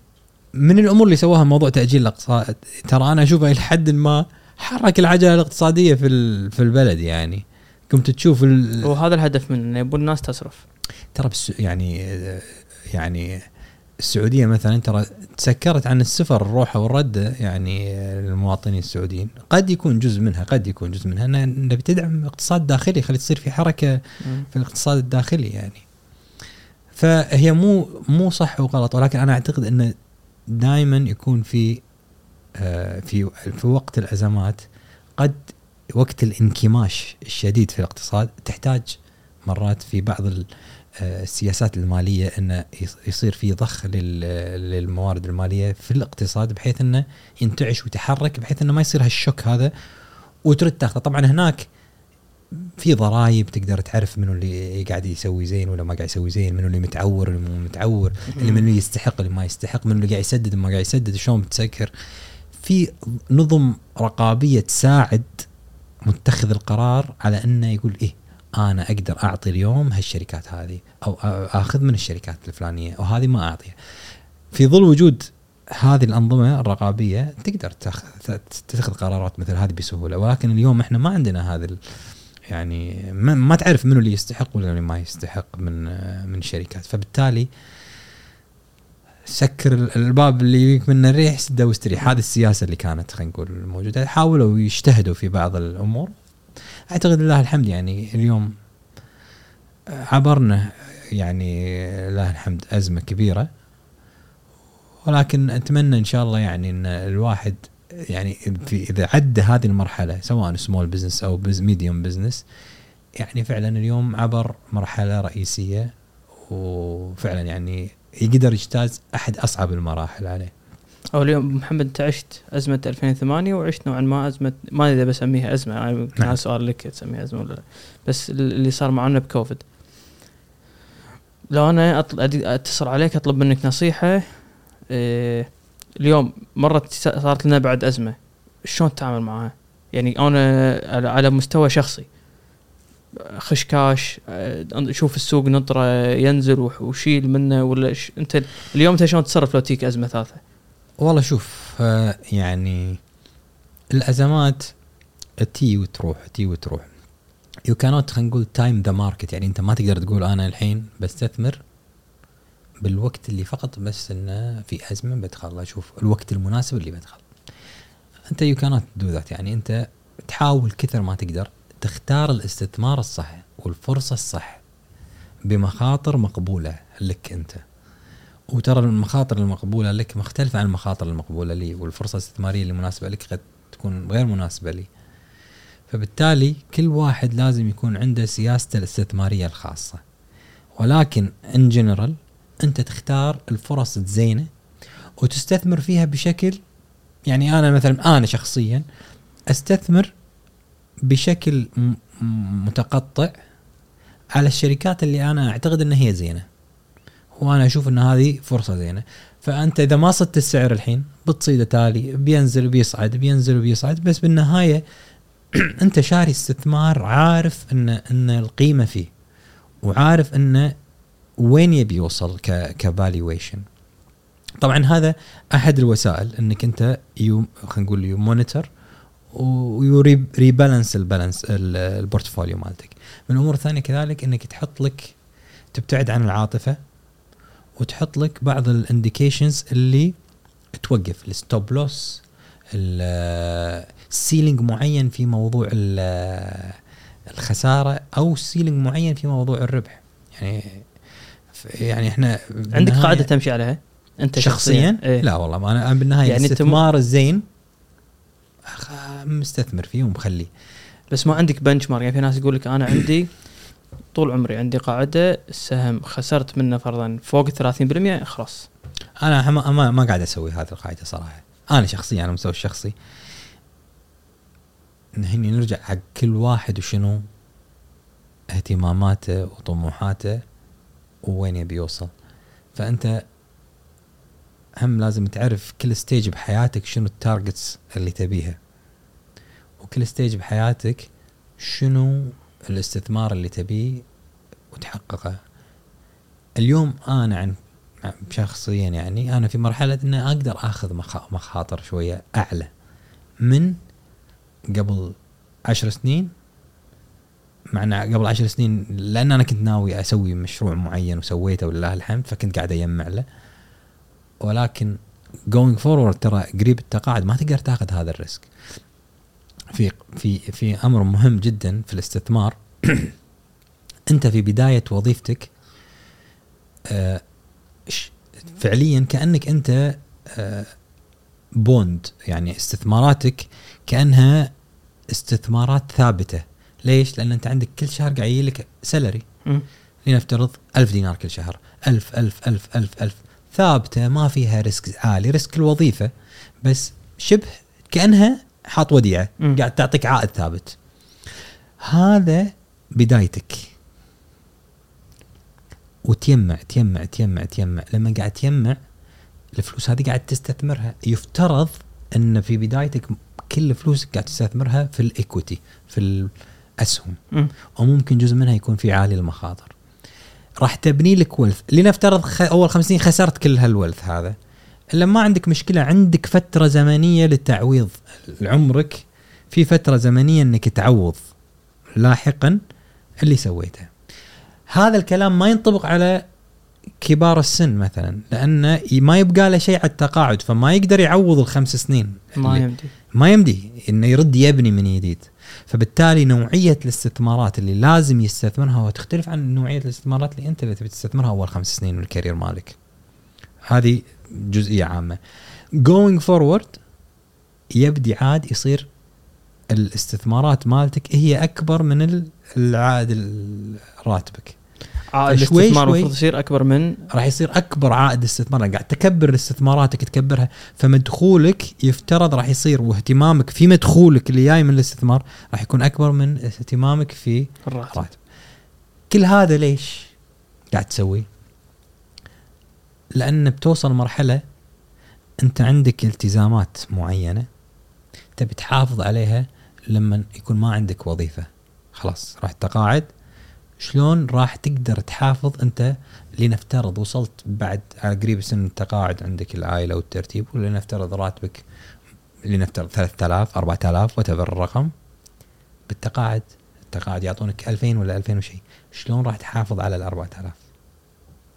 من الأمور اللي سواها موضوع تأجيل الاقساط ترى أنا اشوفه إلى حد ما حرك العجلة الاقتصادية في ال- في البلد يعني. قمت تشوف ال... وهذا الهدف منه يبون الناس تصرف. ترى بس يعني يعني السعودية مثلا ترى تسكرت عن السفر الروحه والرده يعني للمواطنين السعوديين. قد يكون جزء منها قد يكون جزء منها. ان نبي تدعم اقتصاد داخلي خلي تصير في حركة. في الاقتصاد الداخلي يعني. فهي مو مو صح وغلط ولكن أنا أعتقد إنه دائما يكون في آه، في في وقت الأزمات قد وقت الانكماش الشديد في الاقتصاد تحتاج مرات في بعض آه، السياسات المالية إنه يص- يصير في ضخ لل- للموارد المالية في الاقتصاد بحيث إنه ينتعش ويتحرك بحيث إنه ما يصير هالشوك هذا وترد تاخذه. طبعا هناك في ضرائب تقدر تعرف منو اللي قاعد يسوي زين ولا ما قاعد يسوي زين منو اللي متعور واللي مو متعور اللي منو يستحق اللي ما يستحق منو اللي قاعد يسدد وما قاعد يسدد شلون بتسكر في نظم رقابية تساعد متخذ القرار على أنه يقول إيه أنا أقدر أعطي اليوم هالشركات هذه أو أخذ من الشركات الفلانية أو هذه ما أعطيها. في ظل وجود هذه الأنظمة الرقابية تقدر تتخذ قرارات مثل هذه بسهولة ولكن اليوم إحنا ما عندنا هذا يعني ما, ما تعرف منو اللي يستحق ولا اللي ما يستحق من من الشركات فبالتالي سكر ال- الباب اللي يجيك منه الريح سده واستريح. هذه السياسة اللي كانت خلينا نقول موجودة. حاولوا يجتهدوا في بعض الأمور. أعتقد لله الحمد يعني اليوم عبرنا يعني لله الحمد أزمة كبيرة. ولكن أتمنى إن شاء الله يعني إن الواحد يعني في إذا عدى هذه المرحلة سواء small business أو medium business يعني فعلا اليوم عبر مرحلة رئيسية. وفعلا يعني يقدر يجتاز أحد أصعب المراحل عليه. أو اليوم محمد أنت عشت أزمة 2008 وعشت نوعا ما أزمة ما أدري إذا بسميها أزمة يعني نعم. سؤال لك تسميها أزمة ولا لا. بس اللي صار معنا بكوفيد. لو أنا أتصل عليك أطلب منك نصيحة إيه اليوم مرت صارت لنا بعد أزمة. شلون تتعامل معها؟ يعني أنا على مستوى شخصي. خش كاش آه، شوف السوق نطرة ينزل وشيل منه ولا ش... أنت اليوم أنت شلون تتصرف لو تجيك أزمة ثالثة؟ والله شوف آه، يعني الأزمات تيي وتروح تيي وتروح. يو كانوت خلينا نقول time the market يعني أنت ما تقدر تقول أنا الحين بستثمر بالوقت اللي فقط بس إنه في أزمة بدخل. أشوف الوقت المناسب اللي بدخل. أنت يو كانوت دو ذات يعني أنت تحاول كثر ما تقدر. تختار الاستثمار الصح والفرصة الصح بمخاطر مقبولة لك أنت. وترى المخاطر المقبولة لك مختلفة عن المخاطر المقبولة لي والفرصة الاستثمارية اللي مناسبة لك قد تكون غير مناسبة لي. فبالتالي كل واحد لازم يكون عنده سياسته الاستثمارية الخاصة. ولكن ان جنرال أنت تختار الفرص الزينة وتستثمر فيها بشكل يعني أنا مثلا أنا شخصيا أستثمر بشكل متقطع على الشركات اللي أنا أعتقد إن هي زينة. وأنا أشوف إن هذه فرصة زينة. فأنت إذا ما صدت السعر الحين بتصيده تالي بينزل وبيصعد بينزل وبيصعد بس بالنهاية أنت شاري استثمار عارف إن إن القيمة فيه وعارف انه وين يبي يوصل ك valuation طبعا هذا أحد الوسائل إنك أنت you خلينا نقول you monitor و rebalance ال balance ال- ال portfolio مالتك. من الأمور الثانية كذلك إنك تحط لك تبتعد عن العاطفة وتحط لك بعض ال indications اللي توقف ال stop loss ال ceiling معين في موضوع ال- الخسارة أو ceiling معين في موضوع الربح. يعني يعني إحنا عندك قاعدة تمشي عليها؟ أنت شخصيا؟ إيه؟ لا والله ما أنا بالنهاية يعني الاستثمار الزين مستثمر فيه ومخليه بس ما عندك بنش مارك يعني في ناس يقول لك أنا عندي طول عمري عندي قاعدة السهم خسرت منه فرضا فوق 30% خلاص. أنا ما ما, قاعد أسوي هذه القاعدة صراحة. أنا شخصيا على المستوى الشخصي هني نرجع حق كل واحد وشنو اهتماماته وطموحاته ووين يبي يوصل. فأنت هم لازم تعرف كل stage بحياتك شنو ال targets اللي تبيها. وكل stage بحياتك شنو الاستثمار اللي تبيه وتحققه. اليوم أنا عن شخصيا يعني أنا في مرحلة ان أقدر آخذ مخا- مخاطر شوية أعلى. من قبل عشر سنين معنى قبل عشر سنين لأن أنا كنت ناوي أسوي مشروع معين وسويته ولله الحمد فكنت قاعد أجمع له. ولكن going forward ترى قريب التقاعد ما تقدر تاخذ هذا ال risk. في في في أمر مهم جدا في الاستثمار. أنت في بداية وظيفتك آه، فعليا كأنك أنت آه، bond يعني استثماراتك كأنها استثمارات ثابتة. ليش؟ لأن أنت عندك كل شهر قاعد يجي لك salary مم. لنفترض ألف دينار كل شهر. ألف ألف ألف ألف ألف. ثابتة ما فيها risk عالي risk الوظيفة بس شبه كأنها حاط وديعة مم. قاعد تعطيك عائد ثابت. هذا بدايتك. وتجمع تجمع تجمع تجمع لما قاعد تجمع الفلوس هذه قاعد تستثمرها. يفترض إن في بدايتك كل فلوسك قاعد تستثمرها في الايكوتي في الأسهم. مم. وممكن جزء منها يكون في عالي المخاطر. راح تبني لك ولث. لنفترض خ... أول خمس سنين خسرت كل هالولث هذا. إلا ما عندك مشكلة عندك فترة زمنية للتعويض عمرك في فترة زمنية إنك تعوض لاحقا اللي سويته. هذا الكلام ما ينطبق على كبار السن مثلا لأنه ما يبقى له شيء على التقاعد فما يقدر يعوض الخمس سنين. ما يمدي. ما يمدي إنه يرد يبني من جديد فبالتالي نوعية الاستثمارات اللي لازم يستثمرها وتختلف عن نوعية الاستثمارات اللي أنت اللي تبي تستثمرها أول خمس سنين من ال career مالك. هذه جزئية عامة. going forward يبدي عاد يصير الاستثمارات مالتك هي أكبر من ال- العائد ال- راتبك. عائد الاستثمار شوي- المفروض يصير أكبر من راح يصير أكبر عائد استثمار لأن قاعد تكبر استثماراتك تكبرها فمدخولك يفترض راح يصير واهتمامك في مدخولك اللي جاي من الاستثمار راح يكون أكبر من اهتمامك في الراتب. الراتب. كل هذا ليش قاعد تسوي؟ لأن بتوصل مرحلة أنت عندك التزامات معينة تبي تحافظ عليها لما يكون ما عندك وظيفة. خلاص راح تقاعد شلون راح تقدر تحافظ أنت لنفترض وصلت بعد على قريب سن التقاعد عندك العائلة والترتيب ولنفترض راتبك لنفترض 3000 4000 وتبر الرقم. بالتقاعد التقاعد يعطونك 2000 ولا 2000 وشيء شلون راح تحافظ على ال 4000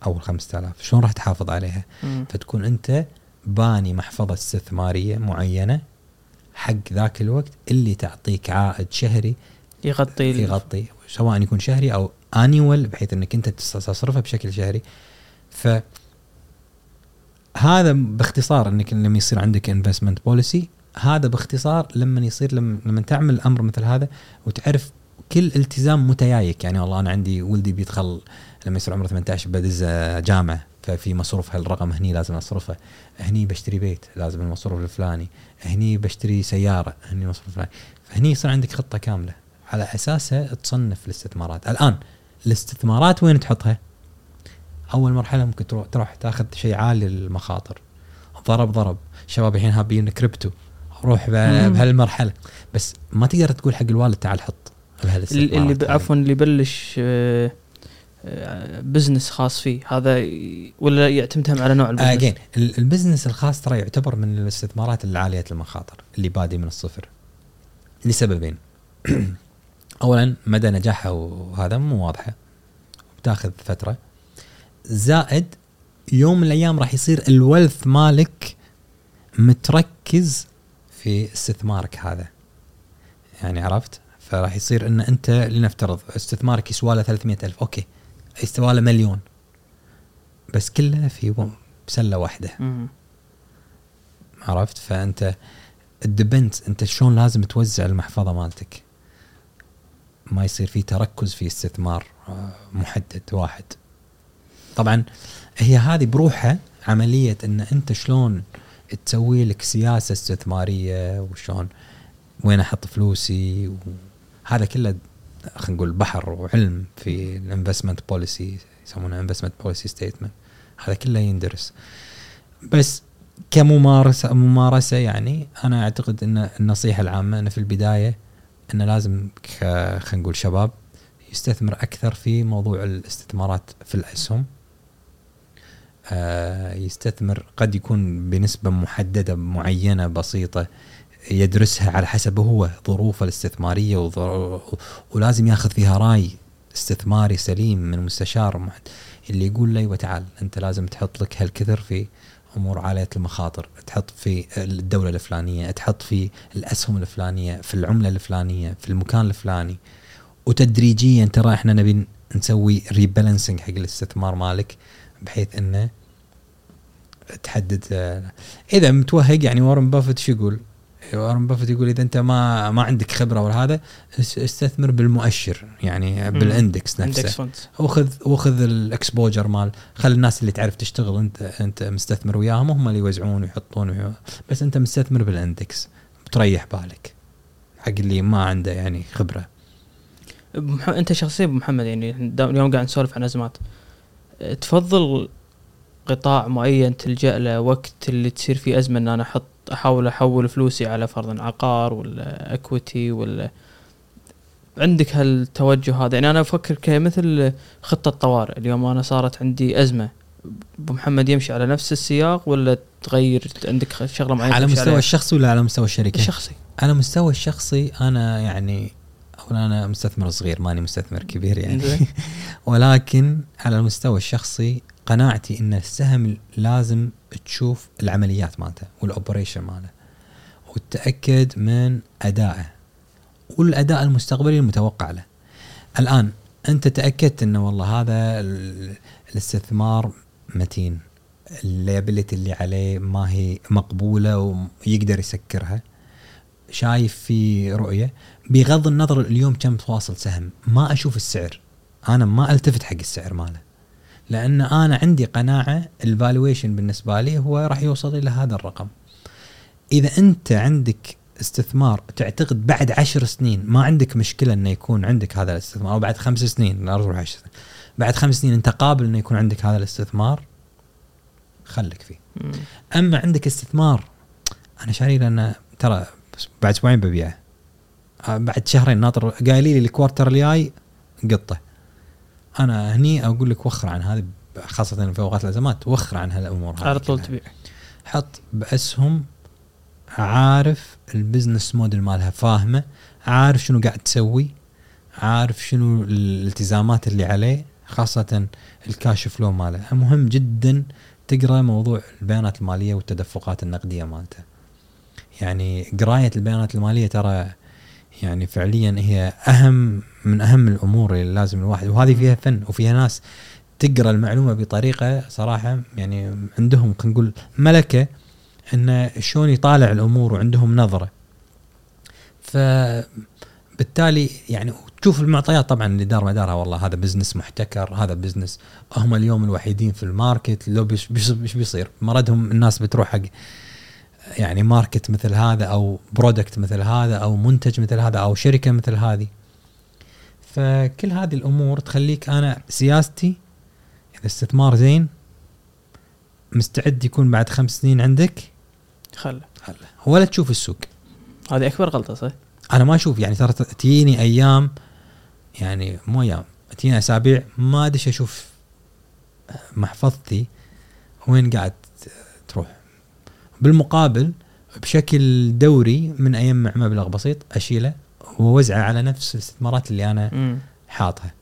أو ال 5000 شلون راح تحافظ عليها؟ مم. فتكون أنت باني محفظة استثمارية معينة حق ذاك الوقت اللي تعطيك عائد شهري يغطي يغطي سواء يكون شهري أو annual بحيث أنك أنت تصرفه بشكل شهري. ف هذا باختصار أنك لما يصير عندك investment policy هذا باختصار لما يصير لما, لما تعمل أمر مثل هذا وتعرف كل التزام متيايك. يعني والله أنا عندي ولدي بيدخل لما يصير عمره 18 بدز جامعة ففي مصروف هالرقم هني لازم أصرفه. هني بشتري بيت لازم المصروف الفلاني. هني بشتري سيارة هني المصروف الفلاني. فهني يصير عندك خطة كاملة. على اساسها تصنف الاستثمارات. الآن الاستثمارات وين تحطها؟ أول مرحلة ممكن تروح تروح تاخذ شيء عالي المخاطر ضرب ضرب. شباب الحين هابين كريبتو. روح. بهالمرحلة. بس ما تقدر تقول حق الوالد تعال حط اللي. عفوا اللي يبلش آه، آه، business خاص فيه. هذا ولا يعتمد هم على نوع ال business؟ again ال business الخاص ترى يعتبر من الاستثمارات العاليه المخاطر اللي بادي من الصفر. لسببين. اولا مدى نجاحها وهذا مو واضحة. بتاخذ فترة. زائد يوم من الأيام راح يصير الولث مالك متركز في استثمارك هذا. يعني عرفت؟ فراح يصير إن أنت لنفترض استثمارك يسوى له 300 ألف. أوكي. يسوى له مليون. بس كله في بسلة واحدة. عرفت؟ فأنت الدبنت أنت شلون لازم توزع المحفظة مالتك؟ ما يصير في تركز في استثمار آه، محدد واحد. طبعا هي هذه بروحها عملية إن أنت شلون تسوي لك سياسة استثمارية وشلون وين أحط فلوسي وهذا كله خلينا نقول بحر وعلم في ال investment policy يسمونه investment policy statement هذا كله يندرس. بس كممارسة ممارسة يعني أنا أعتقد إن النصيحة العامة انه في البداية إنه لازم خلينا نقول شباب يستثمر أكثر في موضوع الاستثمارات في الأسهم. آه، يستثمر قد يكون بنسبة محددة معينة بسيطة يدرسها على حسب هو ظروفه الاستثمارية وظر- ولازم ياخذ فيها رأي استثماري سليم من مستشار اللي يقول له أيوه تعال أنت لازم تحط لك هالكثر في أمور عالية المخاطر تحط في الدولة الفلانية تحط في الأسهم الفلانية في العملة الفلانية في المكان الفلاني وتدريجيا ترى إحنا نبي نسوي rebalancing حق الاستثمار مالك بحيث إنه تحدد آه، إذا متوهق يعني وارن بافت شو يقول؟ وارن بافت يقول إذا أنت ما ما عندك خبرة ولا هذا اس- استثمر بالمؤشر يعني بال index نفسه. وخذ وخذ ال exposure مال خلي الناس اللي تعرف تشتغل انت أنت مستثمر وياهم هم اللي يوزعون ويحطون ويح- بس أنت مستثمر بالإندكس. بتريح بالك. حق اللي ما عنده يعني خبرة. بمح... أنت شخصيا أبو محمد يعني اليوم قاعد نسولف عن أزمات تفضل قطاع معين تلجأ له وقت اللي تصير فيه أزمة إن أنا أحط أحاول أحول فلوسي على فرضا عقار ولا اكويتي ولا عندك هالتوجه هذا يعني أنا أفكر كمثل خطة طوارئ اليوم أنا صارت عندي أزمة أبو محمد يمشي على نفس السياق ولا تغير عندك شغلة معينة على مستوى عليها؟ الشخصي ولا على مستوى الشركة؟ الشخصي على مستوى الشخصي أنا يعني اولا أنا مستثمر صغير ماني مستثمر كبير يعني. ولكن على المستوى الشخصي قناعتي إن السهم لازم تشوف العمليات مالته والاوبريشن ماله وتتاكد من أدائه والأداء المستقبلي المتوقع له. الآن أنت تأكدت انه والله هذا ال- الاستثمار متين ال liability اللي عليه ما هي مقبولة ويقدر يسكرها. شايف في رؤية بغض النظر اليوم كم تواصل سهم ما أشوف السعر. أنا ما ألتفت حق السعر ماله. لأن أنا عندي قناعة ال valuation بالنسبة لي هو راح يوصل إلى هذا الرقم. إذا أنت عندك استثمار تعتقد بعد عشر سنين ما عندك مشكلة إنه يكون عندك هذا الاستثمار أو بعد خمس سنين لا نروح عشر سنين بعد خمس سنين أنت قابل إنه يكون عندك هذا الاستثمار خليك فيه. مم. أما عندك استثمار أنا شاري لأن ترى بعد أسبوعين ببيعه. آه، بعد شهرين ناطر قايلين لي ال quarter الجاي قطه. أنا هني أقول لك وخر عن هذه خاصة في أوقات الأزمات وخر عن هالأمور هذه على طول. تبيع حط بأسهم عارف ال business model مالها فاهمة؟ عارف شنو قاعد تسوي عارف شنو الالتزامات اللي عليه خاصة الكاش فلو ماله. مهم جدا تقرأ موضوع البيانات المالية والتدفقات النقدية مالته. يعني قراية البيانات المالية ترى يعني فعليا هي أهم من أهم الأمور اللي لازم الواحد وهذه فيها فن وفيها ناس تقرأ المعلومة بطريقة صراحة يعني عندهم خلينا نقول ملكة انه شلون يطالع الأمور وعندهم نظرة. فبالتالي يعني تشوف المعطيات طبعا اللي دار مدارها والله هذا business محتكر هذا business هم اليوم الوحيدين في ال market لو بيش بيش بيصير؟ مردهم الناس بتروح حق يعني market مثل هذا أو product مثل هذا أو منتج مثل هذا أو شركة مثل هذه. فكل هذه الأمور تخليك أنا سياستي اذا استثمار زين مستعد يكون بعد خمس سنين عندك. خله. هلا ولا تشوف السوق. هذه أكبر غلطة صح؟ أنا ما أشوف يعني ترى تجيني أيام يعني مو أيام تجيني أسابيع ما ادش أشوف محفظتي وين قاعد تروح. بالمقابل بشكل دوري من اجمع مبلغ بسيط أشيله. ووزعه على نفس الاستثمارات اللي أنا مم. حاطها.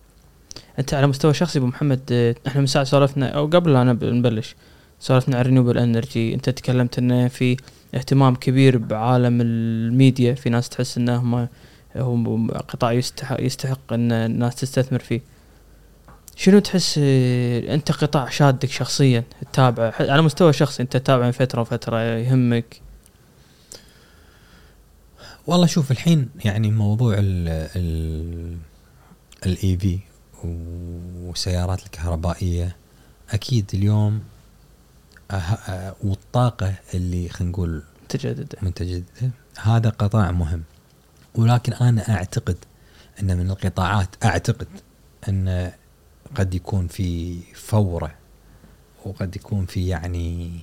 أنت على مستوى شخصي أبو محمد آه، إحنا من ساعه سولفنا أو قبل لا نب- نبلش سولفنا عن renewable energy أنت تكلمت إنه في اهتمام كبير بعالم الميديا في ناس تحس إنه هم هو قطاع يستحق يستحق إن الناس تستثمر فيه. شنو تحس آه، أنت قطاع شادك شخصيا تتابعه على مستوى شخصي أنت تتابعه من فترة وفترة يهمك؟ والله شوف الحين يعني موضوع ال ال الاي في والسيارات الكهربائية أكيد اليوم أه أه والطاقة اللي خلينا نقول تجدد متجددة. هذا قطاع مهم. ولكن أنا أعتقد أن من القطاعات أعتقد أن قد يكون في فورة وقد يكون في يعني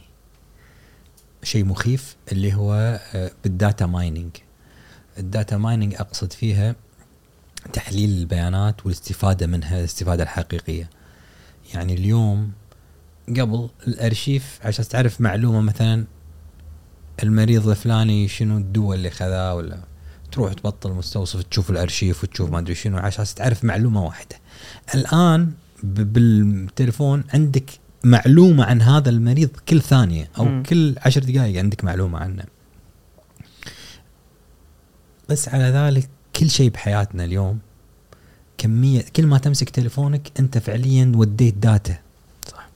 شيء مخيف اللي هو آه، بال data mining ال data mining أقصد فيها تحليل البيانات والاستفادة منها الاستفادة الحقيقية يعني اليوم قبل الأرشيف عشان تعرف معلومة مثلا المريض الفلاني شنو الدواء اللي خذاه ولا تروح تبطل مستوصف تشوف الأرشيف وتشوف ما أدري شنو عشان تعرف معلومة واحدة. الآن بالتليفون عندك معلومة عن هذا المريض كل ثانية أو. م. كل عشر دقائق عندك معلومة عنه. بس على ذلك كل شيء بحياتنا اليوم كمية كل ما تمسك تليفونك أنت فعليا وديت data. صح.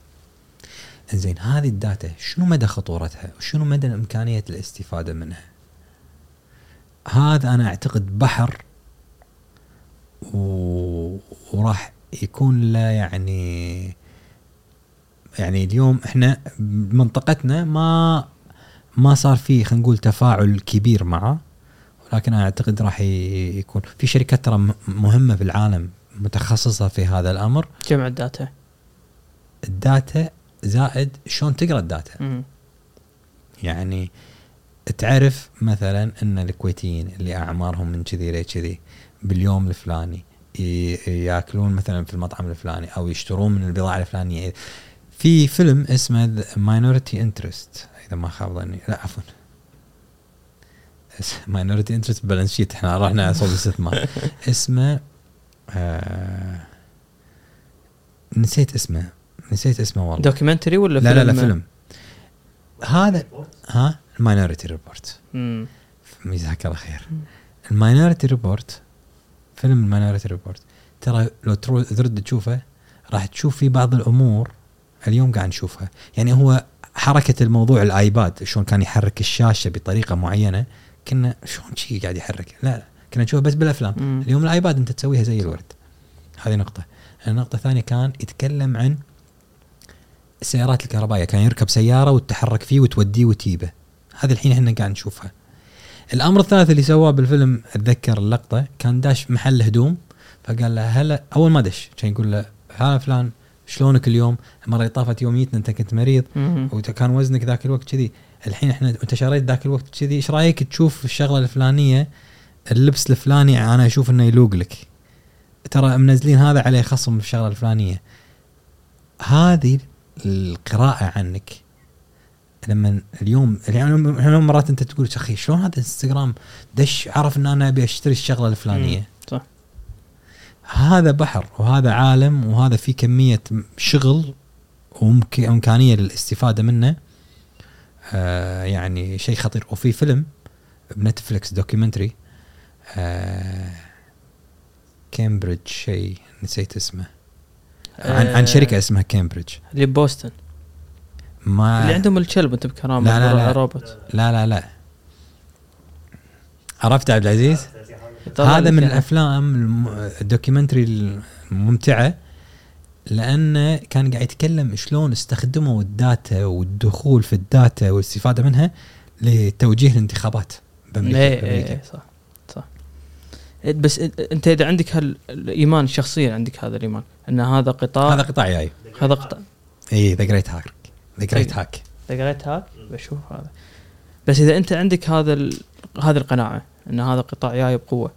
زين هذه ال data شنو مدى خطورتها وشنو مدى إمكانية الاستفادة منها هذا أنا أعتقد بحر و... وراح يكون له يعني يعني اليوم إحنا بمنطقتنا ما ما صار في خلينا نقول تفاعل كبير معه ولكن أنا أعتقد راح يكون. في شركات ترى مهمة في العالم متخصصة في هذا الأمر. جمع ال data. ال data زائد شلون تقرأ ال data. مم. يعني تعرف مثلا إن الكويتيين اللي أعمارهم من كذي لكذي باليوم الفلاني يأكلون مثلا في المطعم الفلاني أو يشترون من البضاعة الفلانية. في فيلم اسمه minority interest إذا ما خاب ظني. لا عفوا. minority interest balance sheet إحنا رحنا صوب الاستثمار اسمه آه نسيت اسمه. نسيت اسمه والله. documentary ولا لا لا لا فيلم؟ فيلم. هذا ها؟ ال Minority Report. جزاك الله خير. ال Minority Report فيلم ال Minority Report ترى لو ترد تشوفه راح تشوف في بعض الأمور اليوم قاعد نشوفها. يعني هو حركة الموضوع ال iPad شلون كان يحرك الشاشة بطريقة معينة كنا شلون شي قاعد يحرك؟ لا لا. كنا نشوفه بس بالأفلام. مم. اليوم ال iPad أنت تسويها زي الورد. هذه نقطة. النقطه الثانية كان يتكلم عن السيارات الكهربائية. كان يركب سيارة وتتحرك فيه وتوديه وتجيبه. هذه الحين إحنا قاعد نشوفها. الأمر الثالث اللي سواه بالفيلم أتذكر اللقطة كان داش محل هدوم. فقال له هلا. أول ما دش كان يقول له هلا فلان شلونك اليوم؟ المرة اللي طافت يوم جيتنا أنت كنت مريض. وكان وزنك ذاك الوقت كذي. الحين إحنا أنت شريت ذاك الوقت كذي إيش رأيك تشوف الشغلة الفلانية؟ اللبس الفلاني أنا أشوف إنه يلوق لك. ترى منزلين هذا عليه خصم في الشغلة الفلانية. هذه القراءة عنك. لما اليوم يعني مرات أنت تقول أخي شلون هذا إنستغرام؟ دش عرف إن أنا أبي أشتري الشغلة الفلانية. صح. هذا بحر وهذا عالم وهذا في كمية شغل وإمكانية للاستفادة منه. آه يعني شيء خطير. وفي فيلم بنتفلكس دوكيومنتري آه كامبريدج شيء نسيت اسمه. عن, عن آه، شركة اسمها كامبريدج اللي ببوسطن. ما اللي عندهم الكلب انت بكرامة لا، لا، لا. روبوت لا لا لا. عرفت عبد العزيز؟ هذا من. الأفلام ال documentary الممتعة. لأنه كان قاعد يتكلم شلون استخدموا ال data والدخول في ال data والاستفادة منها لتوجيه الانتخابات بأمريكا, إيه بأمريكا. إيه صح صح إيه، بس أنت إذا عندك هالايمان شخصيا عندك هذا الإيمان إن هذا قطاع هذا قطاع جاي هذا قطاع اي ذا جريت هاك ذا جريت. هاك اذا قريت هاك بشوف هذا بس إذا أنت عندك هذا. هذه القناعة إن هذا قطاع جاي بقوة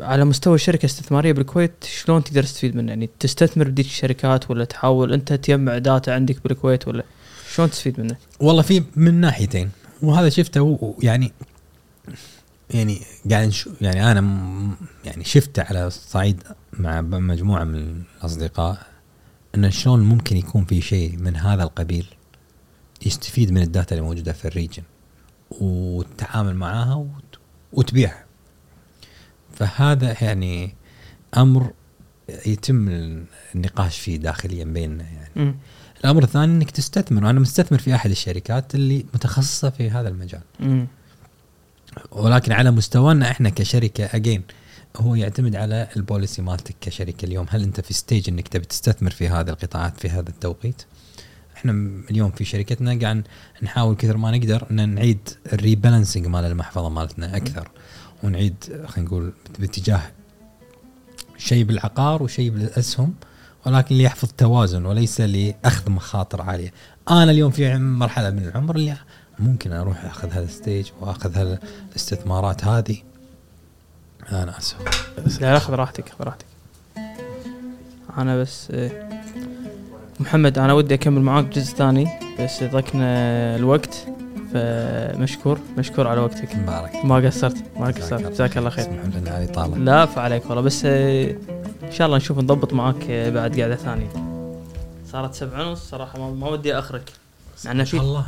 على مستوى الشركة الاستثماريه بالكويت شلون تقدر تستفيد منه يعني تستثمر بديك الشركات ولا تحاول أنت تجمع داتا عندك بالكويت ولا شلون تستفيد منه؟ والله في من ناحيتين وهذا شفته يعني يعني قاعد يعني أنا يعني شفته على صعيد مع مجموعة من الأصدقاء إن شلون ممكن يكون في شيء من هذا القبيل يستفيد من الداتا اللي موجودة في الريجن والتعامل معاها وت- وتبيعها فهذا يعني أمر يتم النقاش فيه داخليا بيننا يعني. مم. الأمر الثاني إنك تستثمر وأنا مستثمر في أحد الشركات اللي متخصصة في هذا المجال. مم. ولكن على مستوانا إحنا كشركة اجين هو يعتمد على ال policy مالتك كشركة اليوم. هل أنت في stage إنك تبي تستثمر في هذه القطاعات في هذا التوقيت؟ إحنا م- اليوم في شركتنا قاعد نحاول كثر ما نقدر إن نعيد ال rebalancing مال المحفظة مالتنا أكثر. ونعيد خلينا نقول باتجاه شيء بالعقار وشيء بالأسهم ولكن ليحفظ توازن وليس لأخذ مخاطر عالية. أنا اليوم في مرحلة من العمر اللي ممكن أروح أخذ هذا الستيج وأخذ هذا الاستثمارات هذه. أنا أسف. لا لا خذ راحتك خذ راحتك أنا بس. محمد أنا ودي أكمل معاك جزء ثاني بس ضقنا الوقت فمشكور مشكور على وقتك مبارك. ما قصرت ما قصرت الله. جزاك الله خير اسمح لنا علي طالع. لا فعليك والله بس آه، إن شاء الله نشوف نضبط معاك آه، بعد قعده ثانية صارت سبع ونص صراحة ما, ودي اخرك مع إنه شاء في الله